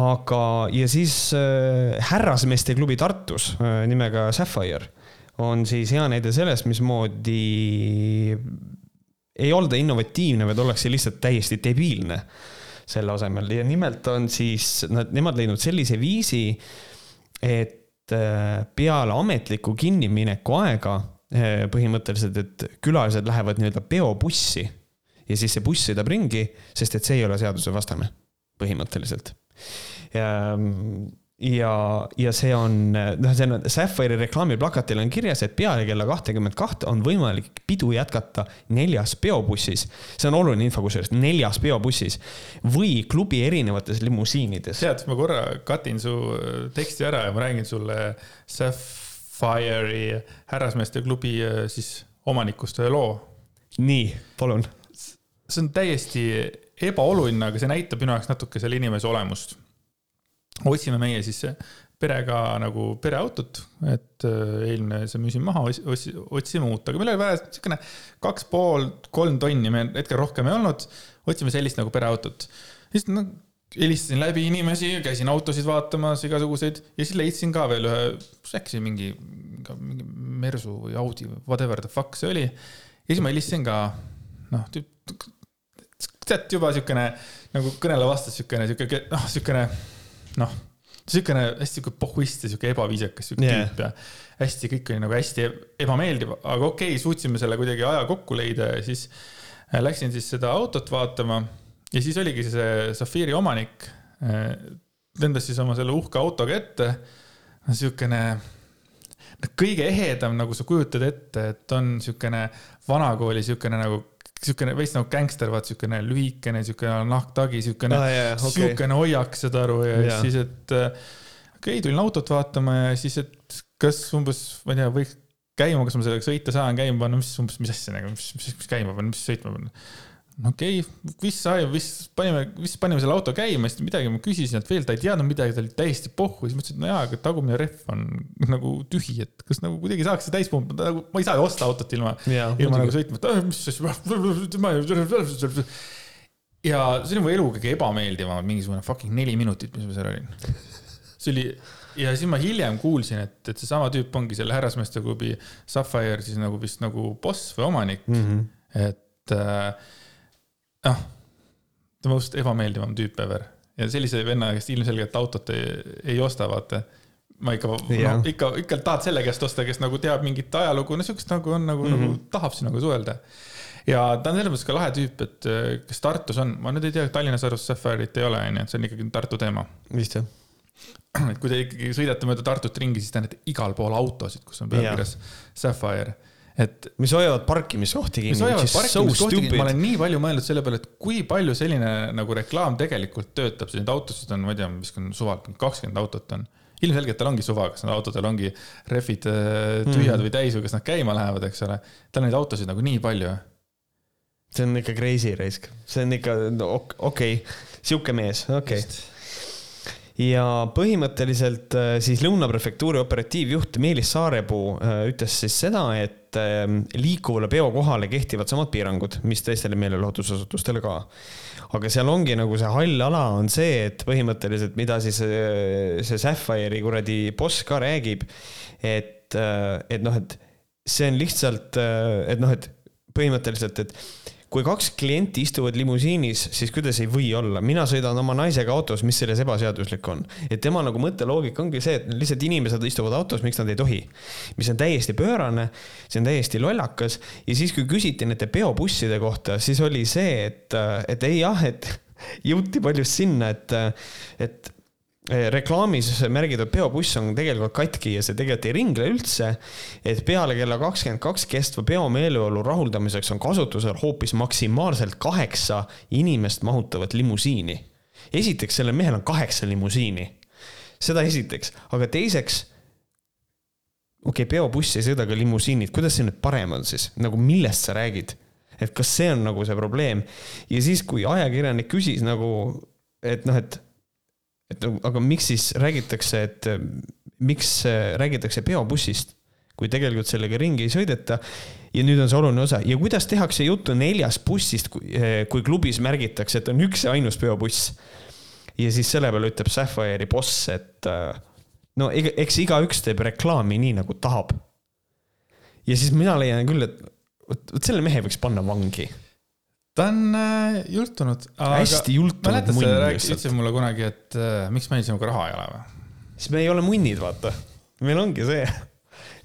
Aga, ja siis äh, härrasmeeste klubi Tartus äh, nimega Sapphire on siis hea näide sellest, mismoodi ei olda innovatiivne, vaid ollakse lihtsalt täiesti debiilne selle asemel. Ja nimelt on siis nad, nemad leidnud sellise viisi, et äh, peale ametlikku kinnimineku aega põhimõtteliselt, et külalised lähevad nii-öelda peobussi ja siis see buss sõidab ringi, sest et see ei ole seadusevastane põhimõtteliselt. Mm, ja, ja see on, noh, see on Sapphire'i reklaamiplakatil on kirjas, et peale kella kahtekümmet kahte on võimalik pidu jätkata neljas peobussis. see on oluline info kusjuures, neljas peobussis või klubi erinevates limusiinides. tead, ma korra katin su teksti ära ja ma räägin sulle Sapphire'i härrasmeeste klubi äh, siis omanikust ühe loo. nii, palun. see on täiesti ebaoluline, aga see näitab minu jaoks natuke selle inimese olemust otsime meie siis perega nagu pereautot, et äh, eelmine see müüsime maha, otsime uut, aga meil oli vaja siukene kaks pool, kolm tonni, me hetkel rohkem ei olnud. otsime sellist nagu pereautot. siis noh, helistasin läbi inimesi, käisin autosid vaatamas, igasuguseid ja siis leidsin ka veel ühe, äkki mingi, mingi Mersu või Audi või whatever the fuck see oli. ja siis ma helistasin ka, noh, tead juba siukene nagu kõnele vastas siukene, siuke, noh, siukene noh, siukene hästi siuke pohhuist ja siuke ebaviisakas siuke yeah. tüüp ja hästi, kõik oli nagu hästi ebameeldiv, aga okei okay,, suutsime selle kuidagi aja kokku leida ja siis äh, läksin siis seda autot vaatama ja siis oligi see Safiiri omanik, äh, lendas siis oma selle uhke autoga ette. siukene kõige ehedam, nagu sa kujutad ette, et on siukene vanakooli siukene nagu siukene veits nagu gängster, vaat siukene lühikene, siukene nahktagi, siukene ah,, okay. siukene hoiak, saad aru, ja yeah. siis, et äh, okei okay,, tulin autot vaatama ja siis, et kas umbes, ma ei tea, võiks käima, kas ma sellega sõita saan, käima panna, mis umbes, mis asja nagu, mis, mis, mis käima panna, mis sõitma panna okei okay,, vist sai, vist panime, vist panime selle auto käima, siis midagi ma küsisin, et veel ta ei teadnud midagi, ta oli täiesti pohhu, siis mõtlesin, et no jaa, aga tagumine rehv on nagu tühi, et kas nagu kuidagi saaks see täis pumbata, nagu ma ei saa ju osta autot ilma, ilma nagu sõitmata, mis asja. ja see oli mu elu kõige ebameeldivam, mingisugune fucking neli minutit, mis ma seal olin. see oli ja siis ma hiljem kuulsin, et, et seesama tüüp ongi selle härrasmeeste klubi Sapphire siis nagu vist nagu boss või omanik mm. -hmm. et äh, noh, ta most ebameeldivam tüüp ever ja sellise venna käest ilmselgelt autot ei, ei osta, vaata. ma ikka, noh, ikka, ikka tahad selle käest osta, kes nagu teab mingit ajalugu, no siukest nagu on nagu mm, -hmm. nagu mhm. tahab sinuga suhelda. ja ta on selles mõttes ka lahe tüüp, et äh, kes Tartus on, ma nüüd ei tea, Tallinnas arvas Sapphire'it ei ole, onju, et see on ikkagi Tartu teema. vist jah et kui te ikkagi sõidate mööda Tartut ringi, siis te näete igal pool autosid, kus on peal kirjas Sapphire et. mis hoiavad parkimiskohti kinni. mis hoiavad parkimiskohti kinni, ma olen nii palju mõelnud selle peale, et kui palju selline nagu reklaam tegelikult töötab, neid autosid on, ma ei tea, viskan suvalt, kakskümmend autot on. ilmselgelt tal ongi suva, kas need autodel ongi rehvid äh, tühjad mm. või täis või kas nad käima lähevad, eks ole. tal on neid autosid nagu nii palju. see on ikka crazy raisk, see on ikka no, okei okay., sihuke mees, okei okay ja põhimõtteliselt äh, siis Lõuna prefektuuri operatiivjuht Meelis Saarepuu äh, ütles siis seda, et ähm, liikuvale peokohale kehtivad samad piirangud, mis teistele meelelahutusasutustele ka. aga seal ongi nagu see hall ala on see, et põhimõtteliselt, mida siis äh, see Sapphire'i kuradi boss ka räägib, et, et noh, et see on lihtsalt, et noh, et põhimõtteliselt, et kui kaks klienti istuvad limusiinis, siis kuidas ei või olla, mina sõidan oma naisega autos, mis selles ebaseaduslik on. et tema nagu mõtteloogika ongi see, et lihtsalt inimesed istuvad autos, miks nad ei tohi. mis on täiesti pöörane, see on täiesti lollakas ja siis, kui küsiti nende peobusside kohta, siis oli see, et, et ei jah, et jõuti paljust sinna, et, et reklaamis märgitud peopuss on tegelikult katki ja see tegelikult ei ringle üldse. et peale kella kakskümmend kaks kestva peomeeleolu rahuldamiseks on kasutusel hoopis maksimaalselt kaheksa inimest mahutavat limusiini. esiteks, sellel mehel on kaheksa limusiini. seda esiteks, aga teiseks okei okay,, peopuss ei sõida ka limusiinid, kuidas see nüüd parem on siis, nagu millest sa räägid? et kas see on nagu see probleem? ja siis, kui ajakirjanik küsis nagu, et noh, et et aga miks siis räägitakse, et miks räägitakse peopussist, kui tegelikult sellega ringi ei sõideta. ja nüüd on see oluline osa ja kuidas tehakse juttu neljast bussist, kui klubis märgitakse, et on üks ja ainus peobuss. ja siis selle peale ütleb Sapphire'i boss, et äh, no eks igaüks teeb reklaami nii nagu tahab. ja siis mina leian küll, et vot selle mehe võiks panna vangi ta on äh, jultunud. hästi jultunud sa rääkisid, ütlesid mulle kunagi, et äh, miks meil sinuga raha ei ole või? siis me ei ole munnid, vaata. meil ongi see,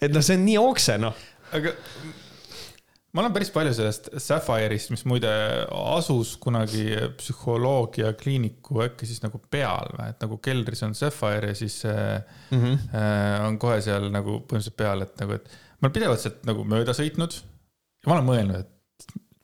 et noh, see on nii okse, noh. aga ma olen päris palju sellest Sapphire'ist, mis muide asus kunagi psühholoogiakliiniku äkki siis nagu peal või, et nagu keldris on Sapphire ja siis mm -hmm. äh, on kohe seal nagu põhimõtteliselt peal, et nagu, et ma olen pidevalt sealt nagu mööda sõitnud. ja ma olen mõelnud, et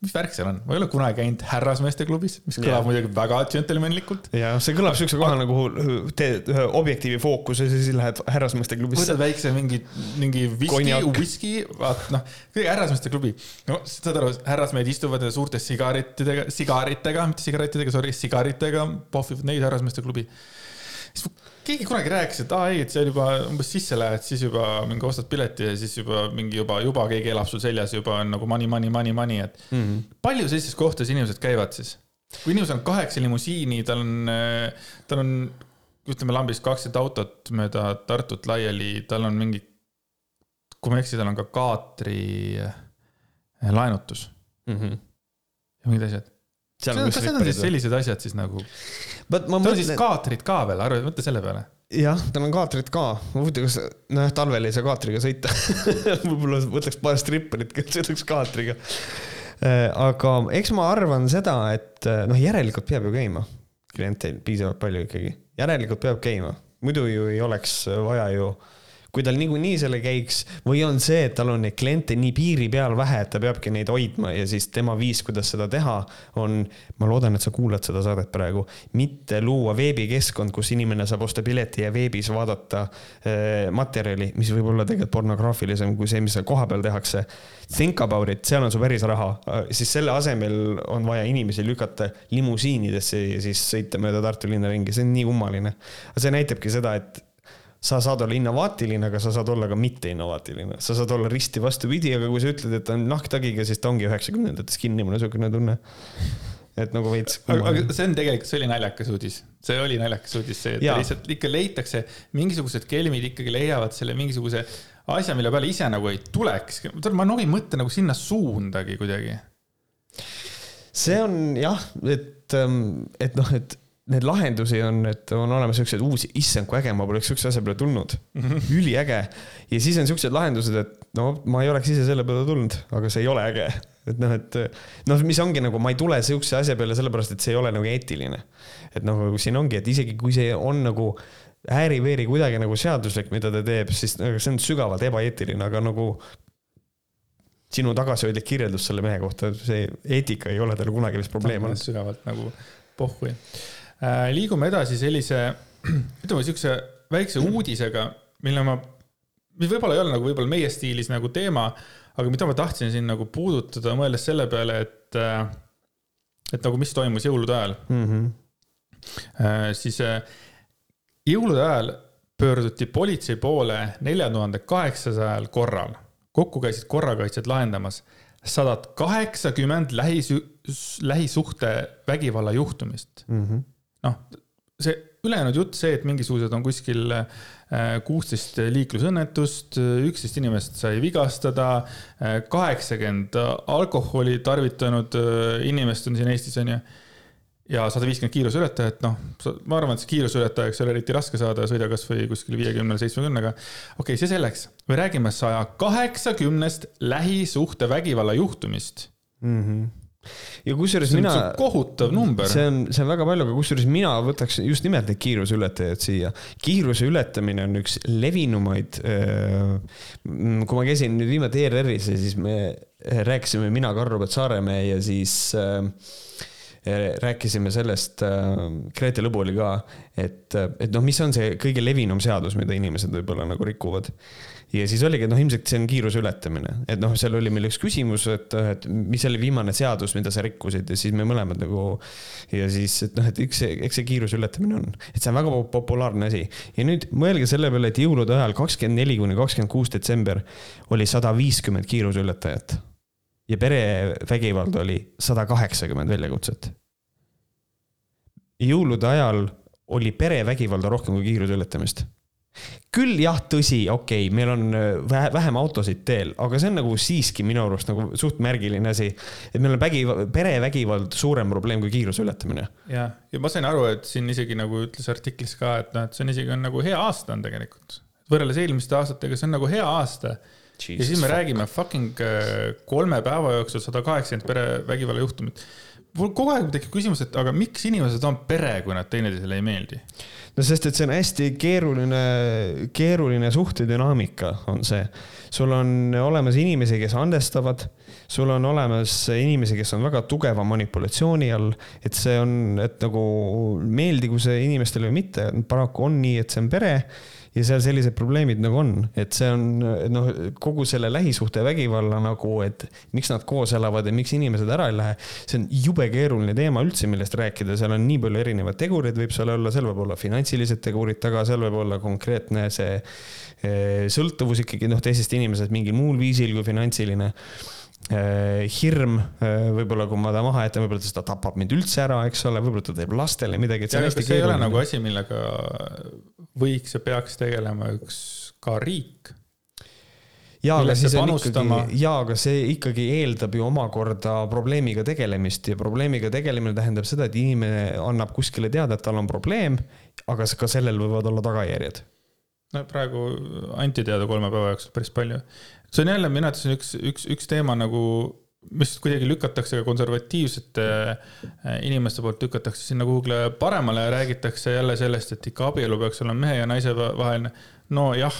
mis värk seal on, ma ei ole kunagi käinud härrasmeeste klubis, mis kõlab yeah. muidugi väga džentelmenlikult. ja see kõlab siukse kohana, kuhu teed ühe objektiivi fookuse, siis lähed härrasmeeste klubisse. võtad väikse mingi, mingi viski, whisky, vaat noh, kõige härrasmeeste klubi. no saad aru, härrasmehed istuvad suurte sigarettidega, sigaritega, mitte sigarettidega, sorry, sigaritega, pohvivad neid härrasmeeste klubi. siis keegi kunagi rääkis, et aa ei, et seal juba umbes sisse lähed, siis juba mingi ostad pileti ja siis juba mingi juba, juba keegi elab sul seljas, juba on nagu money, money, money, money, et mm -hmm. palju sellistes kohtades inimesed käivad siis? kui inimesel on kaheksa limusiini, tal on, tal on, ütleme lambis kaksteist autot mööda Tartut laiali, tal on mingi, kui ma ei eksi, tal on ka kaatri laenutus mm. -hmm. ja mingid asjad kas need on siis sellised asjad siis nagu? Mõtlen... siis kaatrid ka veel, arva, mõtle selle peale. jah, tal on kaatrid ka, huvitav, kas, nojah, talvel ei saa kaatriga sõita. Võib-olla võtaks paar stripperit, kes sõidaks kaatriga. Äh, aga eks ma arvan seda, et äh, noh, järelikult peab ju käima, kliente piisavalt palju ikkagi, järelikult peab käima, muidu ju ei oleks vaja ju äh, kui tal niikuinii selle käiks või on see, et tal on neid kliente nii piiri peal vähe, et ta peabki neid hoidma ja siis tema viis, kuidas seda teha, on, ma loodan, et sa kuulad seda saadet praegu, mitte luua veebikeskkond, kus inimene saab osta pileti ja veebis vaadata äh, materjali, mis võib olla tegelikult pornograafilisem kui see, mis seal kohapeal tehakse. Think about it, seal on su päris raha, siis selle asemel on vaja inimesi lükata limusiinidesse ja siis sõita mööda Tartu linna ringi, see on nii kummaline. see näitabki seda, et sa saad olla innovaatiline, aga sa saad olla ka mitte innovaatiline, sa saad olla risti vastupidi, aga kui sa ütled, et ta on nahktagiga, siis ta ongi üheksakümnendates kinni, mul on niisugune tunne. et nagu veits. aga see on tegelikult, see oli naljakas uudis, see oli naljakas uudis, see, et ja. lihtsalt ikka leitakse, mingisugused kelmid ikkagi leiavad selle mingisuguse asja, mille peale ise nagu ei tuleks. ma nagu ei mõtle nagu sinna suundagi kuidagi. see on jah, et, ähm, et noh, et neid lahendusi on, et on olemas siukseid uusi, issand kui äge, ma poleks siukse asja peale tulnud mm. -hmm. üliäge. ja siis on siuksed lahendused, et no ma ei oleks ise selle peale tulnud, aga see ei ole äge. et noh, et noh, mis ongi nagu, ma ei tule siukse asja peale sellepärast, et see ei ole nagu eetiline. et noh, siin ongi, et isegi kui see on nagu ääri-veeri kuidagi nagu seaduslik, mida ta teeb, siis nagu see on sügavalt ebaeetiline, aga nagu sinu tagasihoidlik kirjeldus selle mehe kohta, see eetika ei ole tal kunagi vist probleem olnud. sügavalt nagu pohhui Äh, liigume edasi sellise, ütleme siukse väikse uudisega, mille ma, mis võib-olla ei ole nagu võib-olla meie stiilis nagu teema, aga mida ma tahtsin siin nagu puudutada, mõeldes selle peale, et, äh, et nagu mis toimus jõulude ajal mm. -hmm. siis jõulude ajal pöörduti politsei poole nelja tuhande kaheksasajal korral. kokku käisid korrakaitsjad lahendamas sadat kaheksakümmend lähis, lähisuhte vägivalla juhtumist mm. -hmm noh, see ülejäänud jutt, see, et mingisugused on kuskil äh, kuusteist liiklusõnnetust, üksteist inimest sai vigastada, äh, kaheksakümmend alkoholi tarvitanud äh, inimest on siin Eestis, on ju. ja sada viiskümmend kiiruseületajat, noh, ma arvan, et kiiruseületajaks ei ole eriti raske saada, sõida kasvõi kuskil viiekümnel, seitsmekümnega. okei okay,, see selleks, me räägime saja kaheksakümnest lähisuhtevägivalla juhtumist mm. -hmm ja kusjuures mina. kohutav number. see on, see on väga palju, aga kusjuures mina võtaks just nimelt neid kiiruseületajaid siia. kiiruse ületamine on üks levinumaid. kui ma käisin nüüd viimati ERR-is ja siis me rääkisime mina, Karl-Robert Saaremäe ja siis rääkisime sellest, Grete Lõbu oli ka, et, et noh, mis on see kõige levinum seadus, mida inimesed võib-olla nagu rikuvad ja siis oligi, et noh, ilmselt see on kiiruse ületamine, et noh, seal oli meil üks küsimus, et, et mis oli viimane seadus, mida sa rikkusid ja siis me mõlemad nagu. ja siis, et noh, et eks see, eks see kiiruse ületamine on, et see on väga populaarne asi ja nüüd mõelge selle peale, et jõulude ajal kakskümmend neli kuni kakskümmend kuus detsember oli sada viiskümmend kiiruseületajat. ja perevägivald oli sada kaheksakümmend väljakutset. jõulude ajal oli perevägivalda rohkem kui kiiruse ületamist küll jah, tõsi, okei okay,, meil on äh, vähe, vähem autosid teel, aga see on nagu siiski minu arust nagu suht märgiline asi. et meil on vägi, perevägivald suurem probleem kui kiiruse ületamine. ja, ja ma sain aru, et siin isegi nagu ütles artiklis ka, et noh, et see on isegi on nagu hea aasta on tegelikult. võrreldes eelmiste aastatega, see on nagu hea aasta. ja siis me fuck. räägime fucking äh, kolme päeva jooksul sada kaheksakümmend perevägivalla juhtumit. Mul kogu aeg tekib küsimus, et aga miks inimesed on pere, kui nad teineteisele ei meeldi no sest, et see on hästi keeruline, keeruline suhtedünaamika on see. sul on olemas inimesi, kes andestavad, sul on olemas inimesi, kes on väga tugeva manipulatsiooni all, et see on, et nagu meeldigu see inimestele või mitte, paraku on nii, et see on pere ja seal sellised probleemid nagu on, et see on noh, kogu selle lähisuhtevägivalla nagu, et miks nad koos elavad ja miks inimesed ära ei lähe. see on jube keeruline teema üldse, millest rääkida, seal on nii palju erinevaid tegureid, võib seal olla, seal võib olla finantsilised tegurid taga, seal võib olla konkreetne see eh, sõltuvus ikkagi noh, teisest inimesest mingil muul viisil kui finantsiline hirm, eh, võib-olla kui ma ta maha jätan, võib-olla ta tapab mind üldse ära, eks ole, võib-olla ta teeb lastele midagi. see, see ei ole nagu asi, millega võiks ja peaks tegelema üks ka riik. ja, aga siis on ikkagi, ja, aga see ikkagi eeldab ju omakorda probleemiga tegelemist ja probleemiga tegelemine tähendab seda, et inimene annab kuskile teada, et tal on probleem, aga ka sellel võivad olla tagajärjed no praegu anti teada kolme päeva jooksul päris palju. See on jälle minu arvates üks, üks, üks teema nagu mis kuidagi lükatakse ka konservatiivsete äh, inimeste poolt lükatakse sinna kuhugile paremale ja räägitakse jälle sellest, et ikka abielu peaks olema mehe ja naise vaheline. nojah,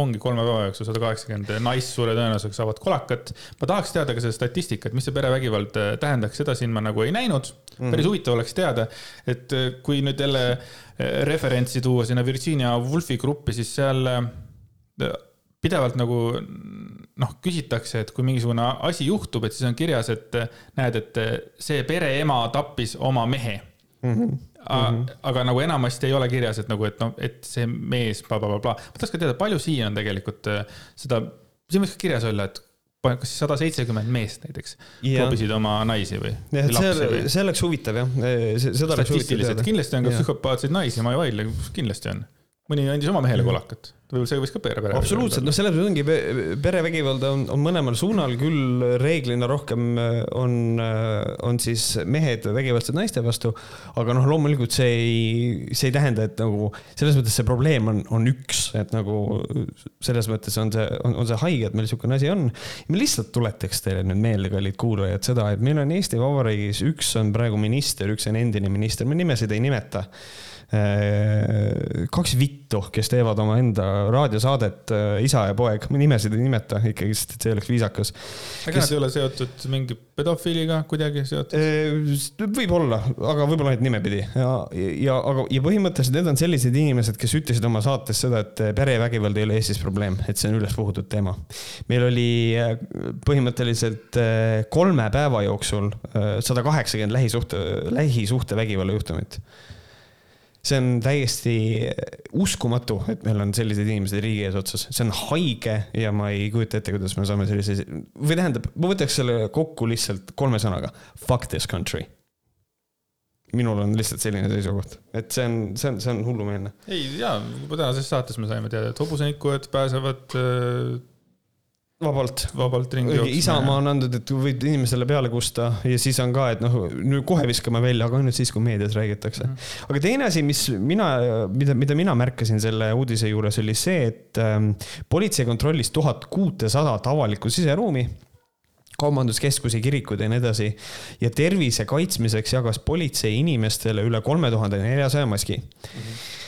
ongi kolme päeva jooksul sada kaheksakümmend naist suure tõenäosusega saavad kolakat. ma tahaks teada ka seda statistikat, mis see perevägivald äh, tähendaks, seda siin ma nagu ei näinud. päris mm -hmm. huvitav oleks teada, et äh, kui nüüd jälle referentsi tuua sinna Virginia Woolfi gruppi, siis seal pidevalt nagu noh, küsitakse, et kui mingisugune asi juhtub, et siis on kirjas, et näed, et see pereema tappis oma mehe mm. -hmm. Mm -hmm. aga nagu enamasti ei ole kirjas, et nagu, et noh, et see mees blablabla bla, bla. ma tahaks ka teada, palju siin on tegelikult äh, seda, siin võiks ka kirjas olla, et kas sada seitsekümmend meest näiteks klopisid oma naisi või? see oleks huvitav jah, seda oleks huvitav teada. kindlasti on ka psühhopaatseid naisi, ma ei vaidle, kindlasti on mõni andis oma mehele kolakat, võib-olla see võis ka pere, pere. absoluutselt, noh, selles mõttes ongi perevägivalda on, on mõlemal suunal, küll reeglina rohkem äh, on, äh, on siis mehed vägivaldsed naiste vastu. aga noh, loomulikult see ei, see ei tähenda, et nagu selles mõttes see probleem on, on üks, et nagu selles mõttes on see, on, on see haige, et meil niisugune asi on. ma lihtsalt tuletaks teile nüüd meelde, kallid kuulajad, seda, et meil on Eesti Vabariigis, üks on praegu minister, üks on endine minister, me nimesid ei nimeta kaks vittu, kes teevad omaenda raadiosaadet äh, Isa ja poeg, ma nimesid ei nimeta ikkagi, sest et see oleks viisakas. aga kes... nad ei ole seotud mingi pedofiiliga kuidagi seotud? Äh, võib-olla, aga võib-olla ainult nimepidi ja, ja aga, ja põhimõtteliselt need on sellised inimesed, kes ütlesid oma saates seda, et perevägivald ei ole Eestis probleem, et see on üles puhutud teema. meil oli põhimõtteliselt kolme päeva jooksul sada kaheksakümmend lähisuhte, lähisuhtevägivalla juhtumit see on täiesti uskumatu, et meil on sellised inimesed riigi eesotsas, see on haige ja ma ei kujuta ette, kuidas me saame sellise, või tähendab, ma võtaks selle kokku lihtsalt kolme sõnaga. Fuck this country. minul on lihtsalt selline seisukoht, et see on, see on, see on hullumeelne. ei jaa, juba tänases saates me saime teada, et hobusenikud pääsevad äh vabalt. vabalt ringi jooksma. Isamaa on andnud, et võid inimesele peale kusta ja siis on ka, et noh, nüüd kohe viskame välja, aga ainult siis, kui meedias räägitakse. -hmm. aga teine asi, mis mina, mida, mida mina märkasin selle uudise juures, oli see, et ähm, politsei kontrollis tuhat kuutesadat avalikku siseruumi kaubanduskeskusi, kirikuid ja nii edasi. ja tervise kaitsmiseks jagas politsei inimestele üle kolme tuhande neljasaja maski mm. -hmm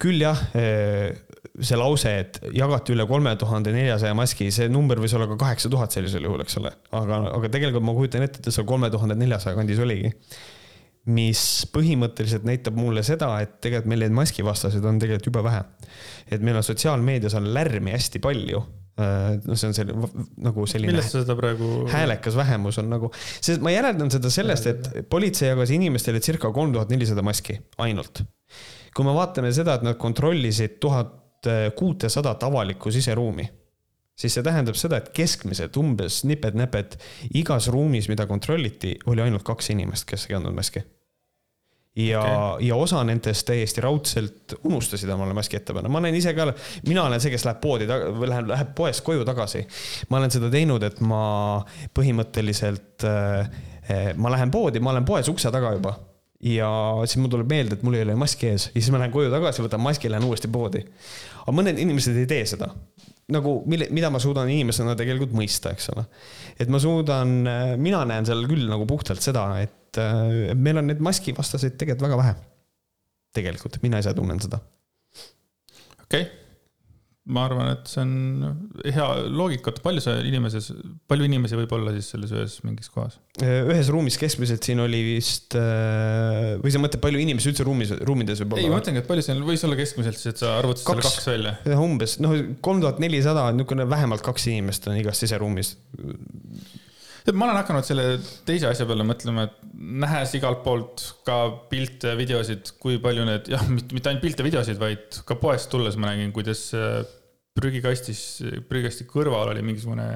küll jah, eh, see lause, et jagati üle kolme tuhande neljasaja maski, see number võis olla ka kaheksa tuhat sellisel juhul, eks ole. aga, aga tegelikult ma kujutan ette, et seal kolme tuhande neljasaja kandis oligi. mis põhimõtteliselt näitab mulle seda, et tegelikult meil neid maskivastaseid on tegelikult jube vähe. et meil on sotsiaalmeedias on lärmi hästi palju äh, no see on see nagu selline. millest sa seda praegu? häälekas vähemus on nagu, sest ma järeldan seda sellest, et politsei jagas inimestele circa kolm tuhat nelisada maski ainult. Kui me vaatame seda, et nad kontrollisid tuhat kuutesadat avalikku siseruumi, siis see tähendab seda, et keskmiselt umbes nipet-näpet igas ruumis, mida kontrolliti, oli ainult kaks inimest, kes ei kandnud maski ja okay., ja osa nendest täiesti raudselt unustasid omale maski ette panna, ma olen ise ka, mina olen see, kes läheb poodi, läheb, läheb poest koju tagasi. ma olen seda teinud, et ma põhimõtteliselt äh,, ma lähen poodi, ma olen poes ukse taga juba ja siis mul tuleb meelde, et mul ei ole maski ees ja siis ma lähen koju tagasi, võtan maski, lähen uuesti poodi. aga mõned inimesed ei tee seda. nagu, mille, mida ma suudan inimesena tegelikult mõista, eks ole. et ma suudan, mina näen seal küll nagu puhtalt seda, et meil on neid maskivastaseid tegelikult väga vähe. tegelikult, mina ise tunnen seda. okei okay ma arvan, et see on hea loogika, et palju see inimeses, palju inimesi võib olla siis selles ühes mingis kohas? ühes ruumis keskmiselt siin oli vist, äh, või sa mõtled, palju inimesi üldse ruumis, ruumides võib olla? ei, ma mõtlengi, et palju seal võis olla keskmiselt siis, et sa arvutasid selle kaks välja? umbes, noh, kolm tuhat nelisada, niisugune vähemalt kaks inimest on igas siseruumis ma olen hakanud selle teise asja peale mõtlema, et nähes igalt poolt ka pilte, videosid, kui palju need, jah, mitte ainult pilte, videosid, vaid ka poest tulles ma nägin, kuidas äh, prügikastis, prügikasti kõrval oli mingisugune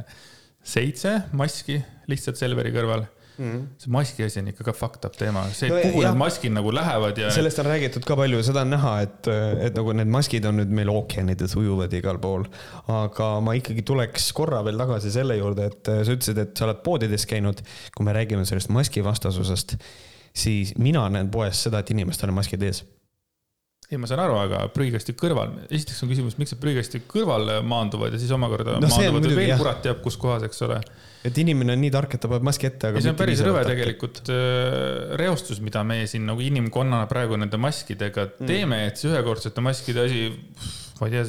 seitse maski lihtsalt Selveri kõrval mm. -hmm. see maski asi on ikka ka fucked up teema, see, kuhu jah, need maskid nagu lähevad ja. sellest on räägitud ka palju, seda on näha, et, et nagu need maskid on nüüd meil ookeanides ujuvad igal pool. aga ma ikkagi tuleks korra veel tagasi selle juurde, et sa ütlesid, et sa oled poodides käinud. kui me räägime sellest maskivastasusest, siis mina näen poes seda, et inimestel on maskid ees ei, ma saan aru, aga prügikasti kõrval, esiteks on küsimus, miks need prügikasti kõrval maanduvad ja siis omakorda no, maanduvad veel kurat teab kus kohas, eks ole. et inimene on nii tark, et ta paneb maski ette, aga. see on päris rõve tegelikult äh, reostus, mida me siin nagu inimkonnana praegu nende maskidega mm. teeme, et see ühekordsete maskide asi, ma ei tea,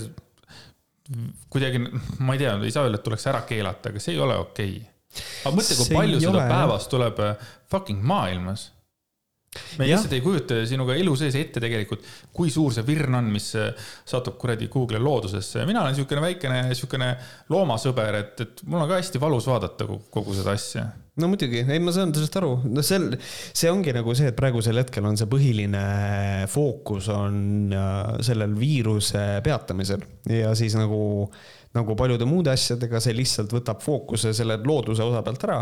kuidagi, ma ei tea, ei saa öelda, et tuleks ära keelata, aga see ei ole okei okay. aga mõtle, kui palju seda päevas tuleb äh, fucking maailmas me ja. lihtsalt ei kujuta sinuga elu sees ette tegelikult, kui suur see virn on, mis äh, satub kuradi Google'i loodusesse. mina olen niisugune väikene, niisugune loomasõber, et, et mul on ka hästi valus vaadata kogu, seda asja. no muidugi, ei, ma saan sellest aru, no sel, see ongi nagu see, et praegusel hetkel on see põhiline fookus on äh, sellel viiruse peatamisel ja siis nagu nagu paljude muude asjadega, see lihtsalt võtab fookuse selle looduse osa pealt ära.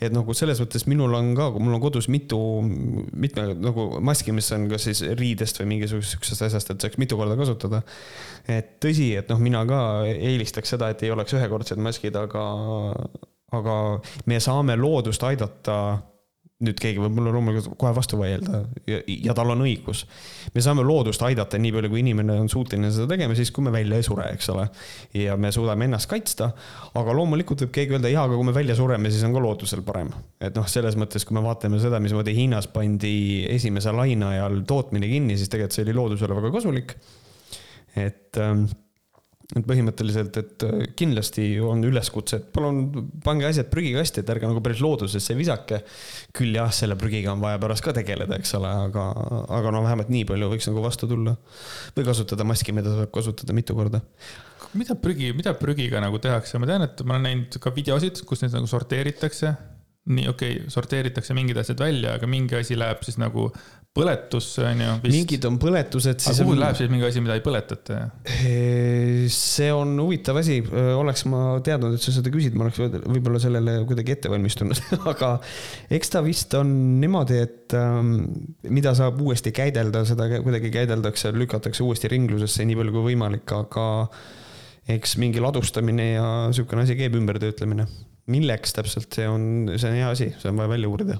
et nagu selles mõttes minul on ka, mul on kodus mitu, mitme nagu maski, mis on kas siis riidest või mingisugusest sihukesest asjast, et saaks mitu korda kasutada. et tõsi, et noh, mina ka eelistaks seda, et ei oleks ühekordsed maskid, aga, aga me saame loodust aidata nüüd keegi võib mulle loomulikult kohe vastu vaielda ja, ja tal on õigus. me saame loodust aidata nii palju, kui inimene on suuteline seda tegema, siis kui me välja ei sure, eks ole. ja me suudame ennast kaitsta, aga loomulikult võib keegi öelda, jaa, aga kui me välja sureme, siis on ka loodusel parem. et noh, selles mõttes, kui me vaatame seda, mismoodi Hiinas pandi esimese laine ajal tootmine kinni, siis tegelikult see oli loodusele väga kasulik. et ähm, et põhimõtteliselt, et äh, kindlasti on üleskutse, et palun pange asjad prügikasti, et ärge nagu päris loodusesse visake. küll jah, selle prügiga on vaja pärast ka tegeleda, eks ole, aga, aga no vähemalt nii palju võiks nagu vastu tulla. või kasutada maski, mida saab kasutada mitu korda. mida prügi, mida prügiga nagu tehakse, ma tean, et ma olen näinud ka videosid, kus neid nagu sorteeritakse nii okei okay,, sorteeritakse mingid asjad välja, aga mingi asi läheb siis nagu põletusse, on ju. mingid on põletused. aga kuhu on... läheb siis mingi asi, mida ei põletata? see on huvitav asi, oleks ma teadnud, et sa seda küsid, ma oleks võib-olla sellele kuidagi ette valmistunud aga eks ta vist on niimoodi, et ähm, mida saab uuesti käidelda, seda kuidagi käideldakse, lükatakse uuesti ringlusesse nii palju kui võimalik, aga eks mingi ladustamine ja sihukene asi käib, ümbertöötlemine milleks täpselt, see on, see on hea asi, see on vaja välja uurida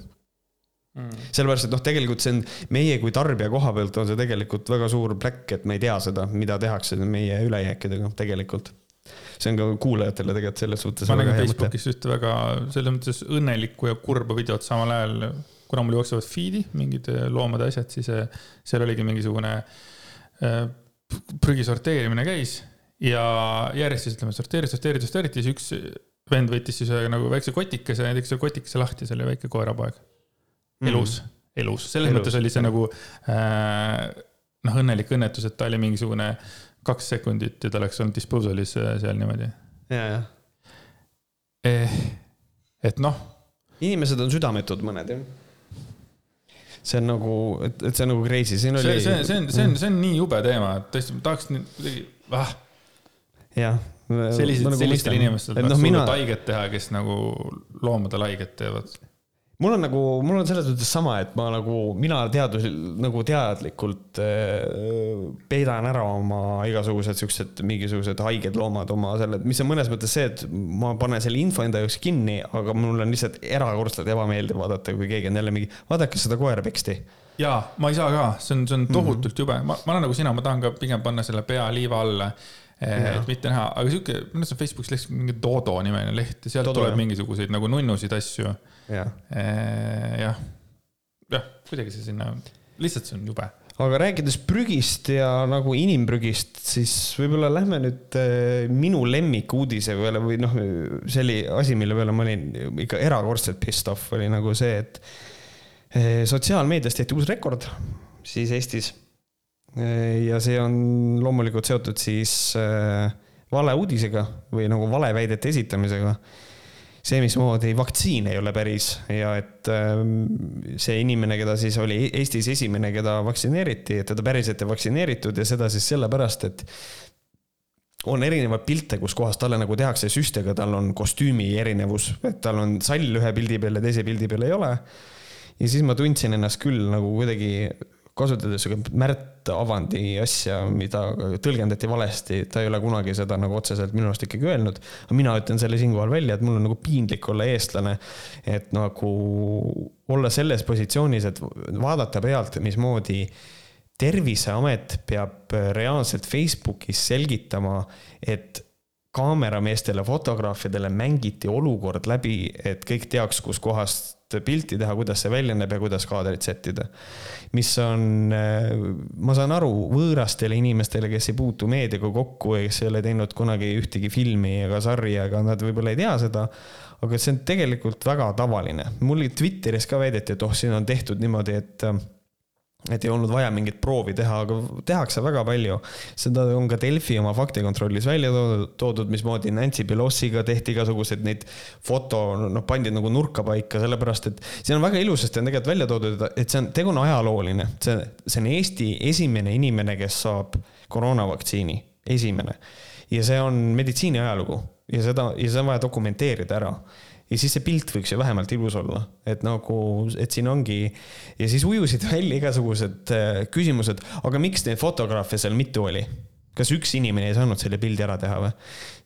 mm.. sellepärast, et noh, tegelikult see on meie kui tarbija koha pealt on see tegelikult väga suur pläkk, et me ei tea seda, mida tehakse meie ülejääkidega tegelikult. see on ka kuulajatele tegelikult selles suhtes. ma nägin Facebookis ühte väga selles mõttes õnnelikku ja kurba videot samal ajal, kuna mul jooksevad feed'i mingid loomade asjad, siis eh, seal oligi mingisugune prügi sorteerimine käis ja järjest siis ütleme, sorteeriti, sorteeriti, sorteeriti, siis üks vend võttis siis ühe nagu väikse kotikese tegi selle kotikese lahti, see oli väike koerapoeg. Elus mm., elus, selles elus. mõttes oli see nagu äh, noh, õnnelik õnnetus, et ta oli mingisugune kaks sekundit ja ta oleks olnud disposal'is äh, seal niimoodi. ja, jah eh,. et noh. inimesed on südametud, mõned jah see on nagu, et, et see on nagu crazy, siin oli. see, see, on, see on, see on nii jube teema, et tõesti tahaks kuidagi, ah. jah. sellised, nagu sellistel inimestel tahaks no, mina... haiget teha, kes nagu loomadele haiget teevad mul on nagu, mul on selles mõttes sama, et ma nagu, mina teadus, nagu teadlikult äh, peidan ära oma igasugused siuksed mingisugused haiged loomad oma selle, mis on mõnes mõttes see, et ma panen selle info enda jaoks kinni, aga mul on lihtsalt erakordselt ebameeldiv vaadata, kui keegi on jälle mingi, vaadake seda koera peksti. jaa, ma ei saa ka, see on, see on mhm. tohutult mm -hmm. jube, ma, ma olen nagu sina, ma tahan ka pigem panna selle pea liiva alla et mitte näha, aga sihuke, minu arust on Facebookis leht, mingi Dodo nimeline leht ja sealt tuleb jah. mingisuguseid nagu nunnusid asju jah, jah, jah, kuidagi see sinna, lihtsalt see on jube. Aga rääkides prügist ja nagu inimprügist, siis võib-olla lähme nüüd äh, minu lemmikuudise peale või noh, see oli asi, mille peale ma olin ikka erakordselt pissed off, oli nagu see, et äh, sotsiaalmeedias tehti uus rekord siis Eestis. Äh, ja see on loomulikult seotud siis valeuudisega või nagu valeväidete esitamisega see, mismoodi vaktsiin ei ole päris ja et ähm, see inimene, keda siis oli Eestis esimene, keda vaktsineeriti, et teda päriselt ei vaktsineeritud ja seda siis sellepärast, et on erinevaid pilte, kus kohas talle nagu tehakse süsti, aga tal on kostüümi erinevus, et tal on sall ühe pildi peal ja teise pildi peal ei ole. ja siis ma tundsin ennast küll nagu kuidagi kasutades Märt Avandi asja, mida tõlgendati valesti, ta ei ole kunagi seda nagu otseselt minu arust ikkagi öelnud. aga mina ütlen selle siinkohal välja, et mul on nagu piinlik olla eestlane, et nagu olla selles positsioonis, et vaadata pealt, mismoodi terviseamet peab reaalselt Facebookis selgitama, et kaamerameestele, fotograafidele mängiti olukord läbi, et kõik teaks, kuskohast pilti teha, kuidas see välja näeb ja kuidas kaadrit sättida. mis on, ma saan aru, võõrastele inimestele, kes ei puutu meediaga kokku ja kes ei ole teinud kunagi ühtegi filmi ega sarja, ega nad võib-olla ei tea seda. aga see on tegelikult väga tavaline. mul Twitteris ka väideti, et oh, siin on tehtud niimoodi, et et ei olnud vaja mingit proovi teha, aga tehakse väga palju. seda on ka Delfi oma faktikontrollis välja toodud, mismoodi Nancy Pelosiga tehti igasuguseid neid foto, noh, pandi nagu nurka paika, sellepärast et siin on väga ilusasti on tegelikult välja toodud, et see on, tegu on ajalooline, see, see on Eesti esimene inimene, kes saab koroonavaktsiini, esimene. ja see on meditsiini ajalugu ja seda, ja seda on vaja dokumenteerida ära ja siis see pilt võiks ju vähemalt ilus olla, et nagu, et siin ongi ja siis ujusid välja igasugused äh, küsimused, aga miks neid fotograafe seal mitu oli? kas üks inimene ei saanud selle pildi ära teha või?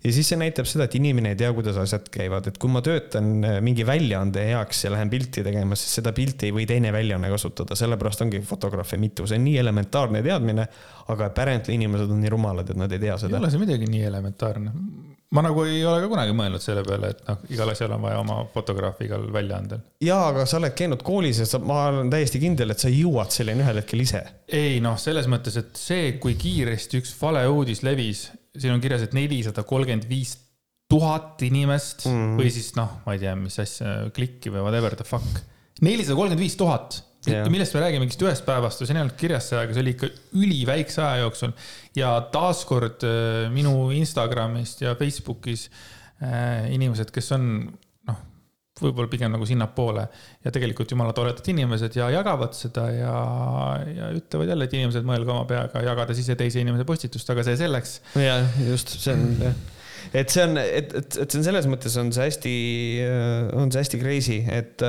ja siis see näitab seda, et inimene ei tea, kuidas asjad käivad, et kui ma töötan äh, mingi väljaande heaks ja lähen pilti tegema, siis seda pilti ei või teine väljaanne kasutada, sellepärast ongi fotograafe mitu, see on nii elementaarne teadmine, aga apparently inimesed on nii rumalad, et nad ei tea seda. ei ole see midagi nii elementaarne ma nagu ei ole ka kunagi mõelnud selle peale, et noh, igal asjal on vaja oma fotograafi igal väljaandel. jaa, aga sa oled käinud koolis ja sa, ma olen täiesti kindel, et sa jõuad selleni ühel hetkel ise. ei noh, selles mõttes, et see, kui kiiresti üks valeuudis levis, siin on kirjas, et nelisada kolmkümmend viis tuhat inimest mm -hmm. või siis noh, ma ei tea, mis asja, klikki või whatever the fuck. nelisada kolmkümmend viis tuhat. Millest me räägime, mingist ühest päevast, siin ei olnud kirjas see, aga see oli ikka üliväikse aja jooksul. ja taaskord äh, minu Instagramist ja Facebookis äh, inimesed, kes on noh, võib-olla pigem nagu sinnapoole ja tegelikult jumala toredad inimesed ja jagavad seda ja, ja ütlevad jälle, et inimesed mõelge oma peaga, jagades ise teise inimese postitust, aga see selleks. jah, just, see on jah et see on, et, et, et see on selles mõttes on see hästi, on see hästi crazy, et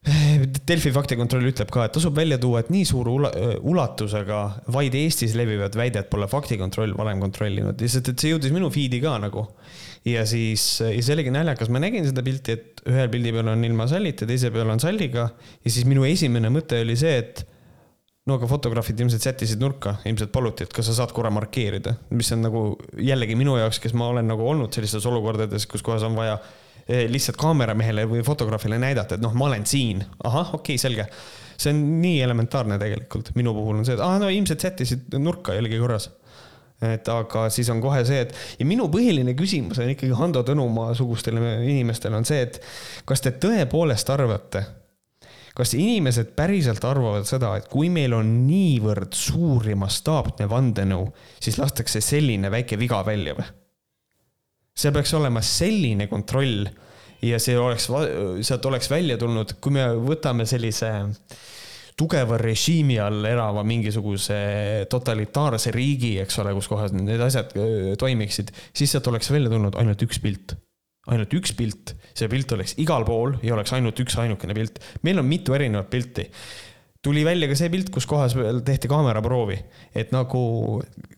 Delfi faktikontroll ütleb ka, et tasub välja tuua, et nii suure ula ulatusega vaid Eestis levivad väidet pole faktikontroll varem kontrollinud, lihtsalt, et see jõudis minu feed'i ka nagu. ja siis, ja see oligi naljakas, ma nägin seda pilti, et ühel pildi peal on ilma sallita, teise peal on salliga. Ja siis minu esimene mõte oli see, et no aga fotograafid ilmselt sättisid nurka, ilmselt paluti, et kas sa saad korra markeerida, mis on nagu jällegi minu jaoks, kes ma olen nagu olnud sellistes olukordades, kus kohas on vaja lihtsalt kaameramehele või fotograafile näidata, et noh, ma olen siin, ahah, okei okay,, selge. see on nii elementaarne tegelikult, minu puhul on see, et aa, no ilmselt sättisid nurka jällegi korras et aga siis on kohe see, et ja minu põhiline küsimus on ikkagi Hando Tõnumaa sugustele inimestele on see, et kas te tõepoolest arvate, kas inimesed päriselt arvavad seda, et kui meil on niivõrd suur ja mastaapne vandenõu, siis lastakse selline väike viga välja või? See peaks olema selline kontroll ja see oleks, sealt oleks välja tulnud, kui me võtame sellise tugeva režiimi all elava mingisuguse totalitaarse riigi, eks ole, kus kohas need asjad äh, toimiksid, siis sealt oleks välja tulnud ainult üks pilt. Ainult üks pilt, see pilt oleks igal pool ja oleks ainult üks ainukene pilt. meil on mitu erinevat pilti tuli välja ka see pilt, kus kohas tehti kaameraproovi, et nagu,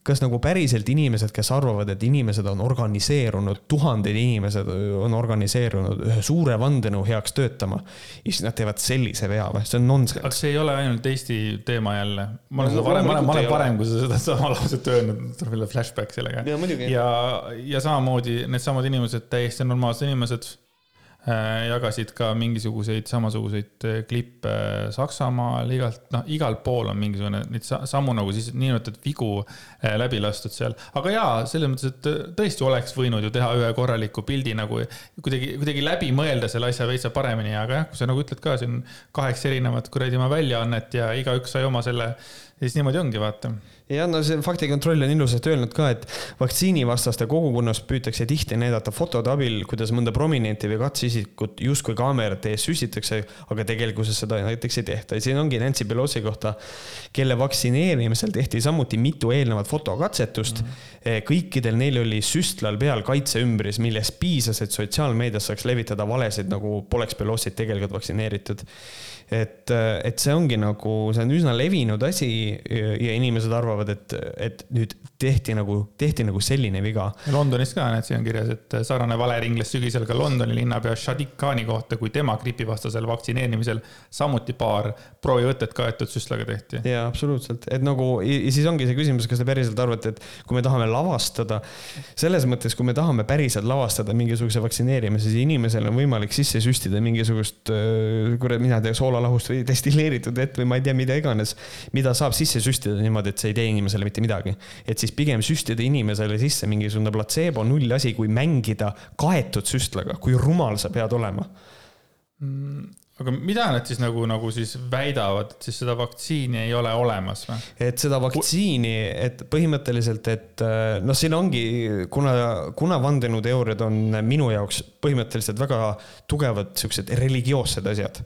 kas nagu päriselt inimesed, kes arvavad, et inimesed on organiseerunud, tuhanded inimesed on organiseerunud ühe suure vandenõu heaks töötama. ja siis nad teevad sellise vea või, see on nonsense. aga see ei ole ainult Eesti teema jälle. ma olen seda varem, ma olen, ma olen varem, kui sa seda sama lauset öelnud, tuleb jälle flashback sellega. ja, ja, ja samamoodi needsamad inimesed, täiesti normaalsed inimesed jagasid ka mingisuguseid samasuguseid äh, klippe Saksamaal, igalt, noh, igal pool on mingisugune neid samu nagu siis niinimetatud vigu äh, läbi lastud seal. aga jaa, selles mõttes, et tõesti oleks võinud ju teha ühe korraliku pildi nagu kuidagi, kuidagi läbi mõelda selle asja veitsa paremini, aga jah, kui sa nagu ütled ka siin kaheksa erinevat kuradi oma väljaannet ja igaüks sai oma selle, siis niimoodi ongi, vaata ja no see faktikontroll on ilusasti öelnud ka, et vaktsiinivastaste kogukonnas püütakse tihti näidata fotode abil, kuidas mõnda prominenti või katseisikut justkui kaamerate ees süstitakse, aga tegelikkuses seda näiteks ei tehta ja siin ongi Nancy Pelosi kohta, kelle vaktsineerimisel tehti samuti mitu eelnevat fotokatsetust mm. -hmm. kõikidel neil oli süstlal peal kaitseümbris, millest piisas, et sotsiaalmeedias saaks levitada valesid, nagu poleks Pelosit tegelikult vaktsineeritud et, et see ongi nagu, see on üsna levinud asi ja inimesed arvavad, et, et nüüd tehti nagu, tehti nagu selline viga. Londonis ka, näed, siin on kirjas, et sarnane vale ringles sügisel ka Londoni linnapea Sadiq Khani kohta, kui tema gripivastasel vaktsineerimisel samuti paar proovivõtet kaetud süstlaga tehti. jaa, absoluutselt, et nagu ja siis ongi see küsimus, kas te päriselt arvate, et kui me tahame lavastada, selles mõttes, kui me tahame päriselt lavastada mingisuguse vaktsineerimise, siis inimesel on võimalik sisse süstida mingisugust, kurat, mina ei tea, soola suolalahust või destilleeritud vett või ma ei tea, mida iganes, mida saab sisse süstida niimoodi, et see ei tee inimesele mitte midagi. et siis pigem süstida inimesele sisse mingisugune platseebo null asi, kui mängida kaetud süstlaga, kui rumal sa pead olema. Mm aga mida nad siis nagu, nagu siis väidavad, et siis seda vaktsiini ei ole olemas või? et seda vaktsiini, et põhimõtteliselt, et äh, noh, siin ongi, kuna, kuna vandenõuteooriad on minu jaoks põhimõtteliselt väga tugevad siuksed religioossed asjad.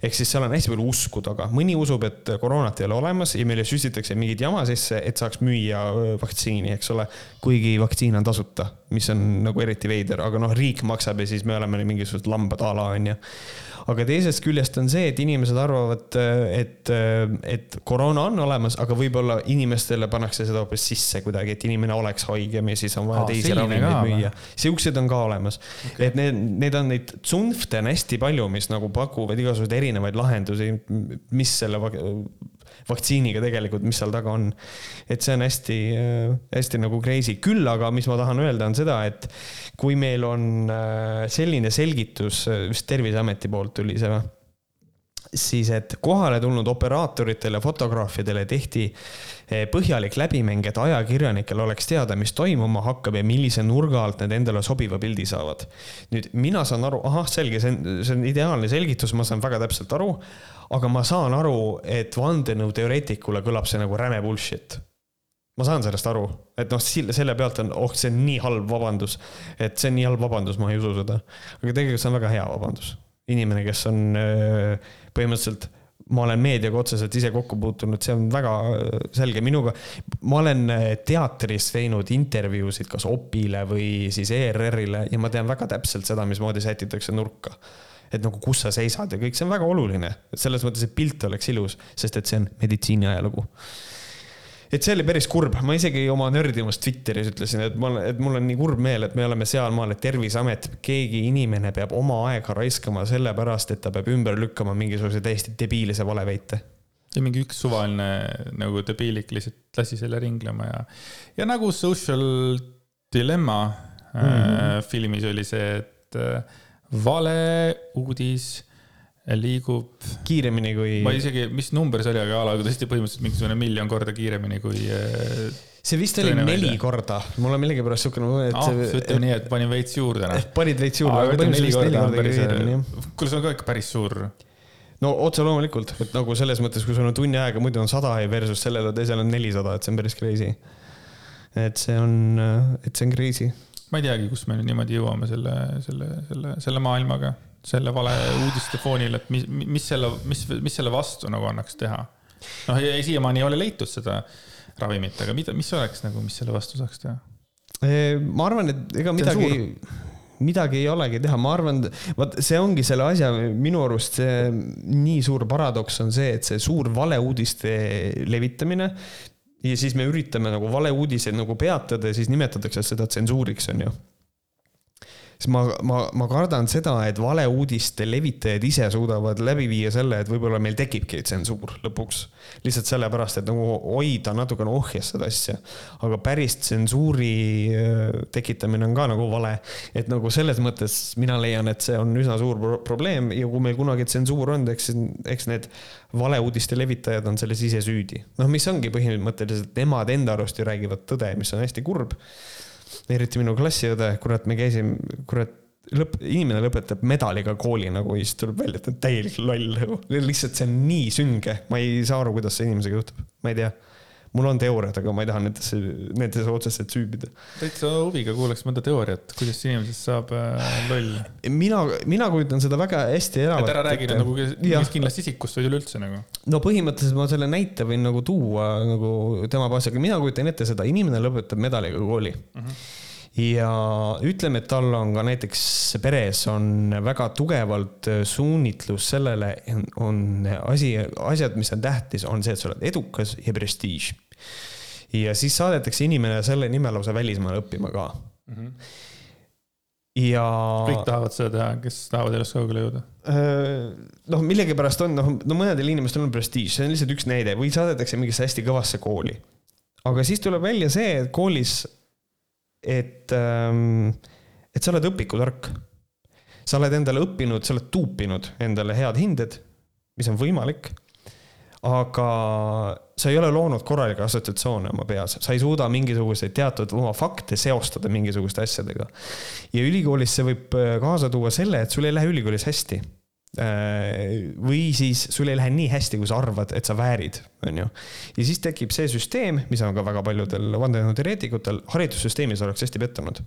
ehk siis seal on hästi palju usku taga, mõni usub, et koroonat ei ole olemas ja meile süstitakse mingit jama sisse, et saaks müüa vaktsiini, eks ole. kuigi vaktsiin on tasuta, mis on nagu eriti veider, aga noh, riik maksab ja siis me oleme mingisugused lambad a la onju aga teisest küljest on see, et inimesed arvavad, et, et koroona on olemas, aga võib-olla inimestele pannakse seda hoopis sisse kuidagi, et inimene oleks haigem ja siis on vaja Aa, teisi ravimeid müüa. siuksed on ka olemas okay., et need, need on neid tsunfte on hästi palju, mis nagu pakuvad igasuguseid erinevaid lahendusi, mis selle vaktsiiniga tegelikult, mis seal taga on. et see on hästi, hästi nagu crazy, küll aga, mis ma tahan öelda, on seda, et kui meil on äh, selline selgitus, vist Terviseameti poolt tuli see või? Siis, et kohale tulnud operaatoritele, fotograafidele tehti äh, põhjalik läbimäng, et ajakirjanikel oleks teada, mis toimuma hakkab ja millise nurga alt need endale sobiva pildi saavad. nüüd mina saan aru, ahah, selge, see on, see on ideaalne selgitus, ma saan väga täpselt aru aga ma saan aru, et vandenõuteoreetikule kõlab see nagu räme bullshit. ma saan sellest aru, et noh, selle pealt on, oh, see on nii halb vabandus, et see on nii halb vabandus, ma ei usu seda. aga tegelikult see on väga hea vabandus. inimene, kes on põhimõtteliselt ma olen meediaga otseselt ise kokku puutunud, see on väga selge minuga. ma olen teatris teinud intervjuusid kas Opile või siis ERR-ile ja ma tean väga täpselt seda, mismoodi sätitakse nurka. Et nagu kus sa seisad ja kõik, see on väga oluline, selles mõttes, et pilt oleks ilus, sest et see on meditsiiniajalugu et see oli päris kurb, ma isegi oma nördimus Twitteris ütlesin, et ma, et mul on nii kurb meel, et me oleme sealmaal, et Terviseamet, keegi inimene peab oma aega raiskama sellepärast, et ta peab ümber lükkama mingisuguse täiesti debiilse valeväite. ja mingi üks suvaline nagu debiilik lihtsalt lasi selle ringlema ja, ja nagu Social Dilemma mm -hmm. äh, filmis oli see, et äh, valeuudis liigub. kiiremini kui. ma isegi, mis number see oli, aga a la tõesti põhimõtteliselt mingisugune miljon korda kiiremini kui. Äh, see vist oli neli välja. korda, mul on millegipärast siukene mulje, et ah,. ütleme nii, et panin veits juurde noh. panid veits juurde, jah. kuule, see on ka ikka päris suur no otse loomulikult, et nagu selles mõttes, kui sul on tunni aega, muidu on sada versus sellele teisele on nelisada, et see on päris crazy. et see on, et see on crazy. ma ei teagi, kust me nüüd niimoodi jõuame selle, selle, selle, selle maailmaga selle valeuudiste foonil, et mis, mis selle, mis, mis selle vastu nagu annaks teha? noh, siiamaani ei ole leitud seda ravimit, aga mida, mis oleks nagu, mis selle vastu saaks teha? ma arvan, et ega midagi, midagi ei olegi teha, ma arvan, vot see ongi selle asja, minu arust see nii suur paradoks on see, et see suur valeuudiste levitamine ja siis me üritame nagu valeuudiseid nagu peatada ja siis nimetatakse seda tsensuuriks, on ju siis ma, ma, ma kardan seda, et valeuudiste levitajad ise suudavad läbi viia selle, et võib-olla meil tekibki tsensuur lõpuks. lihtsalt sellepärast, et nagu hoida natukene ohjes seda asja. aga päris tsensuuri äh, tekitamine on ka nagu vale. et nagu selles mõttes mina leian, et see on üsna suur probleem ja kui meil kunagi tsensuur on, eks, eks need valeuudiste levitajad on selles ise süüdi. noh, mis ongi põhimõtteliselt, nemad enda arust ju räägivad tõde, mis on hästi kurb eriti minu klassiõde, kurat, me käisime, kurat, lõpp, inimene lõpetab medaliga kooli nagu ja siis tuleb välja, et ta on täielik loll nagu. lihtsalt see on nii sünge, ma ei saa aru, kuidas see inimesega juhtub, ma ei tea mul on teooriad, aga ma ei taha nendesse, nendesse otseselt süübida. täitsa huviga kuulaks mõnda teooriat, kuidas inimesest saab äh, loll. mina, mina kujutan seda väga hästi elavalt. et ära räägi nagu mingist kindlast isikust, vaid üleüldse nagu. no põhimõtteliselt ma selle näite võin nagu tuua nagu tema baasil, aga mina kujutan ette seda, inimene lõpetab medaliga kooli uh. Mhm. Ja ütleme, et tal on ka näiteks peres on väga tugevalt äh, suunitlus sellele, on asi, asjad, mis on tähtis, on see, et sa oled edukas ja prestiiž. ja siis saadetakse inimene selle nimel lausa välismaale õppima ka mm. -hmm. ja. kõik tahavad seda teha, kes tahavad elust kaugele jõuda? Äh, noh, millegipärast on, noh, no mõnedel inimestel on prestiiž, see on lihtsalt üks näide või saadetakse mingisse hästi kõvasse kooli. aga siis tuleb välja see, et koolis et, ähm, et sa oled õpikutark. sa oled endale õppinud, sa oled tuupinud endale head hinded, mis on võimalik. aga sa ei ole loonud korralikke assotsiatsioone oma peas, sa ei suuda mingisuguseid teatud oma fakte seostada mingisuguste asjadega. ja ülikoolis see võib äh, kaasa tuua selle, et sul ei lähe ülikoolis hästi või siis sul ei lähe nii hästi, kui sa arvad, et sa väärid, on ju. ja siis tekib see süsteem, mis on ka väga paljudel vandenõuteoreetikutel, haridussüsteemis oleks hästi pettunud.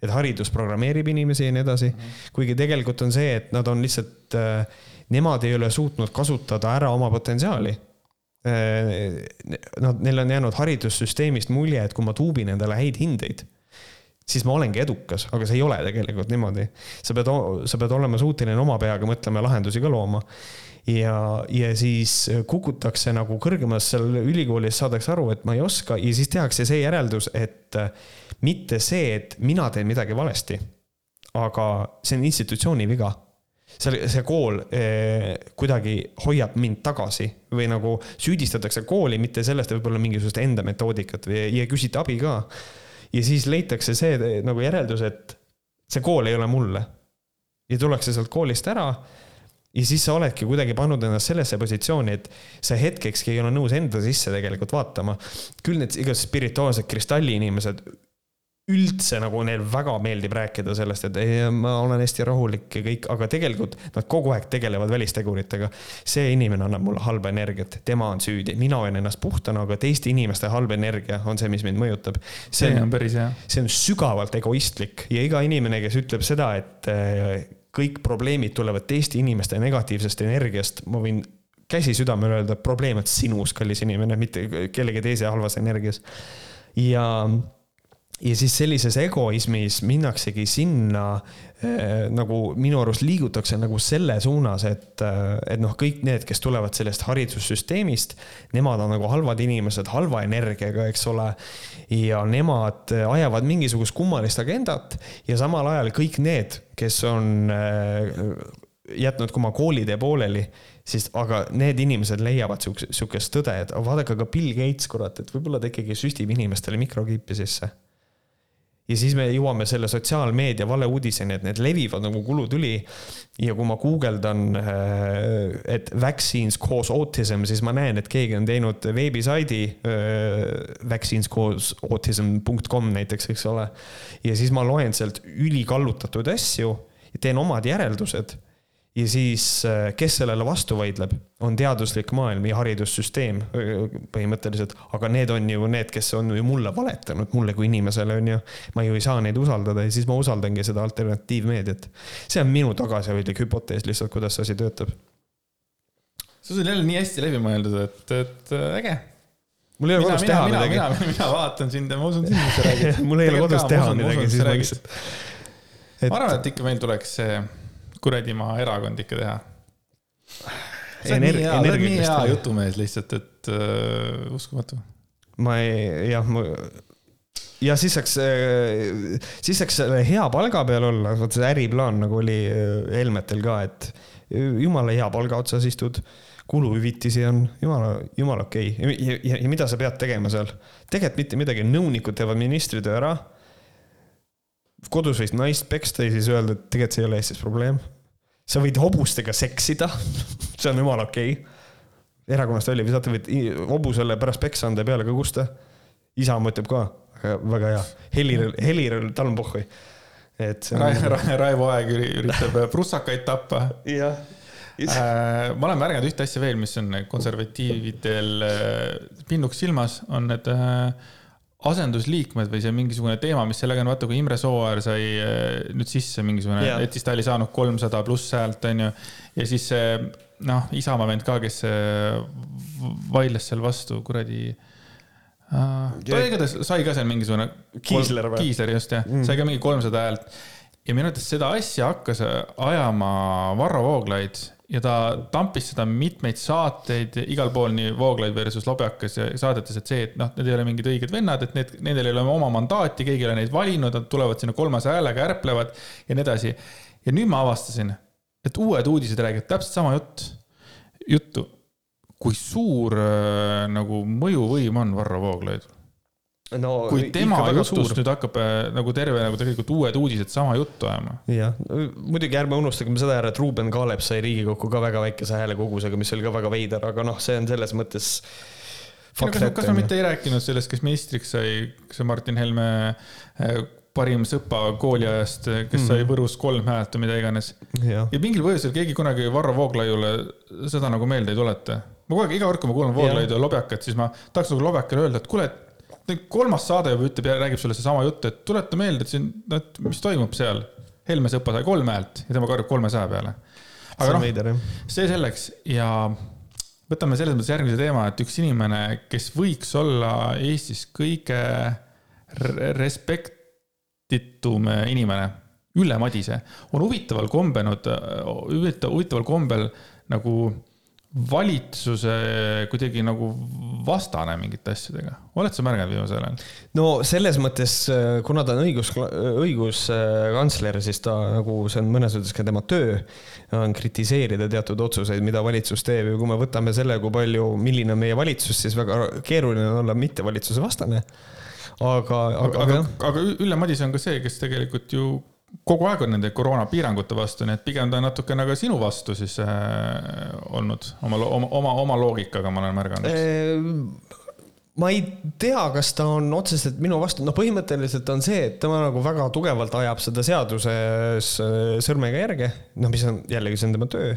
et haridus programmeerib inimesi ja nii edasi mm, -hmm. kuigi tegelikult on see, et nad on lihtsalt, äh, nemad ei ole suutnud kasutada ära oma potentsiaali äh, Nad, neil on jäänud haridussüsteemist mulje, et kui ma tuubin endale häid hindeid siis ma olengi edukas, aga see ei ole tegelikult niimoodi. sa pead, sa pead olema suuteline oma peaga mõtlema ja lahendusi ka looma. ja, ja siis kukutakse nagu kõrgemas seal ülikoolis, saadakse aru, et ma ei oska ja siis tehakse see järeldus, et mitte see, et mina teen midagi valesti, aga see on institutsiooni viga see, see kool eh, kuidagi hoiab mind tagasi või nagu süüdistatakse kooli mitte sellest, võib-olla mingisugust enda metoodikat või ei küsita abi ka ja siis leitakse see nagu järeldus, et see kool ei ole mulle. ja tullakse sealt koolist ära ja siis sa oledki kuidagi pannud ennast sellesse positsiooni, et sa hetkekski ei ole nõus enda sisse tegelikult vaatama. küll need igasugused spirituaalsed kristalliinimesed üldse nagu neil väga meeldib rääkida sellest, et ei, ma olen hästi rahulik ja kõik, aga tegelikult nad kogu aeg tegelevad välisteguritega. see inimene annab mulle halba energiat, tema on süüdi, mina hoian ennast puhtana, aga teiste inimeste halb energia on see, mis mind mõjutab. see on päris hea. see on sügavalt egoistlik ja iga inimene, kes ütleb seda, et eh, kõik probleemid tulevad teiste inimeste negatiivsest energiast, ma võin käsi südamel öelda, probleem on sinus, kallis inimene, mitte kellegi teise halvas energias. ja ja siis sellises egoismis minnaksegi sinna äh, nagu minu arust liigutakse nagu selle suunas, et, äh, et noh, kõik need, kes tulevad sellest haridussüsteemist, nemad on nagu halvad inimesed, halva energiaga, eks ole. ja nemad ajavad mingisugust kummalist agendat ja samal ajal kõik need, kes on äh, jätnud oma koolitee pooleli, siis aga need inimesed leiavad siukest, siukest tõde, et vaadake ka Bill Gates, kurat, et võib-olla ta ikkagi süstib inimestele mikrokiipi sisse ja siis me jõuame selle sotsiaalmeedia valeuudiseni, et need levivad nagu kulutüli. ja kui ma guugeldan, äh, et vaccines cause autism, siis ma näen, et keegi on teinud veebisaidi äh, vaccinescauseautism.com näiteks, eks ole. ja siis ma loen sealt ülikallutatud asju ja teen omad järeldused ja siis, äh, kes sellele vastu vaidleb, on teaduslik maailm ja haridussüsteem põhimõtteliselt, aga need on ju need, kes on ju mulle valetanud, mulle kui inimesele on ju. ma ju ei saa neid usaldada ja siis ma usaldangi seda alternatiivmeediat. see on minu tagasihoidlik hüpotees lihtsalt, kuidas see asi töötab. see on jälle nii hästi läbi mõeldud, et, et äh, äge mul ei ole kodus teha mina, midagi. mina, mina vaatan sind ja ma usun sind, mis sa räägid. mul ei ole kodus teha midagi, siis ma lihtsalt. ma arvan, et ikka meil tuleks see kuradi maa erakond ikka teha. sa oled nii hea, sa oled nii hea jutumees lihtsalt, et uh, uskumatu. ma ei, jah, ma ja siis saaks, äh, siis saaks hea palga peal olla, vot see äriplaan nagu oli äh, Helmetel ka, et jumala hea palga otsas istud, kuluhüvitisi on jumala, jumala okei okay. ja, ja, ja mida sa pead tegema seal? tegelikult mitte midagi, nõunikud teevad ministritöö ära kodus võis naist peksta ja siis öelda, et tegelikult see ei ole Eestis probleem. sa võid hobustega seksida see on jumala okei okay.. erakonnast välja visata, võid hobusele pärast peksa anda ja peale ka kusta. isamaa ütleb ka, väga hea, Helir, Helir, tal on pohhui. et see on. Ra Raivo Aeg üritab prussakaid tappa. jah Äh, ma olen märganud ühte asja veel, mis on konservatiividel äh, pinnuks silmas, on need äh, asendusliikmed või see mingisugune teema, mis sellega on, vaata kui Imre Sooäär sai eh, nüüd sisse mingisugune yeah., et siis ta oli saanud kolmsada pluss häält, onju. ja siis see noh, Isamaa vend ka, kes vaidles seal vastu, kuradi uh,. ta igatahes sai ka seal mingisugune. Kiisler või? Kiisler just jah mm., sai ka mingi kolmsada häält. ja minu arvates seda asja hakkas ajama Varro Vooglaid ja ta tampis seda mitmeid saateid igal pool, nii Vooglaid versus Lobjakas ja saadetes, et see, et noh, need ei ole mingid õiged vennad, et need, nendel ei ole oma mandaati, keegi ei ole neid valinud, nad tulevad sinna kolmese häälega, ärplevad ja nii edasi. ja nüüd ma avastasin, et uued uudised räägivad täpselt sama jutt, juttu. kui suur äh, nagu mõjuvõim on Varro Vooglaidul no, kui tema jutust nüüd hakkab äh, nagu terve nagu tegelikult uued uudised sama juttu ajama. jah, muidugi ärme unustagem seda ära, et Ruuben Kaalep sai Riigikokku ka väga väikese häälekogusega, mis oli ka väga veider, aga noh, see on selles mõttes. kas, kas me mitte ei rääkinud sellest, kes ministriks sai, kas see Martin Helme äh, parim sõpa kooliajast, kes mm sai Võrus kolm häält või mida iganes. ja mingil põhjusel keegi kunagi Varro Vooglaiule seda nagu meelde ei tuleta. ma kogu aeg, iga kord, kui ma kuulan Vooglaidu ja Lobjakat, siis ma tahaks nagu Lobjakale öelda, et kuule, et kolmas saade juba ütleb, räägib sulle seesama jutt, et tuleta meelde, et siin, et mis toimub seal. Helme sõpa sai kolm häält ja tema karjub kolmesaja peale. aga noh, see selleks ja võtame selles mõttes järgmise teema, et üks inimene, kes võiks olla Eestis kõige respektitum inimene, Ülle Madise, on huvitaval kombenud, huvitaval kombel nagu valitsuse kuidagi nagu vastane mingite asjadega. oled sa märganud viimasel ajal? no selles mõttes, kuna ta on õigus, õiguskantsler, siis ta nagu, see on mõnes mõttes ka tema töö, on kritiseerida teatud otsuseid, mida valitsus teeb ja kui me võtame selle, kui palju, milline on meie valitsus, siis väga keeruline on olla mitte valitsuse vastane. aga, aga, aga, aga, aga Ülle Madise on ka see, kes tegelikult ju kogu aeg on nende koroonapiirangute vastu, nii et pigem ta on natukene ka sinu vastu siis äh, olnud oma, oma, oma, oma loogikaga, ma olen märganud äh, ma ei tea, kas ta on otseselt minu vastu, noh, põhimõtteliselt on see, et tema nagu väga tugevalt ajab seda seaduses äh, sõrmega järge, noh, mis on jällegi, see on tema töö.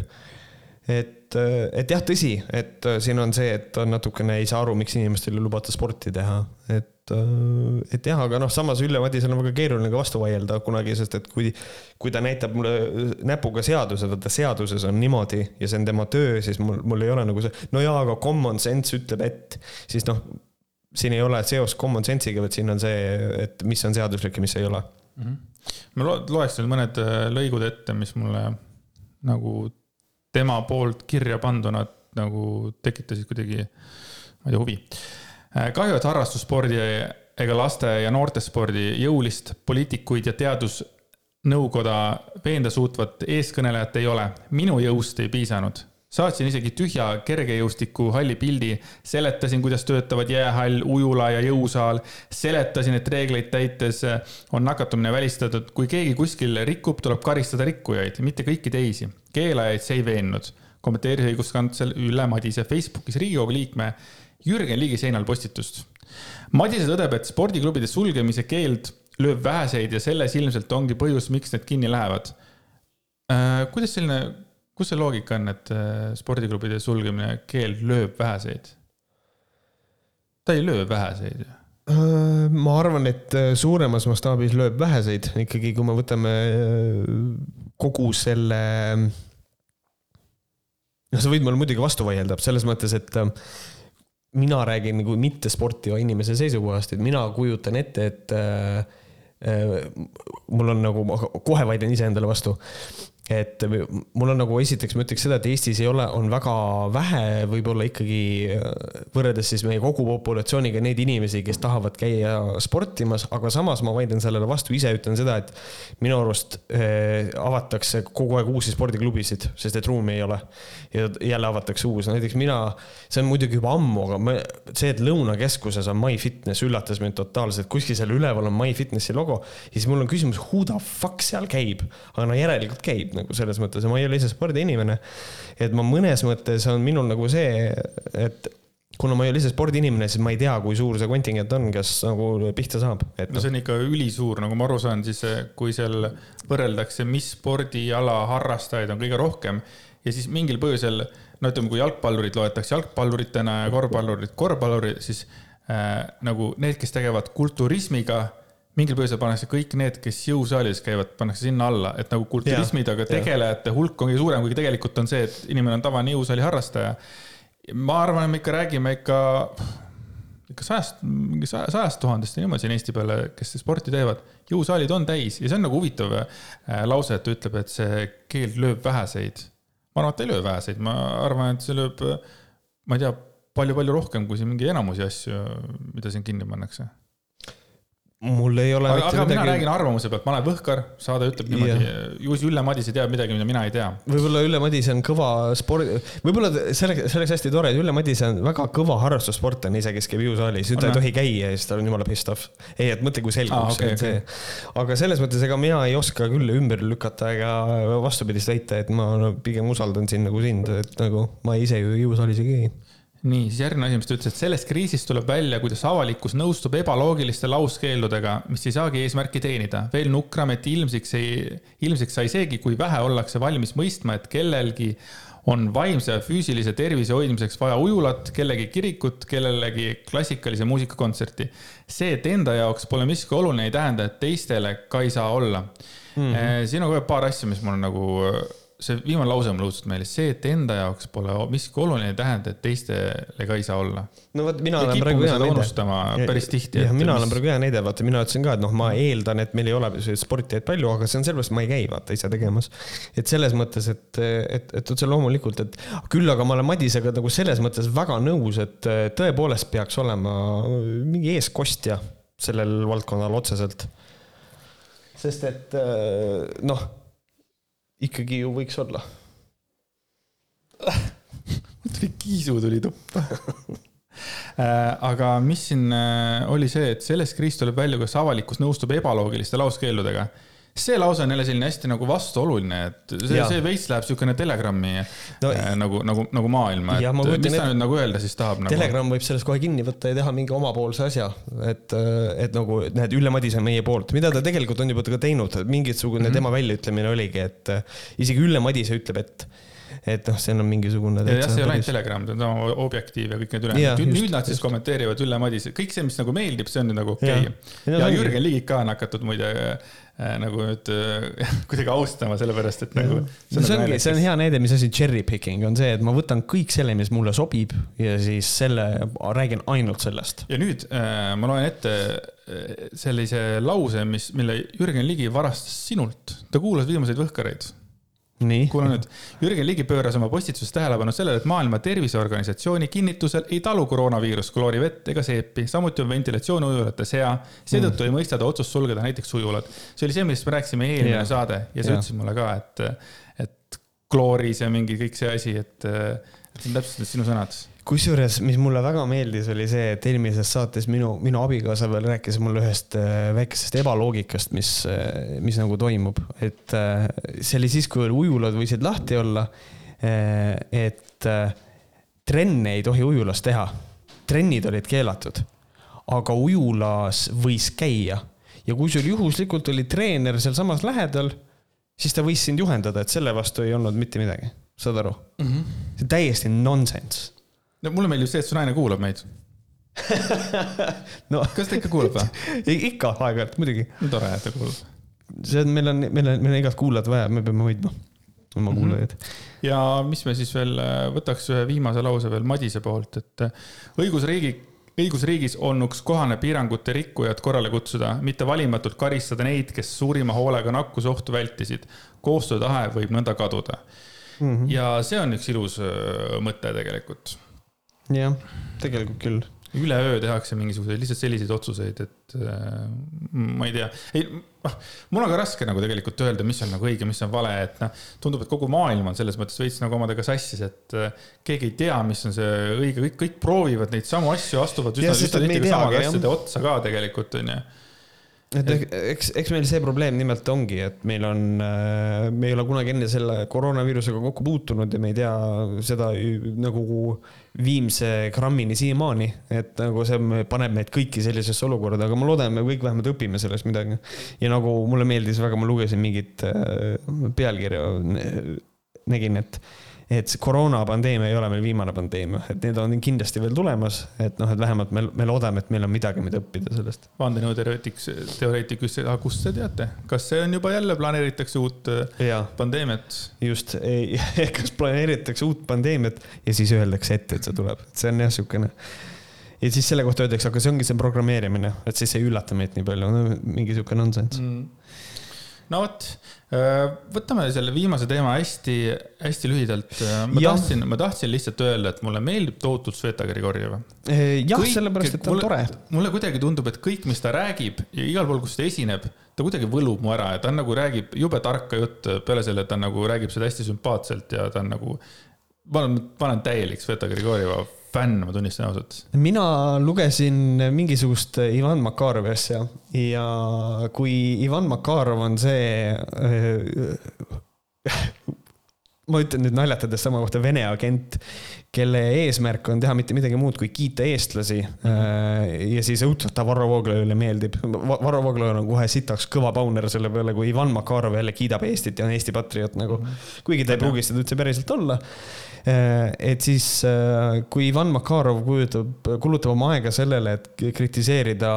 Et, äh, et jah, tõsi, et siin on see, et natukene ei saa aru, miks inimestele lubata sporti teha, et äh, et jah, aga noh, samas Ülle Madisel on väga keeruline ka vastu vaielda kunagi, sest et kui, kui ta näitab mulle näpuga seaduse, vaata seaduses on niimoodi ja see on tema töö, siis mul, mul ei ole nagu see, no jaa, aga common sense ütleb, et siis noh, siin ei ole seost common sense'iga, vaid siin on see, et mis on seaduslik ja mis ei ole mm. -hmm. ma lo loeks nüüd mõned äh, lõigud ette, mis mulle nagu tema poolt kirja panduna nagu tekitasid kuidagi, ma ei tea, huvi Äh, kahju, et harrastusspordi ega laste ja noortespordi jõulist poliitikuid ja teadusnõukoda veenda suutvat eeskõnelejat ei ole. minu jõust ei piisanud. saatsin isegi tühja kergejõustikuhalli pildi, seletasin, kuidas töötavad jäähall, ujula ja jõusaal. seletasin, et reegleid täites on nakatumine välistatud. kui keegi kuskil rikub, tuleb karistada rikkujaid, mitte kõiki teisi. Keelajaid see ei veennud, kommenteeris õiguskantsler Ülle Madise Facebookis Riigikogu liikme Jürgen Ligi seinal postitust. Madise tõdeb, et spordiklubide sulgemise keeld lööb väheseid ja selles ilmselt ongi põhjus, miks need kinni lähevad äh,. kuidas selline kus see loogika on, et äh, spordiklubide sulgemine, keeld lööb väheseid? ta ei löö väheseid ju ma arvan, et äh, suuremas mastaabis lööb väheseid ikkagi, kui me võtame kogu selle. noh, sa võid mulle muidugi vastu vaielda selles mõttes, et mina räägin nagu mitte sportiva inimese seisukohast, et mina kujutan ette, et mul on nagu, kohe vaidlen iseendale vastu et mul on nagu esiteks ma ütleks seda, et Eestis ei ole, on väga vähe võib-olla ikkagi võrreldes siis meie kogu populatsiooniga neid inimesi, kes tahavad käia sportimas, aga samas ma vaidlen sellele vastu, ise ütlen seda, et minu arust äh, avatakse kogu aeg uusi spordiklubisid, sest et ruumi ei ole. ja jälle avatakse uus, näiteks mina, see on muidugi juba ammu, aga ma, see, et Lõunakeskuses on MyFitness üllatas mind totaalselt, kuskil seal üleval on MyFitnessi logo ja siis mul on küsimus, who the fuck seal käib, aga no järelikult käib nagu selles mõttes ja ma ei ole ise spordiinimene. et ma mõnes mõttes on minul nagu see, et kuna ma ei ole ise spordiinimene, siis ma ei tea, kui suur see kontingent on, kes nagu pihta saab. no see on ikka ülisuur, nagu ma aru saan, siis kui seal võrreldakse, mis spordiala harrastajaid on kõige rohkem ja siis mingil põhjusel, no ütleme, kui jalgpallurid loetakse jalgpalluritena ja korvpallurid korvpallurid, siis äh, nagu need, kes tegelevad kulturismiga mingil põhjusel pannakse kõik need, kes jõusaalis käivad, pannakse sinna alla, et nagu kulturismiga tegelejate hulk on kõige suurem, kuigi tegelikult on see, et inimene on tavaline jõusaali harrastaja. ma arvan, et me ikka räägime ikka, ikka sajast, mingi sajast tuhandest ja niimoodi siin Eesti peale, kes sporti teevad. jõusaalid on täis ja see on nagu huvitav äh, lause, et ta ütleb, et see keeld lööb väheseid. ma arvan, et ta ei löö väheseid, ma arvan, et see lööb, ma ei tea palju-palju rohkem kui siin mingi enamusi asju, mida siin kinni pannakse mul ei ole. aga, aga midagi... mina räägin arvamuse pealt, ma olen Võhkar, saade ütleb niimoodi, ju siis Ülle Madise teab midagi, mida mina ei tea. võib-olla Ülle Madise on kõva spordi, võib-olla selleks, selleks hästi tore, et Ülle Madise on väga kõva harrastussportlane ise, kes käib jõusaalis, ta ei tohi käia ja siis tal on jumala pissed off. ei, et mõtle, kui selguks ah, okay, okay. aga selles mõttes, ega mina ei oska küll ümber lükata ega vastupidist väita, et ma no, pigem usaldan sind nagu sind, et nagu ma ise ju jõusaalis ei käi nii, siis järgmine asi, mis ta ütles, et sellest kriisist tuleb välja, kuidas avalikkus nõustub ebaloogiliste lauskeeldudega, mis ei saagi eesmärki teenida. veel nukram, et ilmsiks ei, ilmsiks sai seegi, kui vähe ollakse valmis mõistma, et kellelgi on vaimse ja füüsilise tervise hoidmiseks vaja ujulat, kellegi kirikut, kellelegi klassikalise muusikakontserti. see, et enda jaoks pole miski oluline, ei tähenda, et teistele ka ei saa olla mm. -hmm. siin on kohe paar asja, mis mul nagu see viimane lause mulle õudselt meeldis, see, et enda jaoks pole miski oluline, ei tähenda, et teistele ka ei saa olla. no vot, mina olen praegu hea näide. päris tihti. jah, mina mis... olen praegu hea näide, vaata, mina ütlesin ka, et noh, ma eeldan, et meil ei ole sportijaid palju, aga see on sellepärast, ma ei käi vaata ise tegemas. et selles mõttes, et, et, et otse loomulikult, et küll aga ma olen Madisega nagu selles mõttes väga nõus, et tõepoolest peaks olema mingi eeskostja sellel valdkonnal otseselt. sest et noh ikkagi ju võiks olla. Mul tuli kiisu tuli tuppa. Äh, aga mis siin äh, oli see, et sellest kriis tuleb välja, kuidas avalikkus nõustub ebaloogiliste lauskeeldudega see lause on jälle selline hästi nagu vastuoluline, et see, see veits läheb siukene telegrammi no, äh, nagu, nagu, nagu maailma, et mis ta et, nüüd nagu öelda siis tahab nagu? Telegram võib sellest kohe kinni võtta ja teha mingi omapoolse asja, et, et nagu näed, Ülle Madise on meie poolt, mida ta tegelikult on juba ka teinud, mingisugune mm -hmm. tema väljaütlemine oligi, et isegi Ülle Madise ütleb, et et noh, see on mingisugune. jah, see ei ole ainult Telegram, see on sama Objektiiv ja kõik need ülejäänud. nüüd nad siis kommenteerivad Ülle Madise, kõik see, mis nagu meeldib, see on nüüd nagu okei okay.. ja, ja Jürgen Ligit ka on hakatud muide Äh, nagu nüüd äh, kuidagi austama, sellepärast et nagu. see, see ongi, see on hea näide, mis asi cherry picking on see, et ma võtan kõik selle, mis mulle sobib ja siis selle, räägin ainult sellest. ja nüüd äh, ma loen ette sellise lause, mis, mille Jürgen Ligi varastas sinult. ta kuulas viimaseid Võhkareid kuule nüüd, Jürgen Ligi pööras oma postituses tähelepanu sellele, et Maailma Terviseorganisatsiooni kinnitusel ei talu koroonaviirus kloorivett ega seepi, samuti on ventilatsioon ujulates hea. seetõttu mm. ei mõista ta otsust sulgeda näiteks ujulad. see oli see, millest me rääkisime eelmine yeah. saade ja sa yeah. ütlesid mulle ka, et, et klooris ja mingi kõik see asi, et, et see on täpselt sinu sõnad kusjuures, mis mulle väga meeldis, oli see, et eelmises saates minu, minu abikaasa veel rääkis mulle ühest äh, väikesest ebaloogikast, mis, äh, mis nagu toimub, et äh, see oli siis, kui ujulad võisid lahti olla. et trenne ei tohi ujulas teha, trennid olid keelatud, aga ujulas võis käia ja kui sul juhuslikult oli treener sealsamas lähedal, siis ta võis sind juhendada, et selle vastu ei olnud mitte midagi, saad aru mm? -hmm. see on täiesti nonsense no mulle meeldib see, et su naine kuulab meid no kas ta ikka kuulab või? ikka aeg-ajalt, muidugi. tore, et ta kuulab. see on, meil on, meil on, meil on igat kuulajat vaja, me peame hoidma oma mm -hmm. kuulajaid. ja mis me siis veel, äh, võtaks ühe viimase lause veel Madise poolt, et äh, õigusriigi, õigusriigis olnuks kohane piirangute rikkujad korrale kutsuda, mitte valimatult karistada neid, kes suurima hoolega nakkusohtu vältisid. koostöötahe võib nõnda kaduda mm. -hmm. ja see on üks ilus äh, mõte tegelikult jah, tegelikult küll. üleöö tehakse mingisuguseid lihtsalt selliseid otsuseid, et äh, ma ei tea, ei, noh, mul on ka raske nagu tegelikult öelda, mis on nagu õige, mis on vale, et noh, tundub, et kogu maailm on selles mõttes veits nagu omadega sassis, et äh, keegi ei tea, mis on see õige, kõik, kõik proovivad neid samu asju, astuvad üsna, üsna tihti ka samade asjade otsa ka tegelikult, onju et eks, eks meil see probleem nimelt ongi, et meil on, äh, me ei ole kunagi enne selle koroonaviirusega kokku puutunud ja me ei tea seda nagu viimse grammini siiamaani, et nagu see paneb meid kõiki sellisesse olukorda, aga ma loodan, me kõik vähemalt õpime sellest midagi. ja nagu mulle meeldis väga, ma lugesin mingit äh, pealkirja, nägin, et et see koroonapandeemia ei ole meil viimane pandeemia, et need on kindlasti veel tulemas, et noh, et vähemalt me, me loodame, et meil on midagi, mida õppida sellest. vandenõuteoreetiks, teoreetikus, kust te teate, kas see on juba jälle planeeritakse uut äh, ja. pandeemiat? just, kas planeeritakse uut pandeemiat ja siis öeldakse ette, et see tuleb, et see on jah, niisugune ja siis selle kohta öeldakse, aga see ongi see programmeerimine, et siis ei üllata meid nii palju no,, mingi niisugune nonsense mm no vot, äh, võtame selle viimase teema hästi, hästi lühidalt. Äh, ma ja. tahtsin, ma tahtsin lihtsalt öelda, et mulle meeldib tohutult Sveta Grigorjeva. Äh, jah, sellepärast, et ta on mulle, tore. mulle kuidagi tundub, et kõik, mis ta räägib ja igal pool, kus ta esineb, ta kuidagi võlub mu ära ja ta on nagu räägib jube tarka juttu peale selle, et ta nagu räägib seda hästi sümpaatselt ja ta on nagu. ma olen, ma olen täielik Sveta Grigorjeva fänn, ma tunnistan ausalt. mina lugesin mingisugust Ivan Makarovi asja ja kui Ivan Makarov on see ma ütlen nüüd naljatades sama kohta Vene agent, kelle eesmärk on teha mitte midagi muud kui kiita eestlasi mm. -hmm. ja siis õudselt ta Varro Vooglaiule meeldib. Varro Vooglaid on kohe sitaks kõva pauner selle peale, kui Ivan Makarov jälle kiidab Eestit ja on Eesti patrioot nagu. Mhm. kuigi ta ei pruugi seda üldse päriselt olla Äh, et siis, äh, kui Ivan Makarov kujutab, kulutab oma aega sellele, et kritiseerida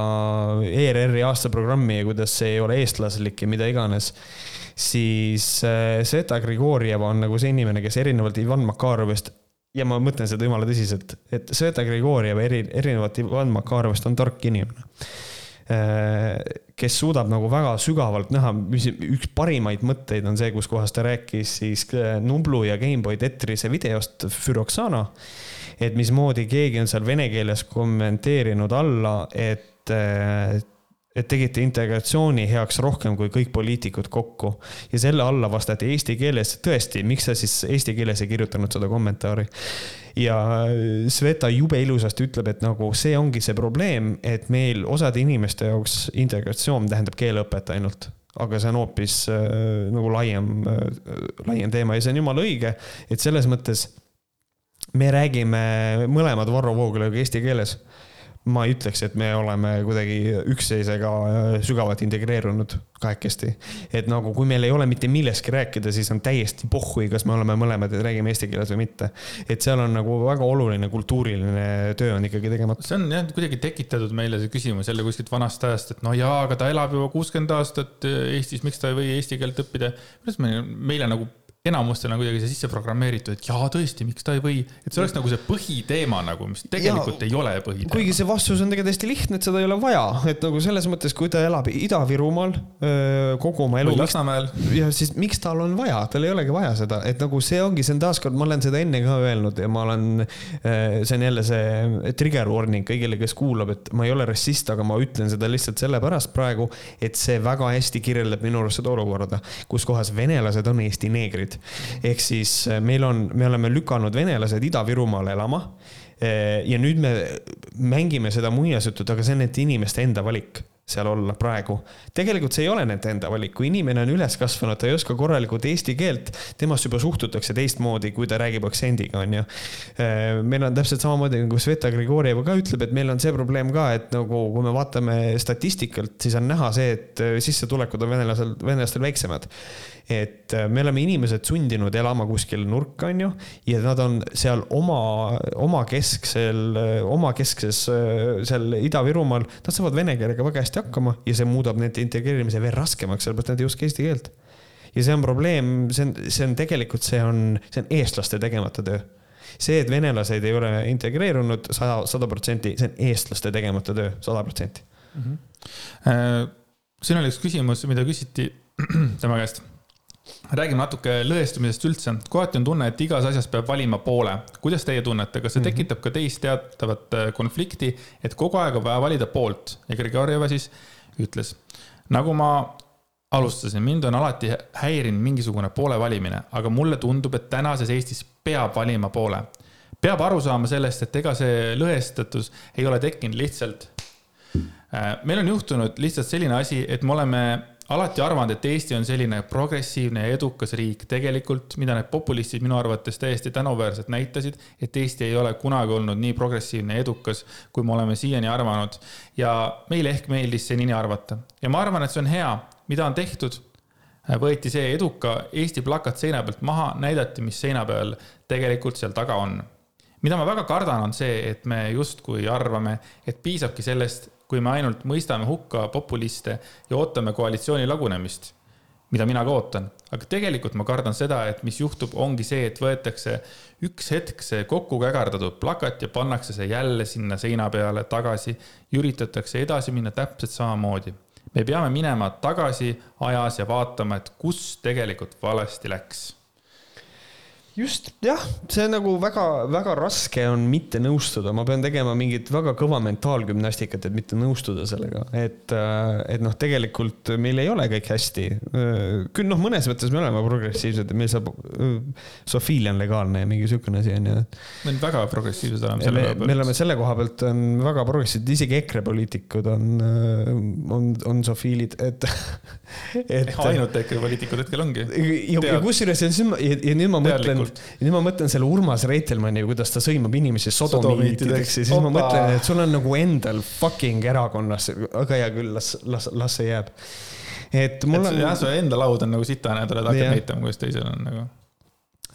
ERR-i aastaprogrammi ja kuidas see ei ole eestlaslik ja mida iganes, siis äh, Sveta Grigorjeva on nagu see inimene, kes erinevalt Ivan Makarovist ja ma mõtlen seda jumala tõsiselt, et Sveta Grigorjev eri, erinevalt Ivan Makarovist on tark inimene. Äh, kes suudab nagu väga sügavalt näha, mis üks parimaid mõtteid on see, kus kohas ta rääkis siis äh, Nublu ja Gameboy Tetrise videost Füroxana. et mismoodi keegi on seal vene keeles kommenteerinud alla, et äh, et tegite integratsiooni heaks rohkem kui kõik poliitikud kokku. ja selle alla vastati eesti keeles, tõesti, miks sa siis eesti keeles ei kirjutanud seda kommentaari? Ja Sveta jube ilusasti ütleb, et nagu see ongi see probleem, et meil osade inimeste jaoks integratsioon tähendab keeleõpet ainult. Aga see on hoopis äh, nagu laiem äh,, laiem teema ja see on jumala õige, et selles mõttes me räägime mõlemad Varro Vooglaiuga eesti keeles ma ei ütleks, et me oleme kuidagi üksteisega äh, sügavalt integreerunud kahekesti. et nagu, kui meil ei ole mitte millestki rääkida, siis on täiesti pohhui, kas me oleme mõlemad, räägime eesti keeles või mitte. et seal on nagu väga oluline kultuuriline töö on ikkagi tegemata. see on jah, kuidagi tekitatud meile see küsimus jälle kuskilt vanast ajast, et no jaa, aga ta elab juba kuuskümmend aastat Eestis, miks ta ei või eesti keelt õppida. kuidas me, meile nagu enamustel on kuidagi see sisse programmeeritud, et jaa, tõesti, miks ta ei või, et see oleks nagu see põhiteema nagu, mis tegelikult ja, ei ole põhiteema. kuigi see vastus on tegelikult hästi lihtne, et seda ei ole vaja, et nagu selles mõttes, kui ta elab Ida-Virumaal kogu oma elu. või Lasnamäel. ja siis miks tal on vaja, tal ei olegi vaja seda, et nagu see ongi, see on taaskord, ma olen seda enne ka öelnud ja ma olen, see on jälle see trigger warning kõigile, kes kuulab, et ma ei ole rassist, aga ma ütlen seda lihtsalt sellepärast praegu, et see väga hästi kirjeldab minu arust seda olukorda, kus kohas venelased on Eesti neegrid probleemid. ehk siis meil on, me oleme lükanud venelased Ida-Virumaale elama ja nüüd me mängime seda muinasjutut, aga see on nende inimeste enda valik seal olla praegu. tegelikult see ei ole nende enda valik, kui inimene on üles kasvanud, ta ei oska korralikult eesti keelt, temast juba suhtutakse teistmoodi, kui ta räägib aktsendiga, onju. Äh, meil on täpselt samamoodi nagu Sveta Grigorjeva ka ütleb, et meil on see probleem ka, et nagu kui me vaatame statistikalt, siis on näha see, et sissetulekud on venelasel, venelastel väiksemad et äh, me oleme inimesed sundinud elama kuskil nurka, onju, ja nad on seal oma, omakesksel, omakeskses seal Ida-Virumaal, nad saavad vene keelega väga hästi hakkama ja see muudab nende integreerimise veel raskemaks, sellepärast nad ei oska eesti keelt. ja see on probleem, see on, see on tegelikult, see on, see on eestlaste tegemata töö see, et venelased ei ole integreerunud sada, sada protsenti, see on eestlaste tegemata töö, sada protsenti. Mhm. Äh, siin oli üks küsimus, mida küsiti tema käest räägime natuke lõhestumisest üldse. kohati on tunne, et igas asjas peab valima poole. kuidas teie tunnete, kas see mhm. tekitab ka teis teatavat äh, konflikti, et kogu aeg on vaja valida poolt ja Grigorjeva siis ütles, nagu ma alustasin, mind on alati häirinud mingisugune poole valimine, aga mulle tundub, et tänases Eestis peab valima poole. peab aru saama sellest, et ega see lõhestatus ei ole tekkinud lihtsalt. Äh, meil on juhtunud lihtsalt selline asi, et me oleme alati arvanud, et Eesti on selline progressiivne ja edukas riik tegelikult, mida need populistid minu arvates täiesti tänuväärselt näitasid, et Eesti ei ole kunagi olnud nii progressiivne ja edukas, kui me oleme siiani arvanud. ja meile ehk meeldis see nii arvata ja ma arvan, et see on hea, mida on tehtud. võeti see eduka Eesti plakat seina pealt maha, näidati, mis seina peal tegelikult seal taga on mida ma väga kardan, on see, et me justkui arvame, et piisabki sellest, kui me ainult mõistame hukka populiste ja ootame koalitsiooni lagunemist, mida mina ka ootan. aga tegelikult ma kardan seda, et mis juhtub, ongi see, et võetakse üks hetk see kokku kägardatud plakat ja pannakse see jälle sinna seina peale tagasi ja üritatakse edasi minna täpselt samamoodi. me peame minema tagasi ajas ja vaatama, et kus tegelikult valesti läks just jah, see nagu väga-väga raske on mitte nõustuda, ma pean tegema mingit väga kõva mentaalgümnastikat, et mitte nõustuda sellega, et, äh, et noh, tegelikult meil ei ole kõik hästi. küll noh, mõnes mõttes me oleme progressiivsed, meil saab, sofiilia on legaalne ja mingi sihukene asi on ju. me oleme väga progressiivsed oleme selle koha pealt. me oleme selle koha pealt on väga progressiivsed, isegi EKRE poliitikud on, on, on sofiilid, et, et. ainult EKRE poliitikud hetkel ongi. ja, ja kusjuures ja nüüd ma mõtlen ja nüüd ma mõtlen selle Urmas Reitelmanni, kuidas ta sõimab inimesi sodomiitideks ja siis Opa. ma mõtlen, et sul on nagu endal fucking erakonnas, aga hea küll, las, las, las see jääb. et mul et on. jah, su enda laud on nagu sitane tuled hakkad näitama, kuidas teisel on nagu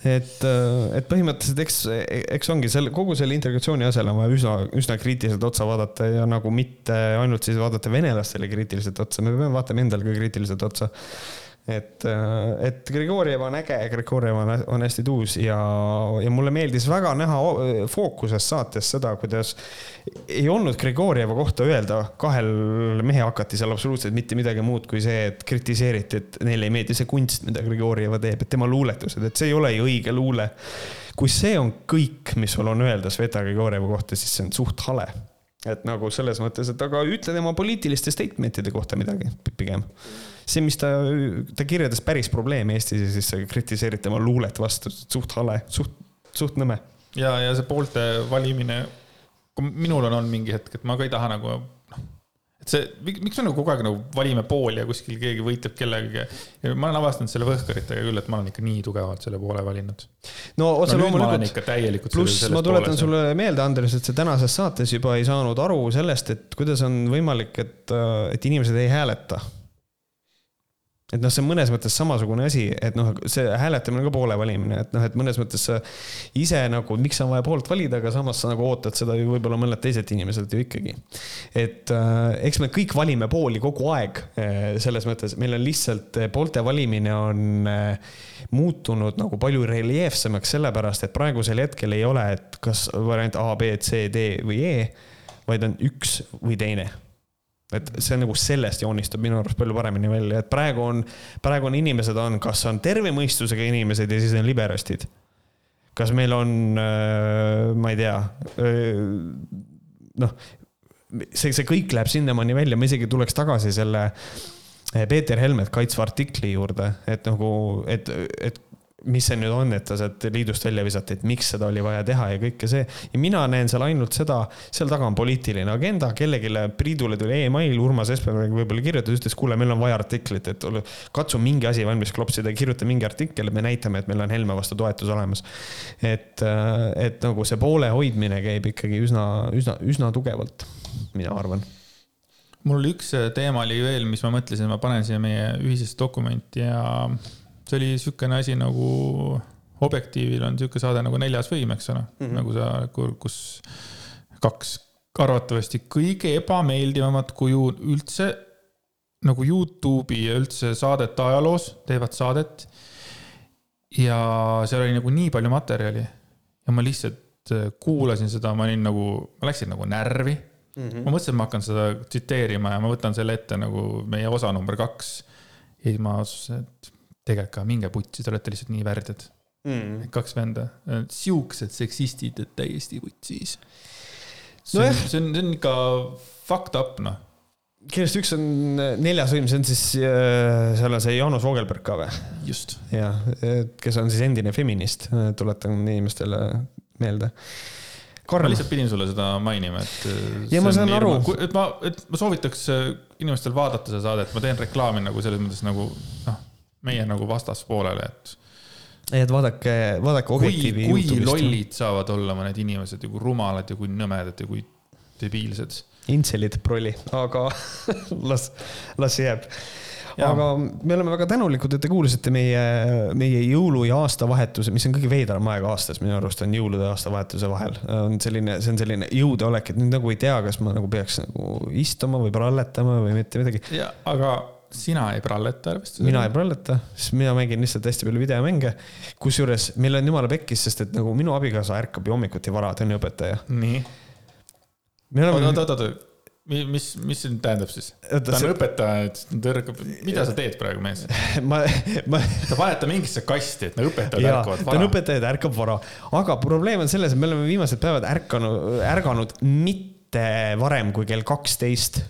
et, äh, et põhimõtteliselt eks, eks ongi selle, kogu selle integratsiooni asjal on vaja üsna, üsna kriitiliselt otsa vaadata ja nagu mitte ainult siis vaadata venelastele kriitiliselt otsa, me peame vaatama endale ka kriitiliselt otsa et, äh, et Grigorjev on äge, Grigorjev on, on hästi tuus ja, ja mulle meeldis väga näha fookuses saates seda, kuidas ei olnud Grigorjeva kohta öelda kahel mehehakatisel absoluutselt mitte midagi muud kui see, et kritiseeriti, et neile ei meeldi see kunst, mida Grigorjeva teeb, et tema luuletused, et see ei ole ju õige luule. kui see on kõik, mis sul on öelda Sveta Grigorjeva kohta, siis see on suht hale et nagu selles mõttes, et aga ütle tema poliitiliste statement'ide kohta midagi pigem see, mis ta, ta kirjeldas päris probleemi Eestis ja siis sa kritiseerid tema luulet vastu, suht hale, suht, suht nõme. ja, ja see poolte valimine, minul on olnud mingi hetk, et ma ka ei taha nagu noh, et see, miks me nagu kogu aeg nagu valime pooli ja kuskil keegi võitleb kellegagi. ja ma olen avastanud selle Võhkaritega küll, et ma olen ikka nii tugevalt selle poole valinud. no otse no, loomulikult. pluss ma tuletan poole, sulle meelde, Andres, et sa tänases saates juba ei saanud aru sellest, et kuidas on võimalik, et, et inimesed ei hääleta et noh, see on mõnes mõttes samasugune asi, et noh, see hääletamine on ka poole valimine, et noh, et mõnes mõttes sa ise nagu, miks on vaja poolt valida, aga samas sa nagu ootad seda ju võib-olla mõned teised inimesed ju ikkagi. et äh, eks me kõik valime pooli kogu aeg äh, selles mõttes, meil on lihtsalt äh, poolte valimine on äh, muutunud nagu palju reljeefsemaks, sellepärast et praegusel hetkel ei ole, et kas variant A, B, C, D või E, vaid on üks või teine et see nagu sellest joonistab minu arust palju paremini välja, et praegu on, praegu on inimesed on, kas on terve mõistusega inimesed ja siis on liberastid. kas meil on, äh, ma ei tea, äh, noh, see, see kõik läheb sinnamaani välja, ma isegi tuleks tagasi selle äh, Peeter Helmet kaitsva artikli juurde, et nagu, et, et mis see nüüd on, et ta sealt liidust välja visati, et miks seda oli vaja teha ja kõike see. ja mina näen seal ainult seda, seal taga on poliitiline agenda, kellelegi Priidule tuli email, Urmas Espenberg võib-olla kirjutas, ütles, kuule, meil on vaja artiklit, et katsu mingi asi valmis klopsida, kirjuta mingi artikkel, me näitame, et meil on Helme vastu toetus olemas. et, äh, et nagu see poole hoidmine käib ikkagi üsna, üsna, üsna tugevalt, mina arvan mul üks teema oli veel, mis ma mõtlesin, ma panen siia meie ühisesse dokumenti ja see oli niisugune asi nagu, Objektiivil on niisugune saade nagu Neljas võim, eks ole mm, -hmm. nagu sa, kus kaks arvatavasti kõige ebameeldivamat kuju üldse nagu Youtube'i ja üldse saadete ajaloos teevad saadet. ja seal oli nagu nii palju materjali ja ma lihtsalt äh, kuulasin seda, ma olin nagu, ma läksin nagu närvi mm. -hmm. ma mõtlesin, et ma hakkan seda tsiteerima ja ma võtan selle ette nagu meie osa number kaks. ja siis ma otsustasin, et tegelikult ka minge putsi, te olete lihtsalt nii värdjad mm.. kaks venda, siuksed seksistid, et täiesti putsis. see on no, see on, see on ikka fucked up, noh kellest üks on neljas võim, see on siis, äh, seal on see Jaanus Vogelberg ka või? just. jah, kes on siis endine feminist, tuletan inimestele meelde. Karl. ma lihtsalt pidin sulle seda mainima, et. ja ma saan aru. et ma, et ma soovitaks äh, inimestel vaadata seda saadet, ma teen reklaami nagu selles mõttes nagu noh meie nagu vastaspoolele, et. et vaadake, vaadake Objektiivi. kui, kui lollid saavad olla mõned inimesed ja kui rumalad ja kui nõmedad ja kui debiilsed. Intselid prolli, aga las, las jääb aga me oleme väga tänulikud, et te kuulasite meie, meie jõulu ja aastavahetuse, mis on kõige veidram aeg aastas, minu arust on jõulude ja aastavahetuse vahel. on selline, see on selline jõudeolek, et nüüd nagu ei tea, kas ma nagu peaks nagu istuma või pralletama või mitte midagi. aga sina ei pralleta arvestades? mina ei pralleta, sest mina mängin lihtsalt hästi palju videomänge. kusjuures meil on jumala pekkis, sest et nagu minu abikaasa ärkab ju hommikuti vara, ta on õpetaja. nii. oot, oot, oot, oot, mis, mis see tähendab siis? ta on see... õpetaja, et ta ärkab, mida sa teed praegu, mees? ma, ma. sa paned ta mingisse kasti, et no õpetajad ja, ärkavad vara. ta on õpetaja, ta ärkab vara. aga probleem on selles, et me oleme viimased päevad ärkanud, ärganud mitte varem kui kell kaksteist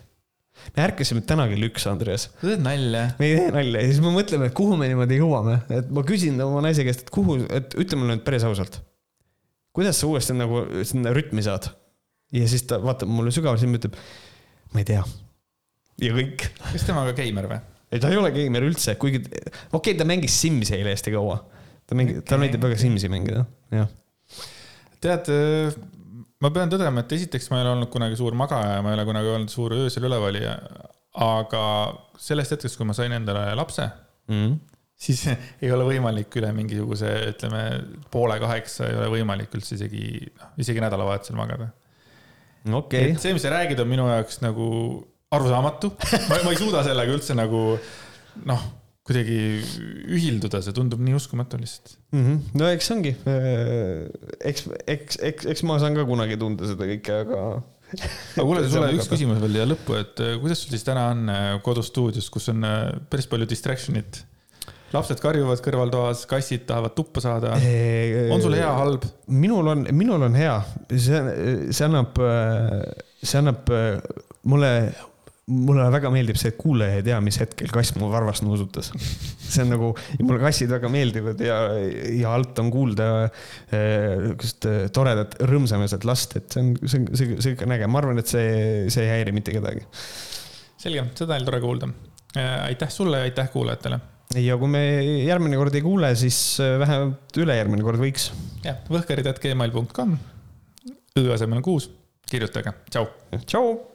me ärkasime täna kell üks, Andreas. sa teed nalja? me ei tee nalja ja siis me mõtleme, et kuhu me niimoodi jõuame, et ma küsin oma naise käest, et kuhu, et ütle mulle nüüd päris ausalt. kuidas sa uuesti nagu sinna rütmi saad? ja siis ta vaatab mulle sügavalt silma, ütleb, ma ei tea. ja kõik. kas tema ka geimer või? ei, ta ei ole geimer üldse, kuigi okei okay,, ta mängis Simsi eile hästi kaua. ta mängib okay., talle meeldib väga Simsi mängida, jah. tead ma pean tõdema, et esiteks ma ei ole olnud kunagi suur magaja ja ma ei ole kunagi olnud suur öösel ülevalija. aga sellest hetkest, kui ma sain endale lapse mm., siis ei ole võimalik üle mingisuguse, ütleme poole kaheksa ei ole võimalik üldse isegi, noh, isegi nädalavahetusel magada okay.. see, mis sa räägid, on minu jaoks nagu arusaamatu ma, ma ei suuda sellega üldse nagu noh kuidagi ühilduda, see tundub nii uskumatu lihtsalt mm. -hmm. no eks ongi, eks, eks, eks, eks ma saan ka kunagi tunda seda kõike, aga. aga kuule, sulle üks küsimus veel ja lõppu, et äh, kuidas sul siis täna on äh, kodustuudios, kus on äh, päris palju distraction'it? lapsed karjuvad kõrvaltoas, kassid tahavad tuppa saada. on sul hea, halb? minul on, minul on hea, see, see annab, see annab mulle mulle väga meeldib see, et kuulaja ei tea, mis hetkel kass mu varvast nuusutas. see on nagu, mulle kassid väga meeldivad ja, ja alt on kuulda sihukest eh, toredat rõõmsameelset last, et see on, see on, see, see on äge, ma arvan, et see, see ei häiri mitte kedagi. selge, seda oli tore kuulda. Eh, aitäh sulle ja aitäh kuulajatele. ja kui me järgmine kord ei kuule, siis eh, vähemalt ülejärgmine kord võiks. jah, võhkarid.gmail.com, õ asemel on kuus, kirjutage, tšau. tšau